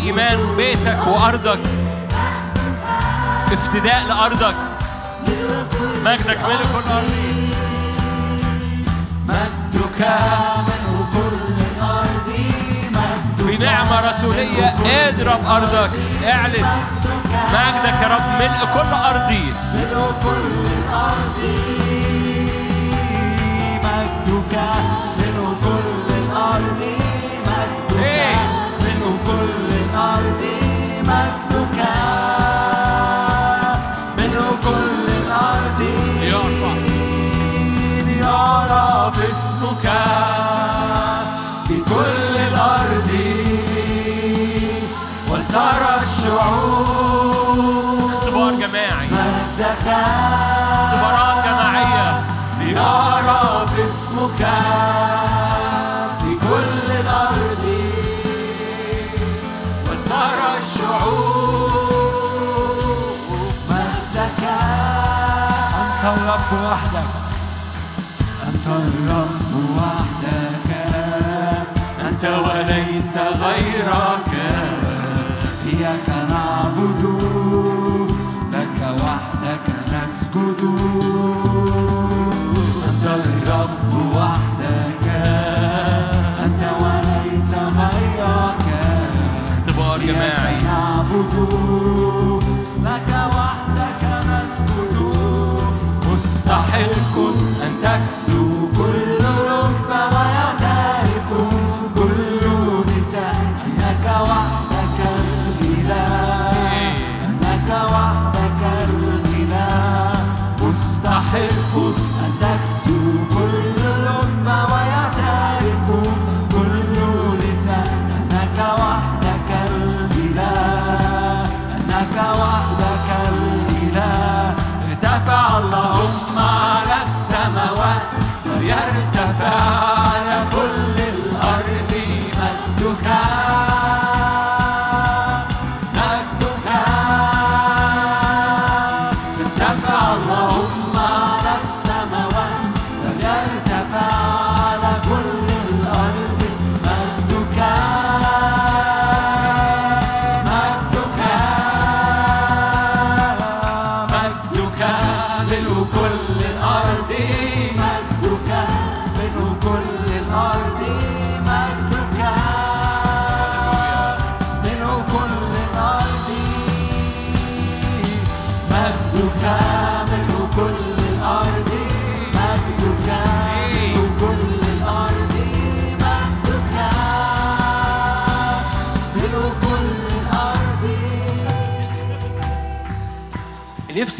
الإيمان بيتك وأرضك. افتداء لأرضك. مجدك ملك الأرض. مجدك ملك كل أرض بنعمة رسولية اضرب أرضك. اعلن. مجدك يا رب ملء كل أرضي. ملء كل my أن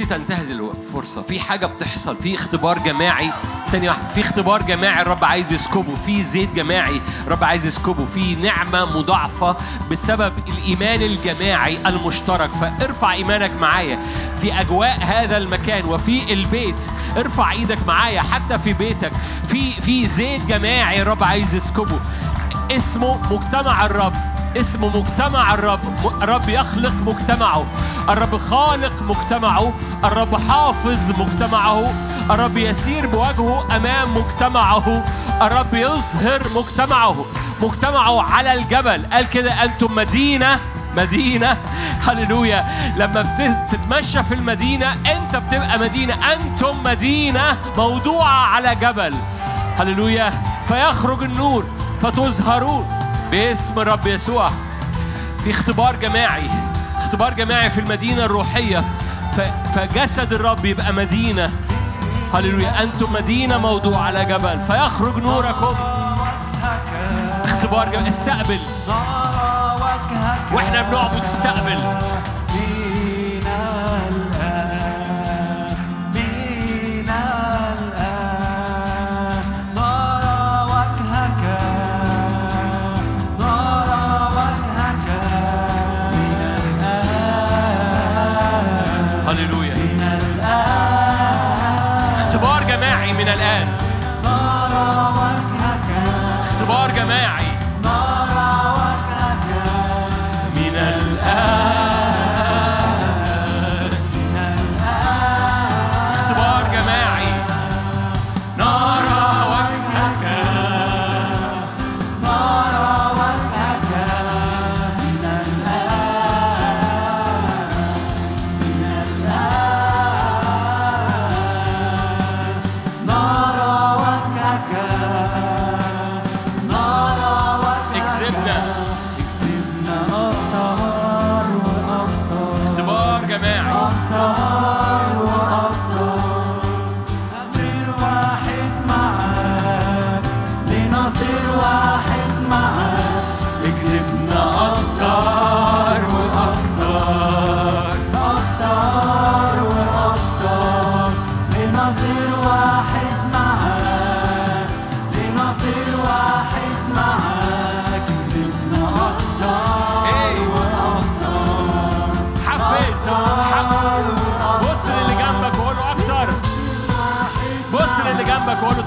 نفسي تنتهز الفرصة. في حاجة بتحصل في اختبار جماعي. ثانية واحدة في اختبار جماعي الرب عايز يسكبه. في زيت جماعي الرب عايز يسكبه. في نعمة مضاعفة بسبب الإيمان الجماعي المشترك. فارفع إيمانك معايا في أجواء هذا المكان وفي البيت. ارفع إيدك معايا حتى في بيتك. في في زيت جماعي الرب عايز يسكبه. اسمه مجتمع الرب. اسمه مجتمع الرب. الرب يخلق مجتمعه. الرب خالق مجتمعه. الرب حافظ مجتمعه الرب يسير بوجهه أمام مجتمعه الرب يظهر مجتمعه. مجتمعه على الجبل. قال كده أنتم مدينة مدينة. هللويا. لما بت- تتمشى في المدينة أنت بتبقى مدينة. أنتم مدينة موضوعة على جبل. هللويا. فيخرج النور فتظهرون باسم الرب يسوع. في اختبار جماعي اختبار جماعي في المدينة الروحية. فجسد الرب يبقى مدينة. هللويا. أنتم مدينة موضوع على جبل. فيخرج نوركم. اختبار جماعي استقبل. وإحنا بنعبد استقبل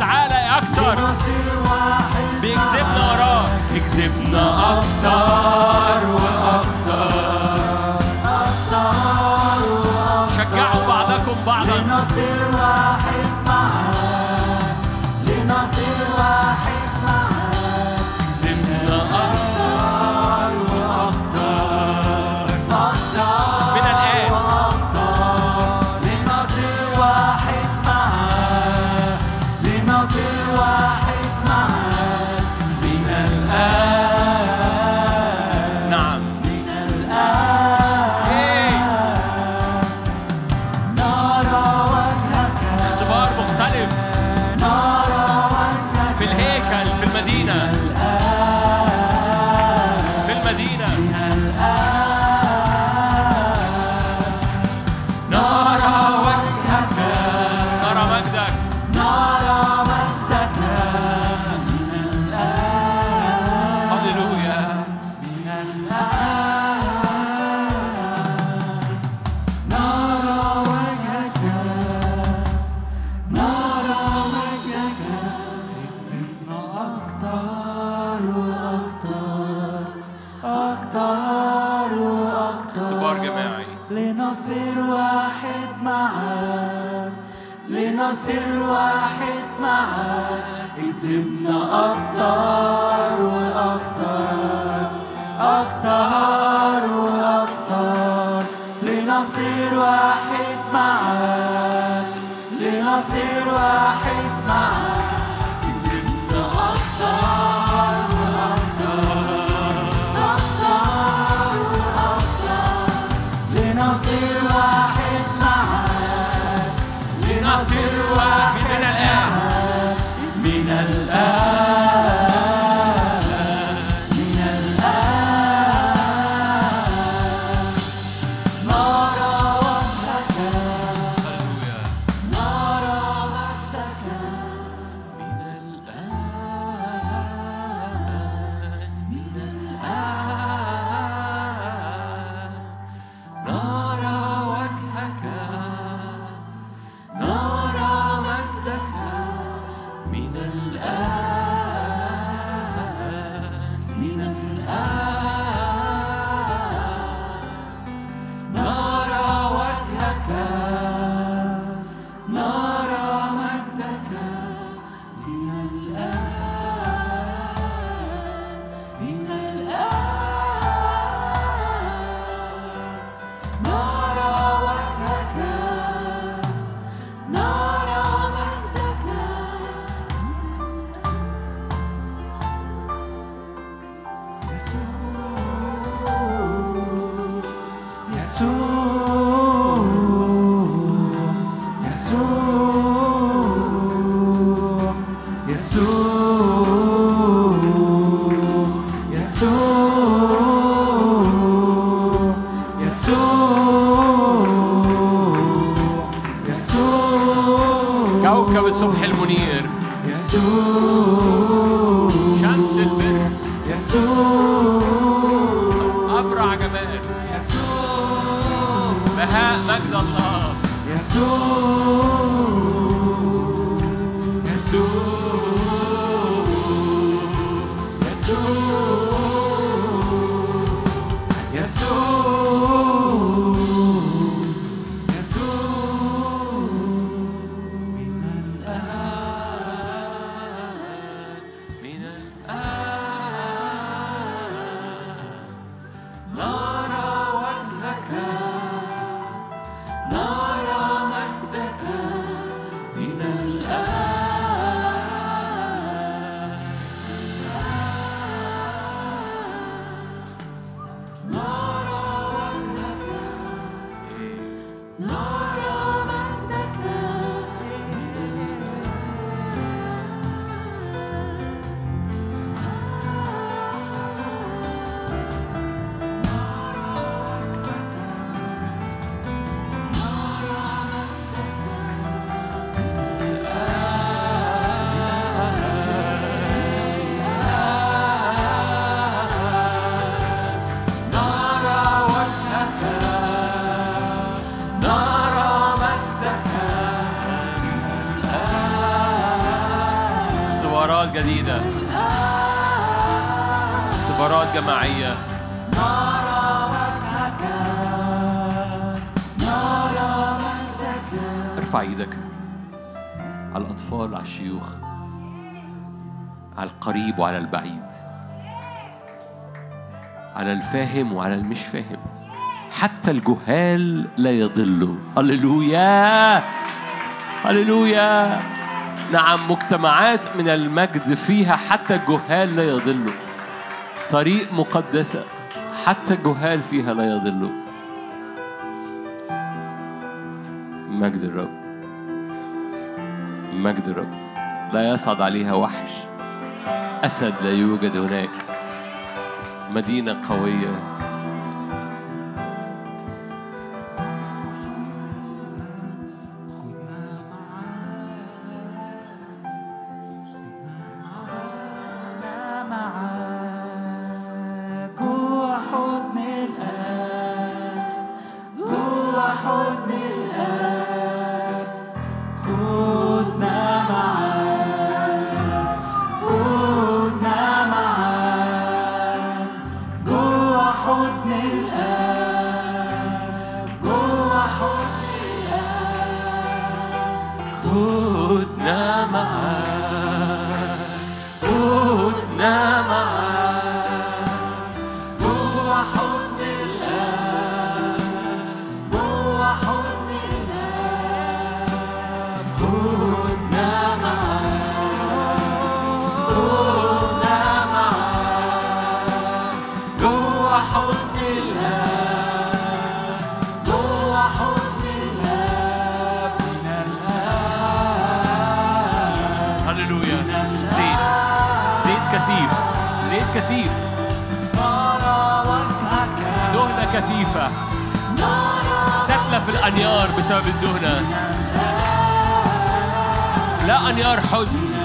تعالى أكتر. بيكذبنا وراه اكذبنا أكتر. وأكتر الفاهم وعلى المش فاهم. حتى الجهال لا يضلوا هللويا! هللويا! نعم مجتمعات من المجد فيها حتى الجهال لا يضلوا طريق مقدسة حتى الجهال فيها لا يضلوا مجد الرب. مجد الرب. لا يصعد عليها وحش. أسد لا يوجد هناك. مدينة قوية. كثيف زيت كثيف. نرى وجهك دهنة كثيفة. تتلف الأنيار بسبب الدهنة. لا أنيار حزن.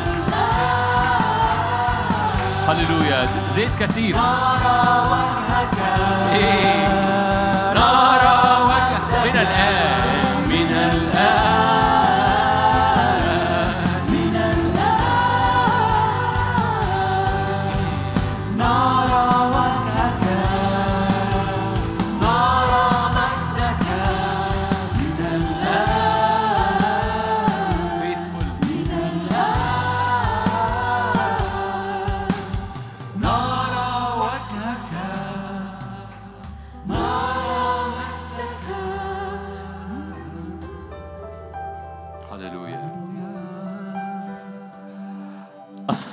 هللويا زيت كثيف إيه. نرى وجه من الآن.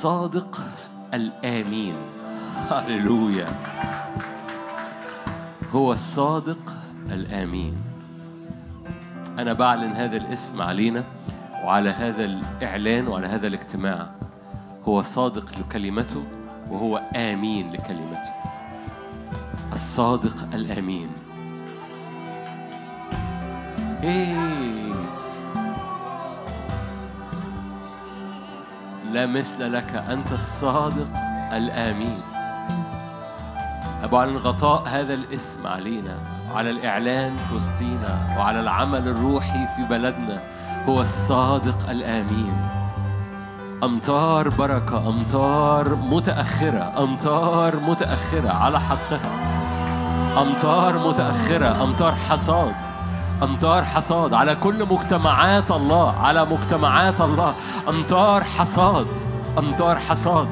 الصادق الآمين. هللويا. هو الصادق الآمين. أنا بعلن هذا الاسم علينا وعلى هذا الإعلان وعلى هذا الاجتماع. هو صادق لكلمته وهو آمين لكلمته. الصادق الآمين. إيه. لا مثل لك أنت الصادق الآمين. أبو عن غطاء هذا الاسم علينا وعلى الإعلان في وسطينا وعلى العمل الروحي في بلدنا هو الصادق الآمين. أمطار بركة أمطار متأخرة أمطار متأخرة على حقها. أمطار متأخرة أمطار حصاد. أمطار حصاد على كل مجتمعات الله على مجتمعات الله. أمطار حصاد أمطار حصاد.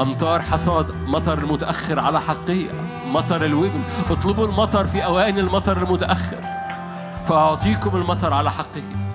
أمطار حصاد مطر متأخر على حقيقة مطر الوبل اطلبوا المطر في أوان المطر المتأخر. فأعطيكم المطر على حقه.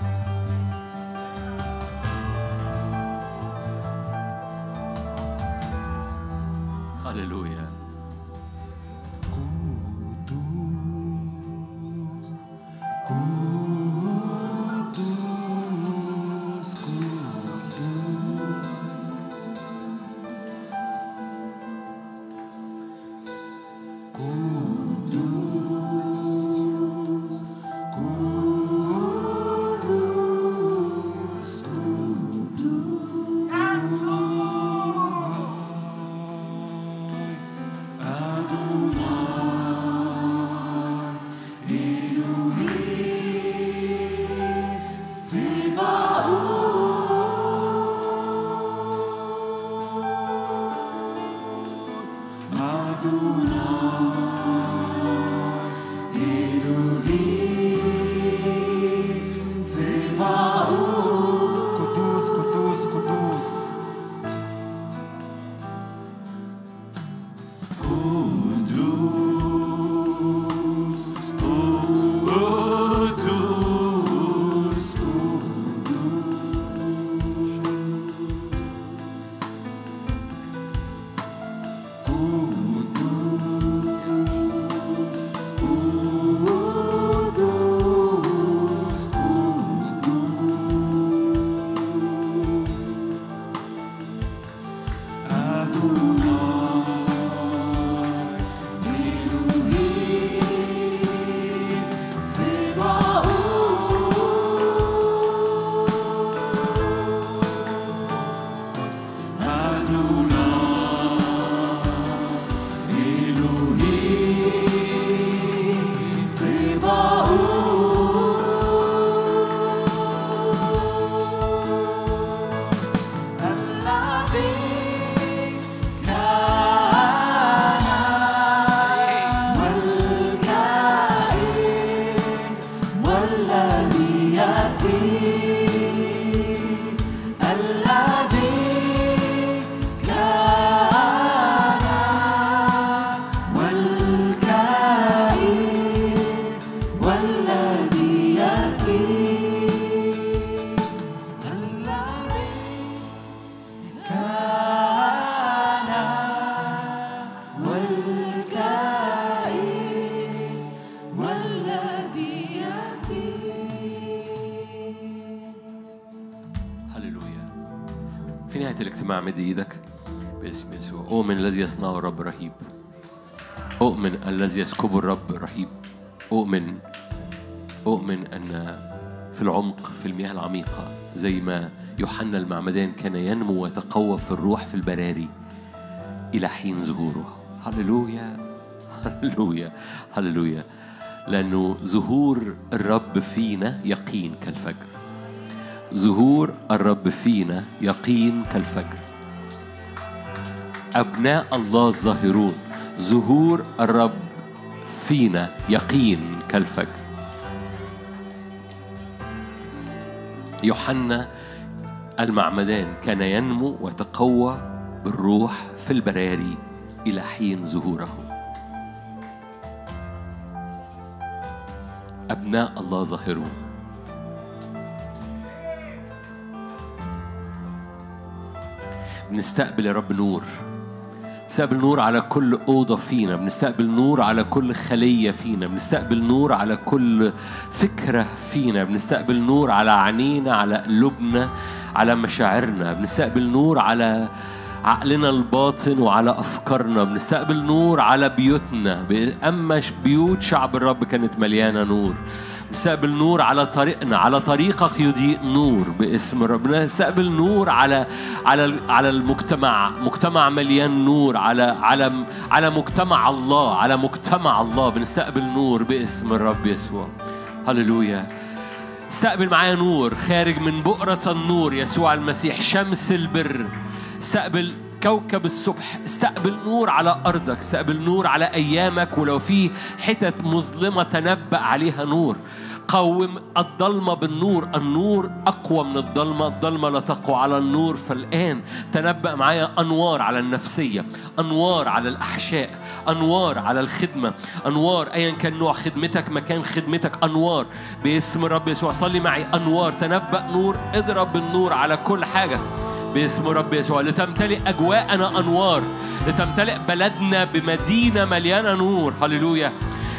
الذي يسكبه الرب رهيب. أؤمن أؤمن أن في العمق في المياه العميقة زي ما يوحنا المعمدان كان ينمو ويتقوى في الروح في البراري إلى حين ظهوره. هللويا هللويا هللويا. لأنه ظهور الرب فينا يقين كالفجر. ظهور الرب فينا يقين كالفجر. أبناء الله الظاهرون ظهور الرب فينا يقين كالفجر. يوحنا المعمدان كان ينمو ويتقوى بالروح في البراري إلى حين ظهوره. أبناء الله ظاهرون. بنستقبل يا رب نور. بنستقبل نور على كل أوضة فينا بنستقبل نور على كل خلية فينا بنستقبل نور على كل فكرة فينا بنستقبل نور على عينينا على قلوبنا على مشاعرنا بنستقبل نور على عقلنا الباطن وعلى أفكارنا بنستقبل نور على بيوتنا أما بيوت شعب الرب كانت مليانة نور. بنستقبل نور على طريقنا على طريقك يضيء نور باسم الرب بنستقبل نور على على على المجتمع. مجتمع مليان نور على على على مجتمع الله. على مجتمع الله. بنستقبل نور باسم الرب يسوع. هللويا. استقبل معايا نور خارج من بؤرة النور يسوع المسيح. شمس البر. استقبل كوكب الصبح استقبل نور على أرضك استقبل نور على أيامك ولو في حتت مظلمة تنبأ عليها نور. قوم الضلمة بالنور النور أقوى من الضلمة الضلمة لا تقوى على النور. فالآن تنبأ معايا أنوار على النفسية أنوار على الأحشاء أنوار على الخدمة أنوار أيا كان نوع خدمتك مكان خدمتك أنوار. باسم الرب يسوع صلي معي أنوار. تنبأ نور اضرب بالنور على كل حاجة. باسم رب يسوع لتمتلئ أجواءنا أنوار لتمتلئ بلدنا بمدينة مليانة نور. هللويا.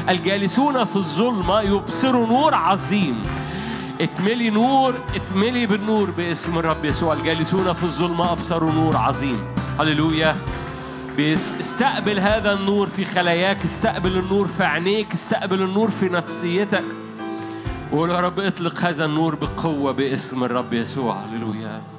الجالسون في الظلمة يبصروا نور عظيم. اتملي نور اتملي بالنور باسم الرب يسوع. الجالسون في الظلمة أبصروا نور عظيم. هللويا. استقبل هذا النور في خلاياك استقبل النور في عينيك استقبل النور في نفسيتك. وقول يا رب اطلق هذا النور بقوة باسم الرب يسوع. هللويا.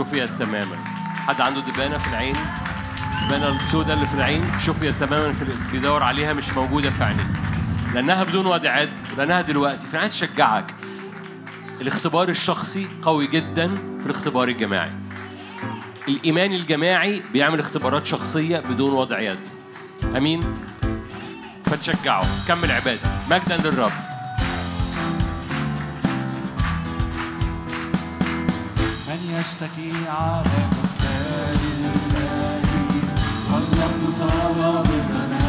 شفيت تماما. حد عنده دبانة في العين؟ دبانة السوداء اللي في العين شفيت تماما في بيدور عليها مش موجودة في عينيه لأنها بدون وضع عد لأنها دلوقتي. فأنا عايز أشجعك. الاختبار الشخصي قوي جدا في الاختبار الجماعي. الإيمان الجماعي بيعمل اختبارات شخصية بدون وضع يد أمين؟ فتشجعه. كمل عبادة. مجدا للرب. نشتكي على مختار الله. قد نصاب بنا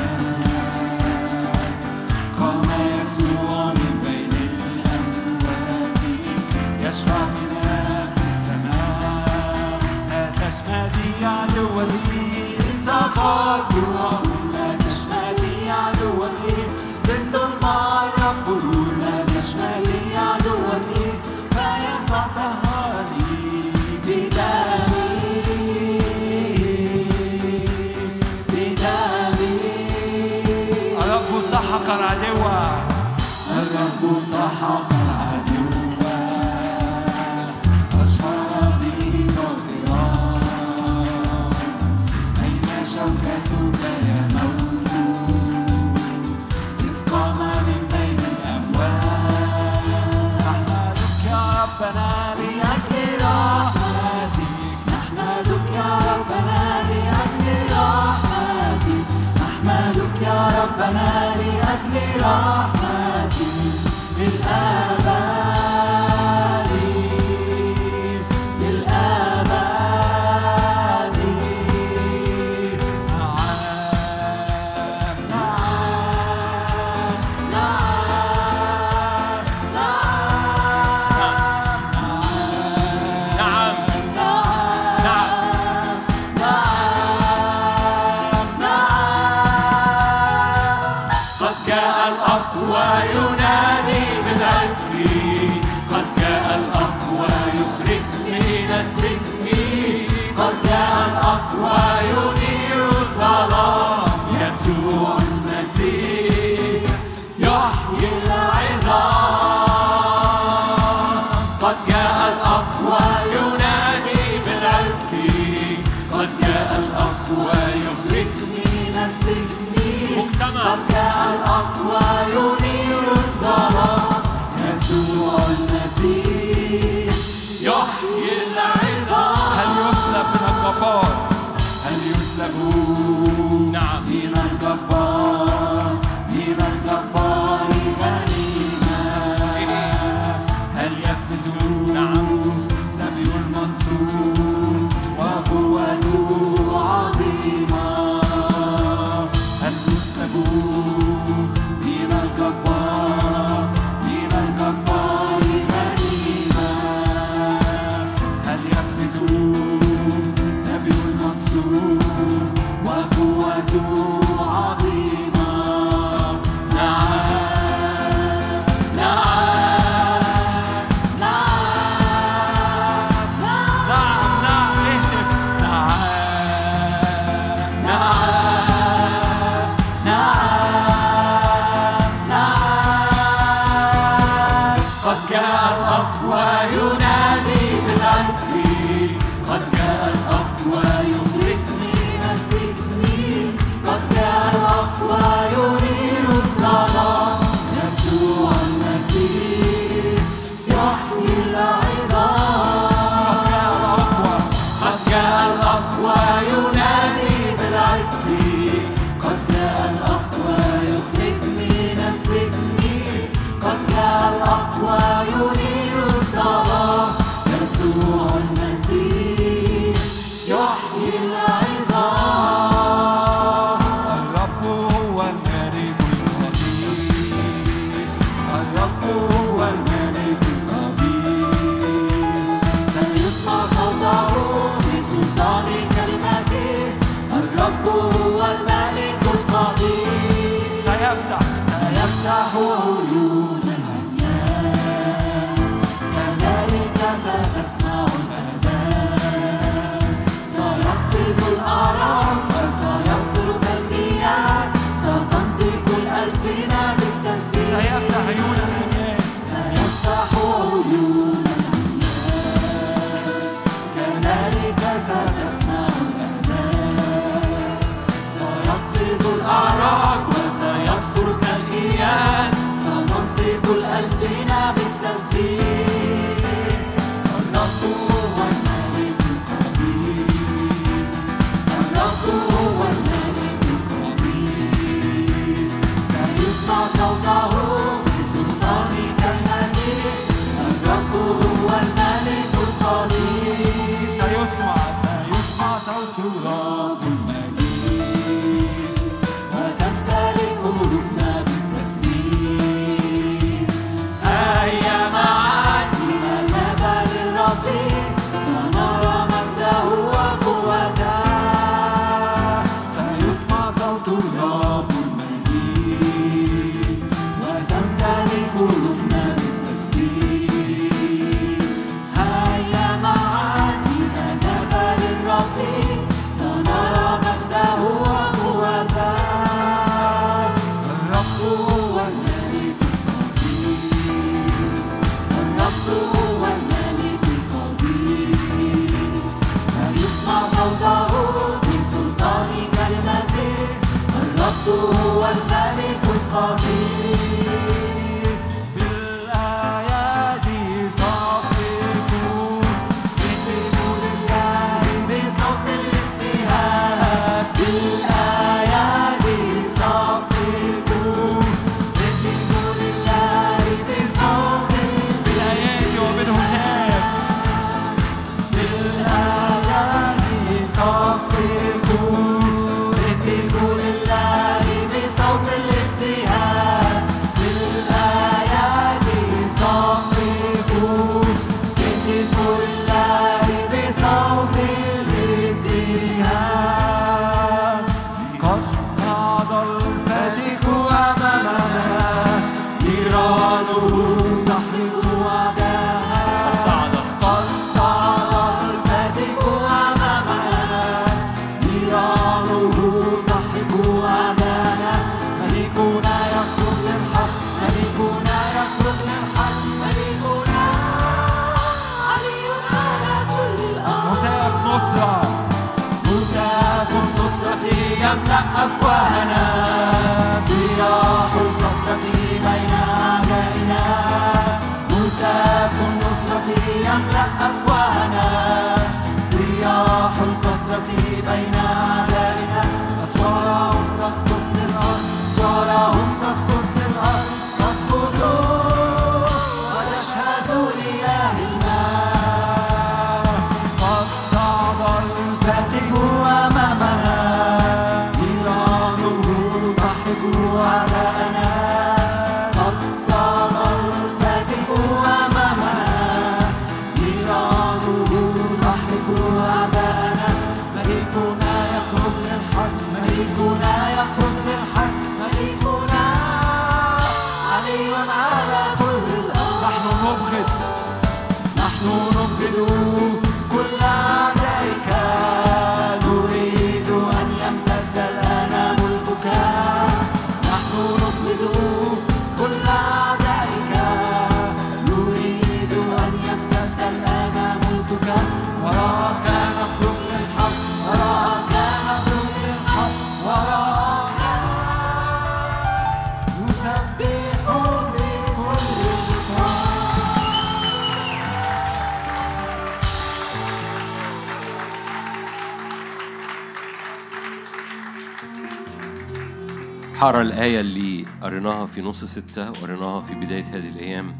حرى الآية اللي قريناها في نص ستة وقريناها في بداية هذه الأيام.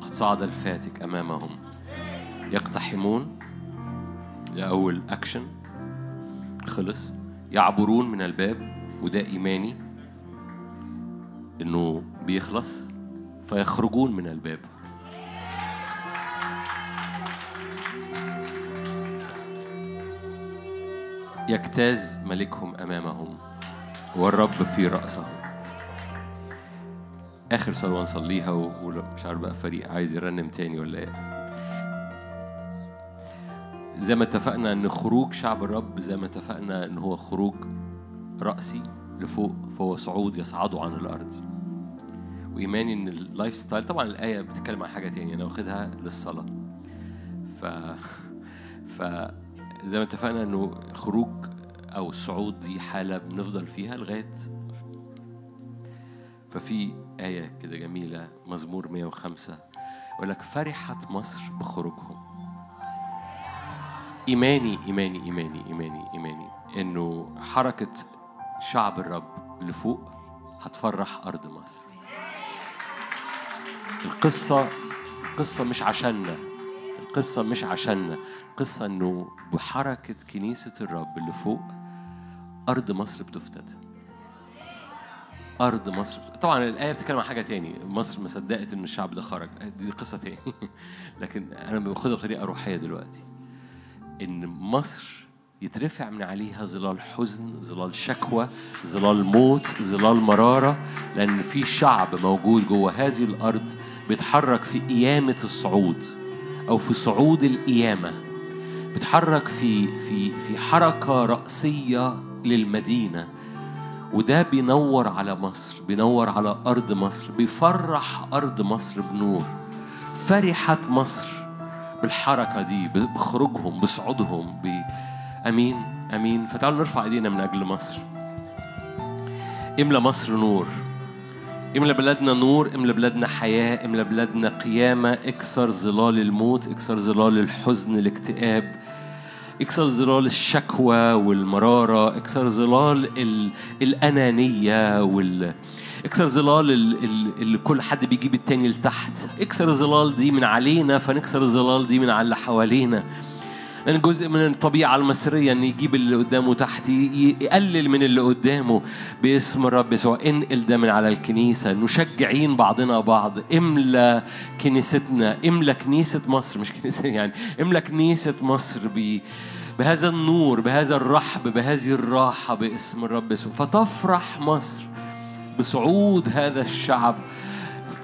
قد صعد الفاتك أمامهم. يقتحمون. لأول أكشن خلص. يعبرون من الباب وده إيماني. إنه بيخلص. فيخرجون من الباب. يجتاز ملكهم أمامهم. والرب في رأسه. آخر صلوة نصليها ومش عارف بقى فريق عايز يرنم تاني ولا إيه. زي ما اتفقنا إن خروج شعب الرب زي ما اتفقنا إن هو خروج رأسي لفوق فهو صعود يصعدوا عن الأرض. وإيماني إن ال lifestyle طبعا الآية بتتكلم عن حاجة تانية أنا واخدها للصلاة. ف ف زي ما اتفقنا إنه خروج أو الصعود دي حالة بنفضل فيها لغاية ففي آية كده جميلة مزمور 105 يقول لك فرحت مصر بخروجهم. إيماني إيماني إيماني إيماني إيماني إنه حركة شعب الرب لفوق هتفرح أرض مصر. القصة القصة مش عشاننا القصة مش عشاننا القصة إنه بحركة كنيسة الرب اللي فوق أرض مصر بتفتت أرض مصر طبعا الآية بتتكلم عن حاجة تاني. مصر ما صدقت إن الشعب ده خرج. دي قصة تاني. (laughs) لكن أنا باخدها بطريقة روحية دلوقتي. إن مصر يترفع من عليها ظلال حزن ظلال شكوى ظلال موت ظلال مرارة لأن في شعب موجود جوه هذه الأرض بيتحرك في قيامة الصعود أو في صعود القيامة. بيتحرك في في في حركة رأسية للمدينة. وده بينور على مصر بينور على أرض مصر بيفرح أرض مصر بنور. فرحت مصر بالحركة دي بخروجهم بصعودهم ب... أمين أمين. فتعالوا نرفع إيدينا من أجل مصر. املى مصر نور. املى بلادنا نور املى بلادنا حياة املى بلادنا قيامة. اكسر ظلال الموت اكسر ظلال الحزن الاكتئاب. اكسر ظلال الشكوى والمرارة اكسر ظلال ال... الأنانية وال اكسر ظلال ال- ال- اللي كل حد بيجيب التاني لتحت. اكسر الظلال دي من علينا فنكسر الظلال دي من على اللي حوالينا. لأن جزء من الطبيعة المصرية إن يجيب اللي قدامه تحت يقلل من اللي قدامه باسم الرب يسوع. انقل ده من على الكنيسة. نشجعين بعضنا بعض. املى كنيستنا. املى كنيسة مصر. مش كنيسة (laughs) يعني. املى كنيسة مصر ب بهذا النور بهذا الرحب بهذه الراحة باسم الرب يسوع. فتفرح مصر بصعود هذا الشعب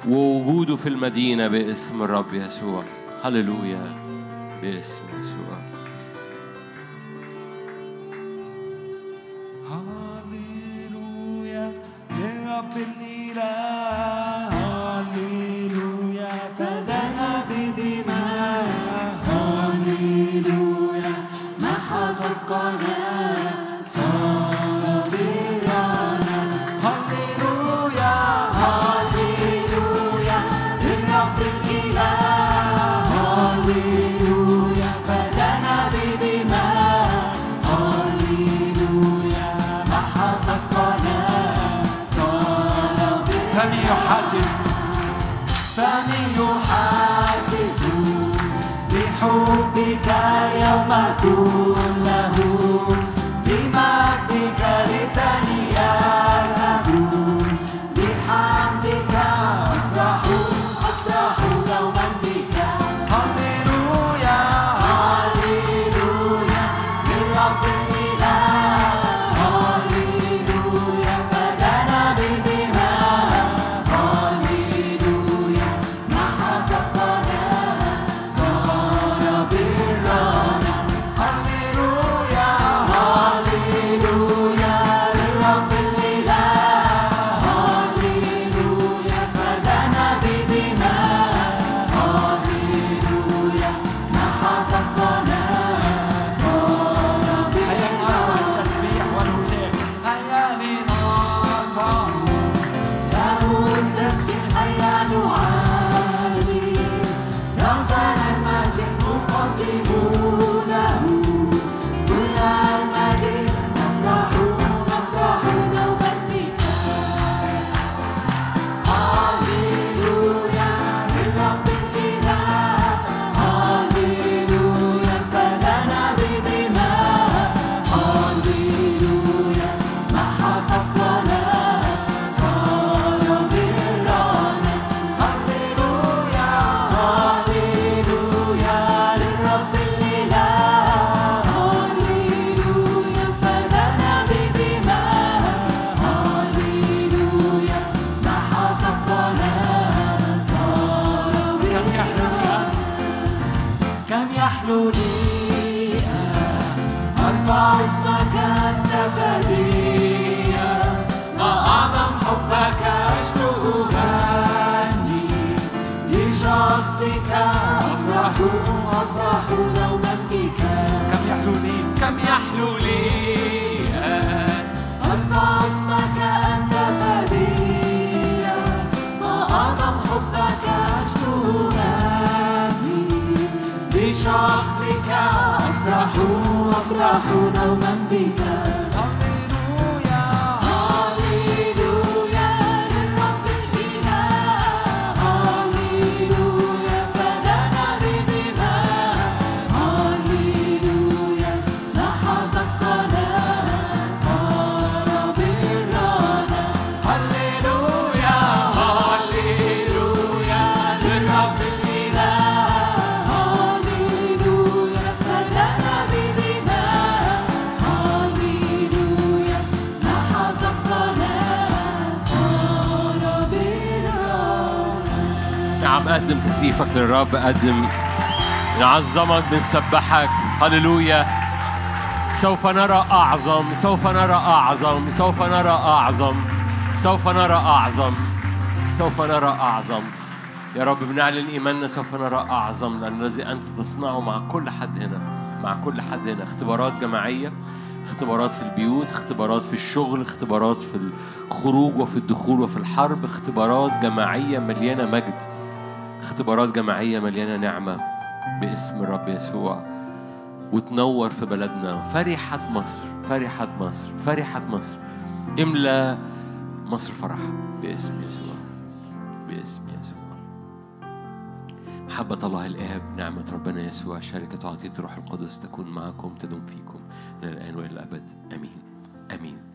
ووجوده في المدينة باسم الرب يسوع. هللويا. باسم بشخصك أفرح أفرح دوما بك. تسقيفك للرب قدم نعظمك بنسبحك. هللويا. سوف نرى أعظم سوف نرى أعظم سوف نرى أعظم سوف نرى أعظم سوف نرى أعظم. يا رب بنعلن إيماننا سوف نرى أعظم لأن الذي أنت تصنعه مع كل حد هنا مع كل حد هنا. اختبارات جماعية اختبارات في البيوت اختبارات في الشغل اختبارات في الخروج وفي الدخول وفي الحرب اختبارات جماعية مليانة مجد. اختبارات جماعية مليانة نعمة باسم الرب يسوع. وتنور في بلدنا. فرحة مصر فرحة مصر فرحة مصر. املى مصر فرح باسم يسوع باسم يسوع. محبة الله الآب نعمة ربنا يسوع شركة وعطية الروح القدس تكون معكم تدوم فيكم من الآن وإلى الأبد. آمين. آمين.